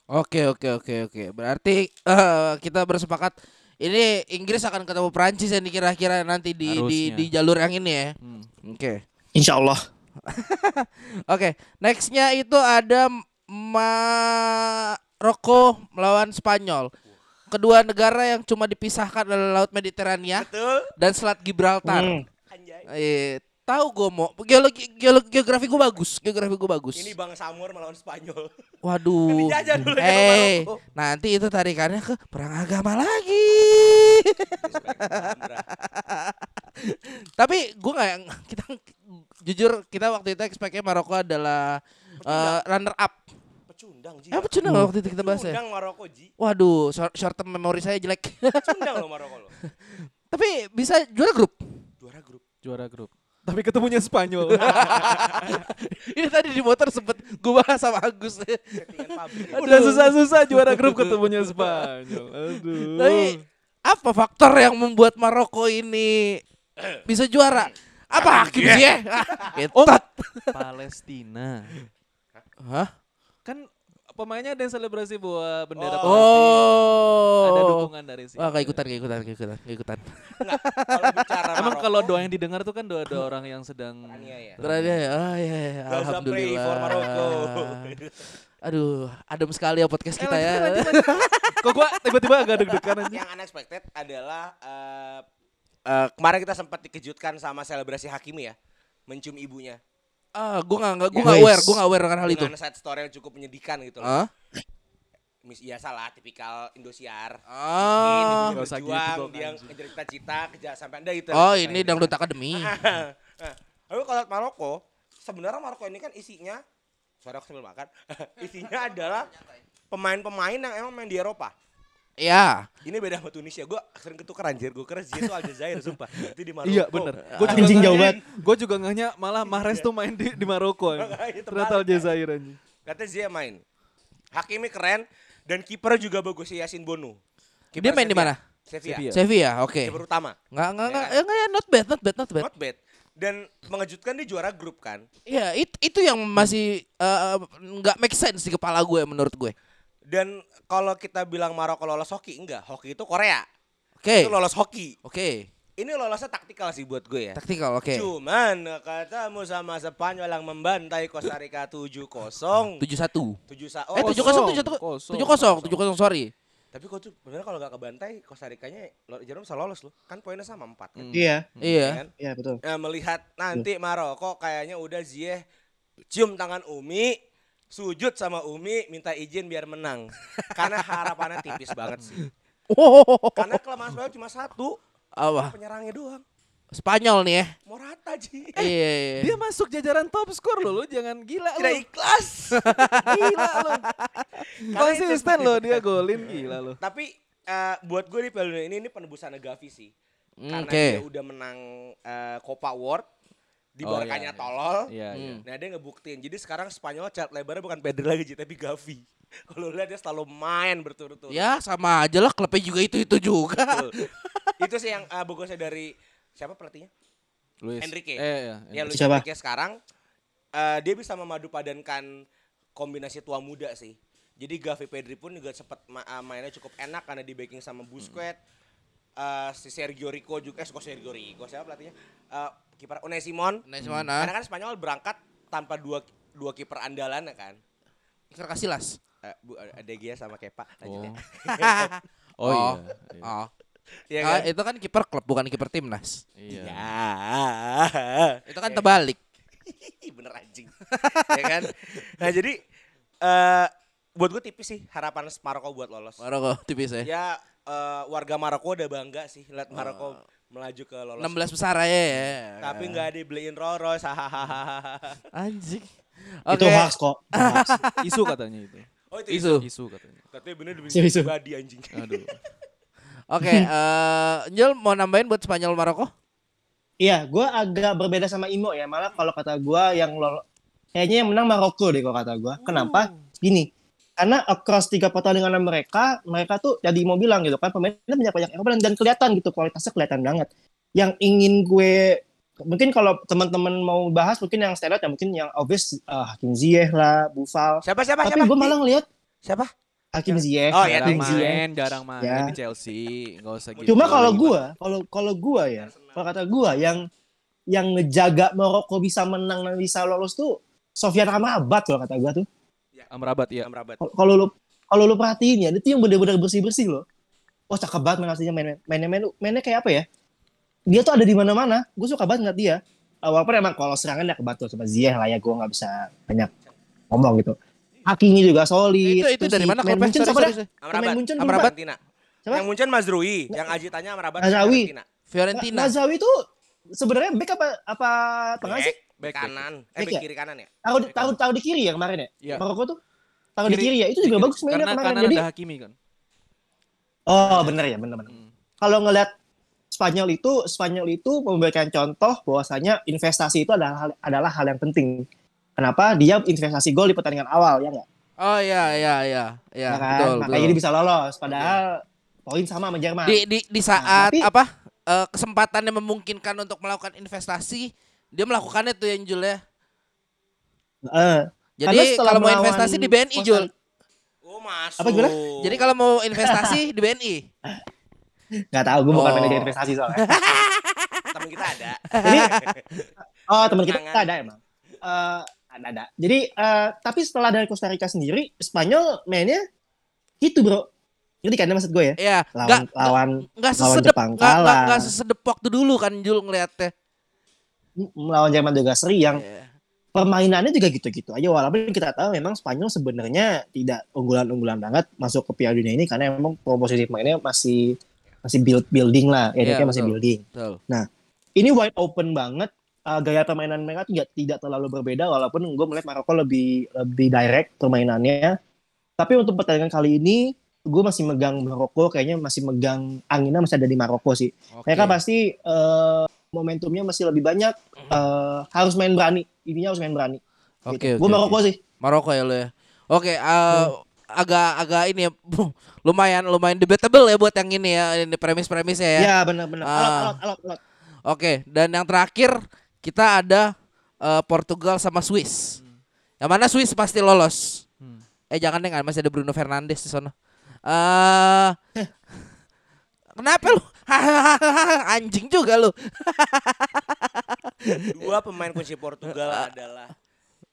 [SPEAKER 2] Oke, oke, oke, oke. Berarti eh, kita bersepakat ini Inggris akan ketemu Prancis yang kira-kira nanti di, di
[SPEAKER 3] Harusnya.
[SPEAKER 2] di jalur yang ini ya.
[SPEAKER 3] Hmm.
[SPEAKER 2] Oke.
[SPEAKER 4] Insya Allah
[SPEAKER 2] Oke, nextnya itu ada Maroko melawan Spanyol. Kedua negara yang cuma dipisahkan oleh Laut Mediterania
[SPEAKER 1] Betul
[SPEAKER 2] dan Selat Gibraltar.
[SPEAKER 4] Hmm.
[SPEAKER 1] Anjay
[SPEAKER 2] Eh, tahu gue mau geologi, geologi geografi gue bagus, geografi gue bagus.
[SPEAKER 1] Ini Bang Samur melawan Spanyol
[SPEAKER 2] Waduh.
[SPEAKER 1] Kan ya
[SPEAKER 2] Eh, nanti itu tarikannya ke perang agama lagi. Tapi gue nggak kita jujur kita waktu itu expect-nya Maroko adalah eh, runner up.
[SPEAKER 1] Pecundang Ji
[SPEAKER 2] Eh, apa cuna waktu itu kita bahas ya?
[SPEAKER 1] Pecundang Maroko Ji
[SPEAKER 2] Waduh, short, short term memory saya jelek.
[SPEAKER 1] Pecundang loh Maroko loh
[SPEAKER 2] Tapi bisa juara grup.
[SPEAKER 1] Juara grup
[SPEAKER 3] Juara grup. Tapi ketemunya Spanyol.
[SPEAKER 2] Ini tadi di motor sempet gue bahas sama Agus.
[SPEAKER 3] Udah susah-susah juara grup ketemunya Spanyol. Aduh.
[SPEAKER 2] Tapi apa faktor yang membuat Maroko ini bisa juara? Apa hakim sih ya? Ketat.
[SPEAKER 3] Palestina.
[SPEAKER 2] Hah?
[SPEAKER 3] Kan pemainnya ada yang selebrasi bawa bendera
[SPEAKER 1] Oh.
[SPEAKER 3] Palestina. Ada
[SPEAKER 2] Oh.
[SPEAKER 3] dukungan dari sini.
[SPEAKER 2] Wah, gak ikutan, gak ikutan, ikutan.
[SPEAKER 1] Kalau bicara
[SPEAKER 3] Emang kalau doa yang didengar tuh kan doa-doa orang yang sedang
[SPEAKER 1] Teraniaya.
[SPEAKER 2] Terus ya, iya.
[SPEAKER 1] Gaza pray
[SPEAKER 2] alhamdulillah.
[SPEAKER 1] for Maroko.
[SPEAKER 2] Aduh, adem sekali ya podcast kita
[SPEAKER 3] Eh,
[SPEAKER 2] ya.
[SPEAKER 3] lanjut, lanjut. Kok gua tiba-tiba agak deg-degan aja.
[SPEAKER 1] Yang unexpected adalah eh, eh, kemarin kita sempat dikejutkan sama selebrasi Hakimi ya, mencium ibunya.
[SPEAKER 2] Ah, gua
[SPEAKER 4] Ya,
[SPEAKER 2] nggak
[SPEAKER 4] guys.
[SPEAKER 2] aware, gua nggak aware dengan hal itu.
[SPEAKER 1] Dengan side story yang cukup menyedihkan gitu loh.
[SPEAKER 2] Ah?
[SPEAKER 1] Mis biasa lah, tipikal Indosiar.
[SPEAKER 2] Ah.
[SPEAKER 1] Ini
[SPEAKER 3] Nggak usah gitu
[SPEAKER 1] dia ngejar cita-cita, kejar sampai anda itu.
[SPEAKER 2] Oh, ini dangdut akademi.
[SPEAKER 1] Nah, Lalu kalau Maroko, sebenarnya Maroko ini kan isinya, sorry aku sambil makan, isinya adalah pemain-pemain yang emang main di Eropa.
[SPEAKER 2] Iya.
[SPEAKER 1] Ini beda sama Tunisia. Gue sering ketukar anjir. Gue kira Ziyech itu Aljazair sumpah. Itu di Maroko.
[SPEAKER 3] Iya bener. Gue juga
[SPEAKER 4] Anjing jauh banget.
[SPEAKER 3] Gue juga ngehnya malah Mahrez tuh main di di Maroko.
[SPEAKER 1] terbalik,
[SPEAKER 3] Ternyata
[SPEAKER 1] kan?
[SPEAKER 3] Aljazair anjing.
[SPEAKER 1] Katanya Ziyech main. Hakimi keren dan kiper juga bagus si Yasin Bono.
[SPEAKER 2] Dia main di mana?
[SPEAKER 1] Sevilla.
[SPEAKER 3] Sevilla.
[SPEAKER 2] Sevilla, oke.
[SPEAKER 1] Kiper utama.
[SPEAKER 2] Nggak nggak nggak,
[SPEAKER 1] Ya.
[SPEAKER 2] ya, nggak ya, not bad, not bad, not bad.
[SPEAKER 1] Not bad. Dan mengejutkan dia juara grup kan.
[SPEAKER 2] Iya, it- itu yang masih eh, nggak make sense di kepala gue menurut gue.
[SPEAKER 1] Dan kalau kita bilang Maroko lolos hoki, enggak. Hoki itu Korea.
[SPEAKER 2] Oke.
[SPEAKER 1] Itu lolos hoki.
[SPEAKER 2] Oke.
[SPEAKER 1] Ini lolosnya taktikal sih buat gue ya.
[SPEAKER 2] Taktikal, oke.
[SPEAKER 1] Cuman katamu sama Spanyol yang membantai Costa Rica 7-0.
[SPEAKER 2] 71.
[SPEAKER 1] 7 sa
[SPEAKER 2] Eh,
[SPEAKER 1] oh,
[SPEAKER 2] 70 70
[SPEAKER 3] kosong.
[SPEAKER 2] 70 70 sorry.
[SPEAKER 1] Tapi kok tuh bener kalau gak kebantai Costa Ricanya lo- Jerman bisa lolos loh. Kan poinnya sama 4 kan.
[SPEAKER 3] Hmm.
[SPEAKER 4] Iya,
[SPEAKER 2] Iya.
[SPEAKER 1] Ya kan?
[SPEAKER 4] iya betul.
[SPEAKER 1] Nah, melihat nanti Maroko kayaknya udah Ziyech cium tangan Umi, sujud sama Umi, minta izin biar menang. Karena harapannya tipis banget sih. Karena kelemahan Spanyol cuma satu,
[SPEAKER 2] Apa?
[SPEAKER 1] penyerangnya doang.
[SPEAKER 2] Spanyol nih ya.
[SPEAKER 1] Morata Ji.
[SPEAKER 2] Iya. iya.
[SPEAKER 3] Dia masuk jajaran top skor lo, lo jangan gila
[SPEAKER 1] Tidak ikhlas.
[SPEAKER 3] Gila lo. Konsisten lo dia golin gila lo.
[SPEAKER 1] Tapi eh, buat gue di Piala Dunia ini ini penebusan Gavi sih.
[SPEAKER 2] Hmm,
[SPEAKER 1] Karena dia udah menang eh, Copa World di
[SPEAKER 3] Oh,
[SPEAKER 1] Barkanya
[SPEAKER 3] iya, iya.
[SPEAKER 1] tolol.
[SPEAKER 3] Iya, iya.
[SPEAKER 2] Hmm.
[SPEAKER 1] Nah dia ngebuktiin. Jadi sekarang Spanyol cat lebarnya bukan Pedri lagi tapi Gavi. Kalau lihat dia selalu main berturut-turut.
[SPEAKER 2] Ya sama aja lah klubnya juga itu itu juga.
[SPEAKER 1] Itu sih yang uh, bagusnya dari siapa pelatihnya?
[SPEAKER 3] Luis.
[SPEAKER 1] Enrique.
[SPEAKER 3] Eh, iya.
[SPEAKER 1] Ya Luis
[SPEAKER 4] Siapa?
[SPEAKER 1] Enrique sekarang eh, dia bisa memadupadankan kombinasi tua muda sih. Jadi Gavi Pedri pun juga sempat ma- uh, mainnya cukup enak karena di backing sama Busquets. Eh, si Sergio Rico juga eh kok Sergio Rico siapa pelatihnya? Eh, kiper Unai Simon.
[SPEAKER 2] Nah,
[SPEAKER 1] Karena
[SPEAKER 2] mana?
[SPEAKER 1] kan Spanyol berangkat tanpa dua dua kiper andalan ya kan.
[SPEAKER 2] Iker Casillas.
[SPEAKER 1] Eh, Bu ada De Gea sama Kepa lanjut ya.
[SPEAKER 3] Oh, iya. iya.
[SPEAKER 2] Oh.
[SPEAKER 1] Iya
[SPEAKER 2] Ah,
[SPEAKER 1] kan?
[SPEAKER 2] itu kan kiper klub bukan kiper timnas.
[SPEAKER 3] Iya.
[SPEAKER 1] Ya.
[SPEAKER 2] Itu kan terbalik.
[SPEAKER 1] bener anjing ya kan nah jadi eh buat gue tipis sih harapan Maroko buat lolos
[SPEAKER 2] Maroko tipis ya.
[SPEAKER 1] ya eh, warga Maroko udah bangga sih lihat Maroko melaju ke lolos
[SPEAKER 2] 16 besar aja ya.
[SPEAKER 1] tapi nggak dibeliin Rolls Royce hahaha
[SPEAKER 2] anjing.
[SPEAKER 4] Itu
[SPEAKER 2] Oke.
[SPEAKER 4] hoax kok. Hoax.
[SPEAKER 3] Isu katanya itu.
[SPEAKER 1] oh itu
[SPEAKER 2] Isu.
[SPEAKER 3] Isu katanya.
[SPEAKER 1] katanya bener demi
[SPEAKER 4] Isu, isu.
[SPEAKER 1] pribadi anjing
[SPEAKER 3] Aduh.
[SPEAKER 2] Oke, eh Njol mau nambahin buat Spanyol Maroko?
[SPEAKER 4] Iya, gue agak berbeda sama Imo ya. Malah kalau kata gue yang lolo, kayaknya yang menang Maroko deh kalau kata gue. Kenapa? Gini, karena across tiga pertandingan mereka, mereka tuh jadi mau bilang gitu kan, pemainnya banyak banyak Eropa dan, dan kelihatan gitu kualitasnya kelihatan banget. Yang ingin gue mungkin kalau teman-teman mau bahas mungkin yang stand out ya mungkin yang obvious uh, Hakim Ziyech lah, Buffal.
[SPEAKER 1] siapa siapa
[SPEAKER 4] Tapi
[SPEAKER 1] siapa
[SPEAKER 4] gue malah ngeliat
[SPEAKER 1] siapa
[SPEAKER 4] Hakim Ziyech,
[SPEAKER 1] Oh,
[SPEAKER 3] jarang
[SPEAKER 4] Hakim Ziyech.
[SPEAKER 3] main, jarang main
[SPEAKER 4] Ya.
[SPEAKER 3] di Chelsea. Enggak usah gitu.
[SPEAKER 4] Cuma kalau gua, kalau kalau gua ya, kalau kata gua yang yang ngejaga Maroko bisa menang dan bisa lolos tuh Sofian Amrabat kalau kata gua tuh.
[SPEAKER 3] Amrabat ya.
[SPEAKER 1] Amrabat
[SPEAKER 4] Kalau- Kalau lu kalau lu perhatiin ya, itu yang bener-bener bersih-bersih loh. Oh, cakep banget main aslinya main mainnya main, mainnya kayak apa ya? Dia tuh ada di mana-mana. Gue suka banget ngeliat dia. Uh, walaupun emang kalau serangan ya kebantu sama Ziyech lah ya, gue nggak bisa banyak ngomong gitu. Hakinya juga solid.
[SPEAKER 2] Itu itu dari
[SPEAKER 4] si
[SPEAKER 2] mana
[SPEAKER 4] main? Munchen siapa dah? Pemain Munchen
[SPEAKER 1] Amrabat
[SPEAKER 4] Amrabat.
[SPEAKER 1] Fiorentina
[SPEAKER 4] Siapa?
[SPEAKER 1] yang Munchen Mazrui yang Aji tanya Amrabat
[SPEAKER 4] Mazraoui.
[SPEAKER 1] Fiorentina.
[SPEAKER 2] Fiorentina.
[SPEAKER 4] Nazawi tuh sebenarnya back apa apa tengah sih?
[SPEAKER 1] Back, back kanan eh
[SPEAKER 4] Back
[SPEAKER 1] back
[SPEAKER 4] ya?
[SPEAKER 1] kiri kanan ya
[SPEAKER 4] Taruh di, taruh, taruh di kiri ya kemarin ya?
[SPEAKER 3] Iya.
[SPEAKER 4] Maroko tuh taruh di
[SPEAKER 3] Kiri-
[SPEAKER 4] ya. Itu juga bagus mainnya
[SPEAKER 3] Karena
[SPEAKER 4] kemarin.
[SPEAKER 3] kanan
[SPEAKER 4] Jadi
[SPEAKER 3] ada Hakimi kan.
[SPEAKER 4] oh bener ya bener bener.
[SPEAKER 3] Hmm.
[SPEAKER 4] Kalau ngelihat Spanyol itu Spanyol itu memberikan contoh bahwasanya investasi itu adalah hal, adalah hal yang penting. Kenapa dia investasi gol di pertandingan awal ya nggak?
[SPEAKER 2] Oh iya iya iya iya
[SPEAKER 4] Ya kan?
[SPEAKER 2] betul
[SPEAKER 4] Makanya
[SPEAKER 2] betul.
[SPEAKER 4] dia bisa lolos. Padahal poin sama sama Jerman.
[SPEAKER 2] Di di di saat
[SPEAKER 4] tapi-
[SPEAKER 2] apa eh, kesempatannya memungkinkan untuk melakukan investasi, dia melakukannya tuh yang Jul ya.
[SPEAKER 4] Eh,
[SPEAKER 2] Jadi kalau mau investasi di BNI Jul.
[SPEAKER 1] oh masuk
[SPEAKER 4] Apa gimana?
[SPEAKER 2] Jadi kalau mau investasi di BNI.
[SPEAKER 4] nggak tahu gue bukan
[SPEAKER 2] Oh.
[SPEAKER 4] manajer investasi soalnya.
[SPEAKER 1] temen kita ada
[SPEAKER 4] Ini oh teman kita
[SPEAKER 1] Jangan.
[SPEAKER 4] ada emang. Eh, ada ada. Jadi eh, tapi setelah dari Costa Rica sendiri, Spanyol mainnya itu bro. Jadi kan maksud gue ya.
[SPEAKER 2] Iya,
[SPEAKER 4] Lawan
[SPEAKER 2] nggak
[SPEAKER 4] lawan
[SPEAKER 2] nggak
[SPEAKER 4] lawan
[SPEAKER 2] sesedep
[SPEAKER 4] Jepang
[SPEAKER 2] nggak nggak
[SPEAKER 4] kalah.
[SPEAKER 2] nggak sesedep waktu dulu kan Jul ngeliatnya.
[SPEAKER 4] Melawan Jerman juga seri yang
[SPEAKER 2] Iya.
[SPEAKER 4] permainannya juga gitu-gitu aja walaupun kita tahu memang Spanyol sebenarnya tidak unggulan-unggulan banget masuk ke Piala Dunia ini karena memang proposisi mainnya masih masih build building lah, ya
[SPEAKER 2] Iya,
[SPEAKER 4] masih
[SPEAKER 2] betul.
[SPEAKER 4] building.
[SPEAKER 2] Betul.
[SPEAKER 4] Ini wide open banget. Uh, gaya permainan mereka tidak tidak terlalu berbeda walaupun gue melihat Maroko lebih lebih direct permainannya. Tapi untuk pertandingan kali ini gue masih megang Maroko kayaknya masih megang anginnya masih ada di Maroko sih.
[SPEAKER 2] Oke.
[SPEAKER 4] Mereka pasti eh, momentumnya masih lebih banyak. eh, harus main berani. Ininya harus main berani.
[SPEAKER 2] Oke, oke,
[SPEAKER 4] Gue Maroko
[SPEAKER 2] oke.
[SPEAKER 4] sih.
[SPEAKER 2] Maroko ya lo ya. Oke, eh, agak agak ini ya, lumayan lumayan debatable ya buat yang ini ya, ini premis-premisnya ya.
[SPEAKER 4] Ya benar-benar.
[SPEAKER 2] Ah.
[SPEAKER 4] Alot, alot.
[SPEAKER 2] Oke, dan yang terakhir kita ada eh, Portugal sama Swiss. Yang mana Swiss pasti lolos.
[SPEAKER 3] Hmm.
[SPEAKER 2] Eh jangan deh, masih ada Bruno Fernandes di sana. Eh Kenapa lu? Anjing juga lu.
[SPEAKER 1] Dua pemain kunci Portugal adalah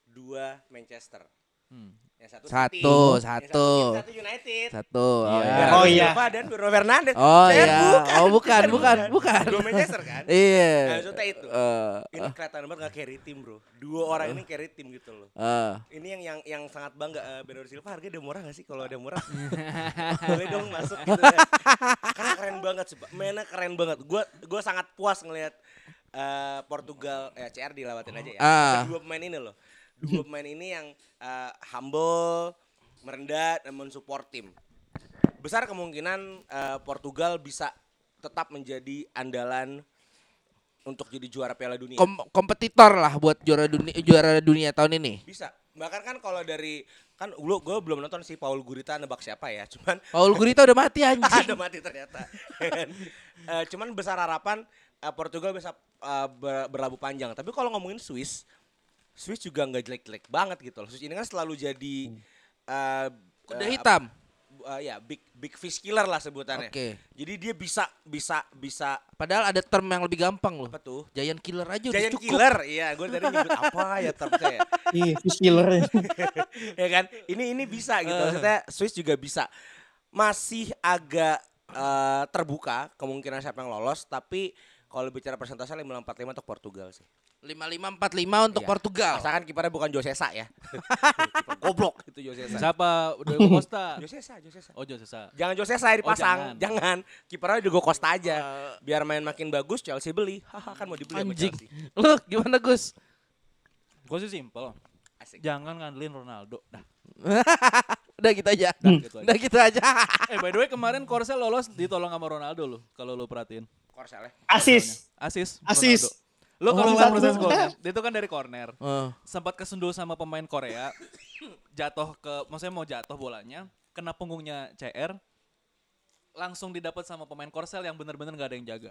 [SPEAKER 1] dua Manchester.
[SPEAKER 3] Hmm.
[SPEAKER 1] Yang satu
[SPEAKER 2] Satu,
[SPEAKER 1] City, yang
[SPEAKER 2] satu.
[SPEAKER 1] City, satu United.
[SPEAKER 2] Satu. Oh,
[SPEAKER 3] Iya.
[SPEAKER 2] iya.
[SPEAKER 4] Oh, iya.
[SPEAKER 1] Silva dan Bruno Fernandes.
[SPEAKER 2] Oh,
[SPEAKER 1] Saya
[SPEAKER 2] iya.
[SPEAKER 1] bukan,
[SPEAKER 2] Oh, bukan, bukan, bukan.
[SPEAKER 1] Dua Manchester kan?
[SPEAKER 2] Iya.
[SPEAKER 1] Nah, maksudnya itu.
[SPEAKER 2] Eh,
[SPEAKER 1] Ini kelihatan banget gak carry tim bro. Dua orang ini carry tim gitu loh.
[SPEAKER 2] eh.
[SPEAKER 1] Ini yang yang yang sangat bangga uh, Bernardo Silva harganya udah murah gak sih? Kalau ada murah boleh dong masuk gitu ya. Karena keren banget sih. Mainnya keren banget. Gua gua sangat puas ngelihat eh, Portugal ya CR dilewatin aja ya.
[SPEAKER 2] Ah.
[SPEAKER 1] Dua pemain ini loh. Dua pemain ini yang eh, humble, merendah dan mensupport tim. Besar kemungkinan eh, Portugal bisa tetap menjadi andalan untuk jadi juara Piala Dunia.
[SPEAKER 2] Kom- kompetitor lah buat juara dunia juara dunia tahun ini.
[SPEAKER 1] Bisa. Bahkan kan kalau dari kan gue gue belum nonton si Paul Gurita nebak siapa ya. Cuman
[SPEAKER 2] Paul Gurita udah mati anjing.
[SPEAKER 1] ada mati ternyata. Eh, cuman besar harapan Portugal bisa ber- berlabuh panjang. Tapi kalau ngomongin Swiss, Swiss juga nggak jelek-jelek banget gitu loh. Swiss ini kan selalu jadi eh,
[SPEAKER 2] Kuda
[SPEAKER 1] eh,
[SPEAKER 2] hitam.
[SPEAKER 1] eh, ya big big fish killer lah sebutannya.
[SPEAKER 2] Oke.
[SPEAKER 1] Jadi dia bisa bisa bisa
[SPEAKER 2] Padahal ada term yang lebih gampang loh.
[SPEAKER 1] apa tuh?
[SPEAKER 2] Giant killer aja udah
[SPEAKER 1] Giant
[SPEAKER 2] cukup.
[SPEAKER 1] killer, iya gue tadi nyebut apa ya termnya ya.
[SPEAKER 4] Iya, fish killer.
[SPEAKER 1] ya kan ini ini bisa gitu maksudnya Swiss juga bisa masih agak eh, terbuka kemungkinan siapa yang lolos tapi kalau bicara persentase 545 untuk Portugal sih
[SPEAKER 2] 5545 untuk
[SPEAKER 1] Iya.
[SPEAKER 2] Portugal.
[SPEAKER 1] asalkan kipernya bukan Josesa ya Kiper goblok itu Josesa
[SPEAKER 3] Siapa? Diego Costa.
[SPEAKER 1] Josesa Josesa
[SPEAKER 3] Oh Josesa.
[SPEAKER 1] jangan Josesa yang dipasang
[SPEAKER 3] Oh,
[SPEAKER 1] jangan. kipernya Diego Costa aja biar main makin bagus Chelsea beli haha kan mau dibeli sama
[SPEAKER 2] Anjing.
[SPEAKER 1] Chelsea
[SPEAKER 2] Lu gimana Gus?
[SPEAKER 3] Gue sih simpel.
[SPEAKER 1] asik
[SPEAKER 3] Jangan ngandelin Ronaldo. Dah.
[SPEAKER 2] Udah gitu aja.
[SPEAKER 3] Dah, gitu aja.
[SPEAKER 2] Udah gitu aja.
[SPEAKER 3] Eh by the way kemarin Korsel lolos ditolong sama Ronaldo loh kalau lo perhatiin.
[SPEAKER 1] Korsel ya
[SPEAKER 4] Asis.
[SPEAKER 3] Asis.
[SPEAKER 4] Asis.
[SPEAKER 3] Ronaldo. Lo kalau
[SPEAKER 4] Oh, satu.
[SPEAKER 3] proses golnya, dia itu kan dari corner.
[SPEAKER 2] Eh,
[SPEAKER 3] Sempat kesundul sama pemain Korea. jatuh ke maksudnya mau jatuh bolanya, kena punggungnya CR. Langsung didapat sama pemain Korsel yang benar-benar gak ada yang jaga.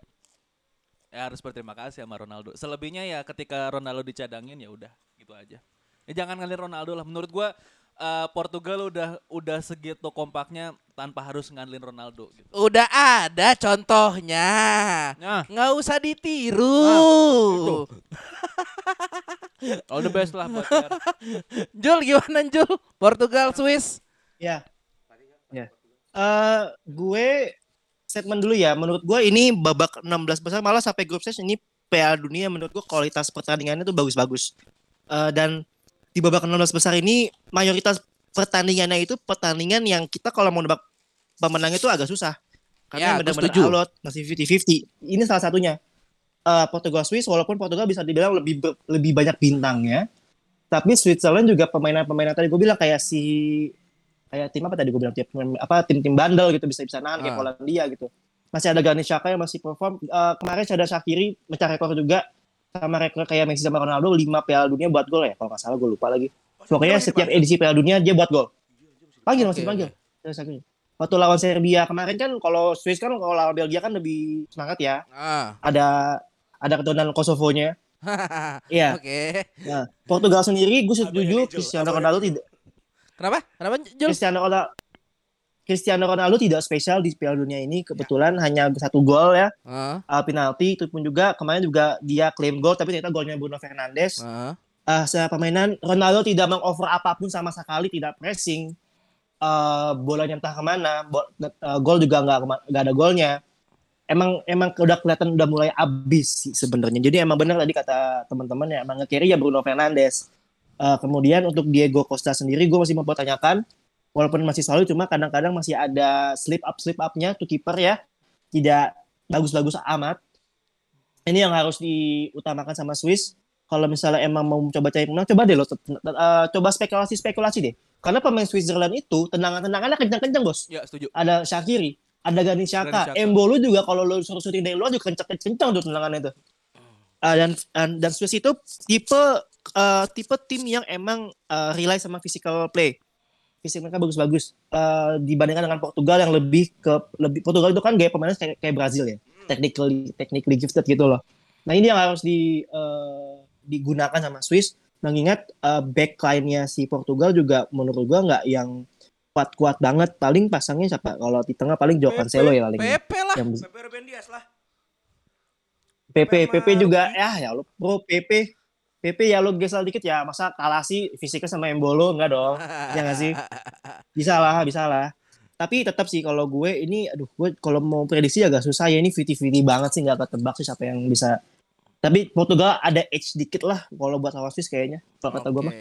[SPEAKER 3] Ya harus berterima kasih sama Ronaldo. Selebihnya ya ketika Ronaldo dicadangin ya udah gitu aja. Ya jangan ngalin Ronaldo lah. Menurut gua eh, Portugal udah udah segitu kompaknya tanpa harus ngandelin Ronaldo gitu.
[SPEAKER 2] Udah ada contohnya.
[SPEAKER 3] Nah,
[SPEAKER 2] Nggak usah ditiru.
[SPEAKER 3] Ah, all the best lah buat.
[SPEAKER 2] Jul gimana Jul? Portugal, Swiss.
[SPEAKER 4] Ya. Ya. Eh, gue statement dulu ya. Menurut gue ini babak 16 besar malah sampai grup stage ini Piala Dunia menurut gue kualitas pertandingannya tuh bagus-bagus. Eh, dan di babak 16 besar ini mayoritas pertandingannya itu pertandingan yang kita kalau mau nebak pemenangnya itu agak susah.
[SPEAKER 2] Ya,
[SPEAKER 4] Karena
[SPEAKER 2] gue
[SPEAKER 4] benar-benar alot, masih 50-50. Ini salah satunya. Eh, Portugal Swiss walaupun Portugal bisa dibilang lebih ber- lebih banyak bintangnya. Tapi Switzerland juga pemainan-pemainan tadi gue bilang kayak si kayak tim apa tadi gue bilang tim apa tim-tim bandel gitu bisa bisa nahan kayak
[SPEAKER 2] Ah.
[SPEAKER 4] Polandia gitu. Masih ada Granit Xhaka yang masih perform. Eh, kemarin ada Shakiri mecah rekor juga sama rekor kayak Messi sama Ronaldo 5 Piala Dunia buat gol ya kalau nggak salah gue lupa lagi. Pokoknya setiap edisi Piala Dunia dia buat gol. Panggil masih panggil. Shakiri. Waktu lawan Serbia kemarin kan kalau Swiss kan kalau lawan Belgia kan lebih semangat ya.
[SPEAKER 2] Ah.
[SPEAKER 4] Ada ada keturunan Kosovonya. Iya.
[SPEAKER 2] Oke.
[SPEAKER 4] Nah, Portugal sendiri gue setuju Cristiano
[SPEAKER 1] abangnya
[SPEAKER 4] Ronaldo tidak
[SPEAKER 2] Kenapa? Kenapa Jul?
[SPEAKER 4] Cristiano Ronaldo Cristiano Ronaldo tidak spesial di Piala Dunia ini kebetulan hanya satu gol ya
[SPEAKER 2] Ah,
[SPEAKER 4] uh, penalti itu pun juga kemarin juga dia klaim gol tapi ternyata golnya Bruno Fernandes
[SPEAKER 2] ah.
[SPEAKER 4] eh secara permainan Ronaldo tidak mengover apa pun sama sekali, tidak pressing. Eh bolanya entah ke mana, bo- eh, gol juga nggak nggak ada golnya. Emang emang udah kelihatan udah mulai abis sih sebenarnya. Jadi emang benar tadi kata teman-teman ya emang nge-carry ya Bruno Fernandes. Eh, kemudian untuk Diego Costa sendiri gue masih mempertanyakan walaupun masih solid cuma kadang-kadang masih ada slip up slip upnya tuh kiper ya tidak bagus-bagus amat ini yang harus diutamakan sama Swiss kalau misalnya emang mau coba cari pemenang coba deh lo eh, coba spekulasi spekulasi deh. Karena pemain Switzerland itu tendangan-tendangannya kencang-kencang bos.
[SPEAKER 3] Ya setuju.
[SPEAKER 4] ada Shakiri ada Granit Xhaka. Embolo juga kalau lo suruh syuting dari luar juga kencang-kencang tuh tendangannya itu. Ah, dan, dan dan Swiss itu tipe eh, tipe tim yang emang eh, rely sama physical play. Fisik mereka bagus-bagus. Eh, dibandingkan dengan Portugal yang lebih ke lebih Portugal itu kan gaya pemainnya kayak, kayak Brazil ya. Technically technically gifted gitu loh. Nah ini yang harus di eh, digunakan sama Swiss. Mengingat eh, backline-nya si Portugal juga menurut gua nggak yang kuat-kuat banget. Paling pasangnya siapa? Kalau di tengah paling Joao Cancelo ya paling.
[SPEAKER 2] Pepe lah.
[SPEAKER 4] yang bisa-
[SPEAKER 1] Pepe Ruben Dias lah.
[SPEAKER 4] PP PP juga. Ya ya lu bro PP PP ya lu gesel dikit ya. Masa kalah sih fisiknya sama Embolo? Enggak dong. Ya nggak sih? Bisa lah bisa lah. Tapi tetap sih kalau gue ini aduh gue kalau mau prediksi agak susah ya. Ini fiti fiti banget sih nggak ketebak sih siapa yang bisa tapi Portugal ada edge dikit lah kalau buat lawan Swiss kayaknya kalau kata gue mah.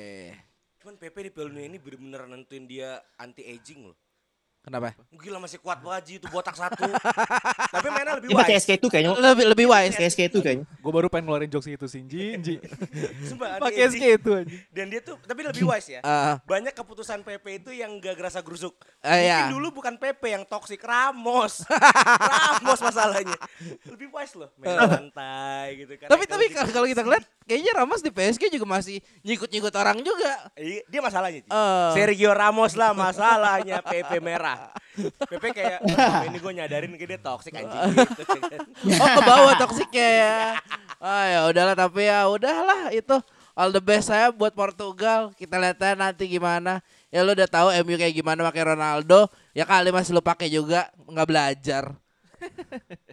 [SPEAKER 1] Cuman Pepe di Piala Dunia ini bener-bener nentuin dia anti aging loh.
[SPEAKER 2] Kenapa?
[SPEAKER 1] Gila masih kuat banget Ji, itu botak satu. Tapi mainnya lebih
[SPEAKER 4] ini pakai
[SPEAKER 1] wise.
[SPEAKER 4] SK2 kayaknya
[SPEAKER 2] Lebih lebih wise.
[SPEAKER 4] pakai SK2 kayaknya
[SPEAKER 3] Gue baru pengen ngeluarin jokes itu sih, Ji, Ji.
[SPEAKER 1] Sumpah
[SPEAKER 3] Pakai. SK itu aja.
[SPEAKER 1] Dan dia tuh tapi lebih wise ya.
[SPEAKER 2] Ah,
[SPEAKER 1] Banyak keputusan Pepe itu yang gak gerasa gerusuk.
[SPEAKER 2] Ah,
[SPEAKER 1] Mungkin
[SPEAKER 2] iya.
[SPEAKER 1] dulu bukan Pepe yang toksik, Ramos. Ramos masalahnya. Lebih wise loh, main santai gitu kan.
[SPEAKER 2] tapi tapi kalau kalau kita lihat kayaknya Ramos di PSG juga masih nyikut-nyikut orang juga.
[SPEAKER 1] Iya, dia masalahnya.
[SPEAKER 2] Eh.
[SPEAKER 1] Sergio Ramos lah masalahnya Pepe merah. Pepe kayak "Oh, ini gue nyadarin kayak dia toksik anjing gitu.
[SPEAKER 2] Oh ke bawah toksiknya ya. Ah ya udahlah tapi ya udahlah itu all the best saya buat Portugal. Kita lihat aja nanti gimana. Ya lu udah tahu MU kayak gimana pakai Ronaldo. Ya kali masih lu pakai juga nggak belajar.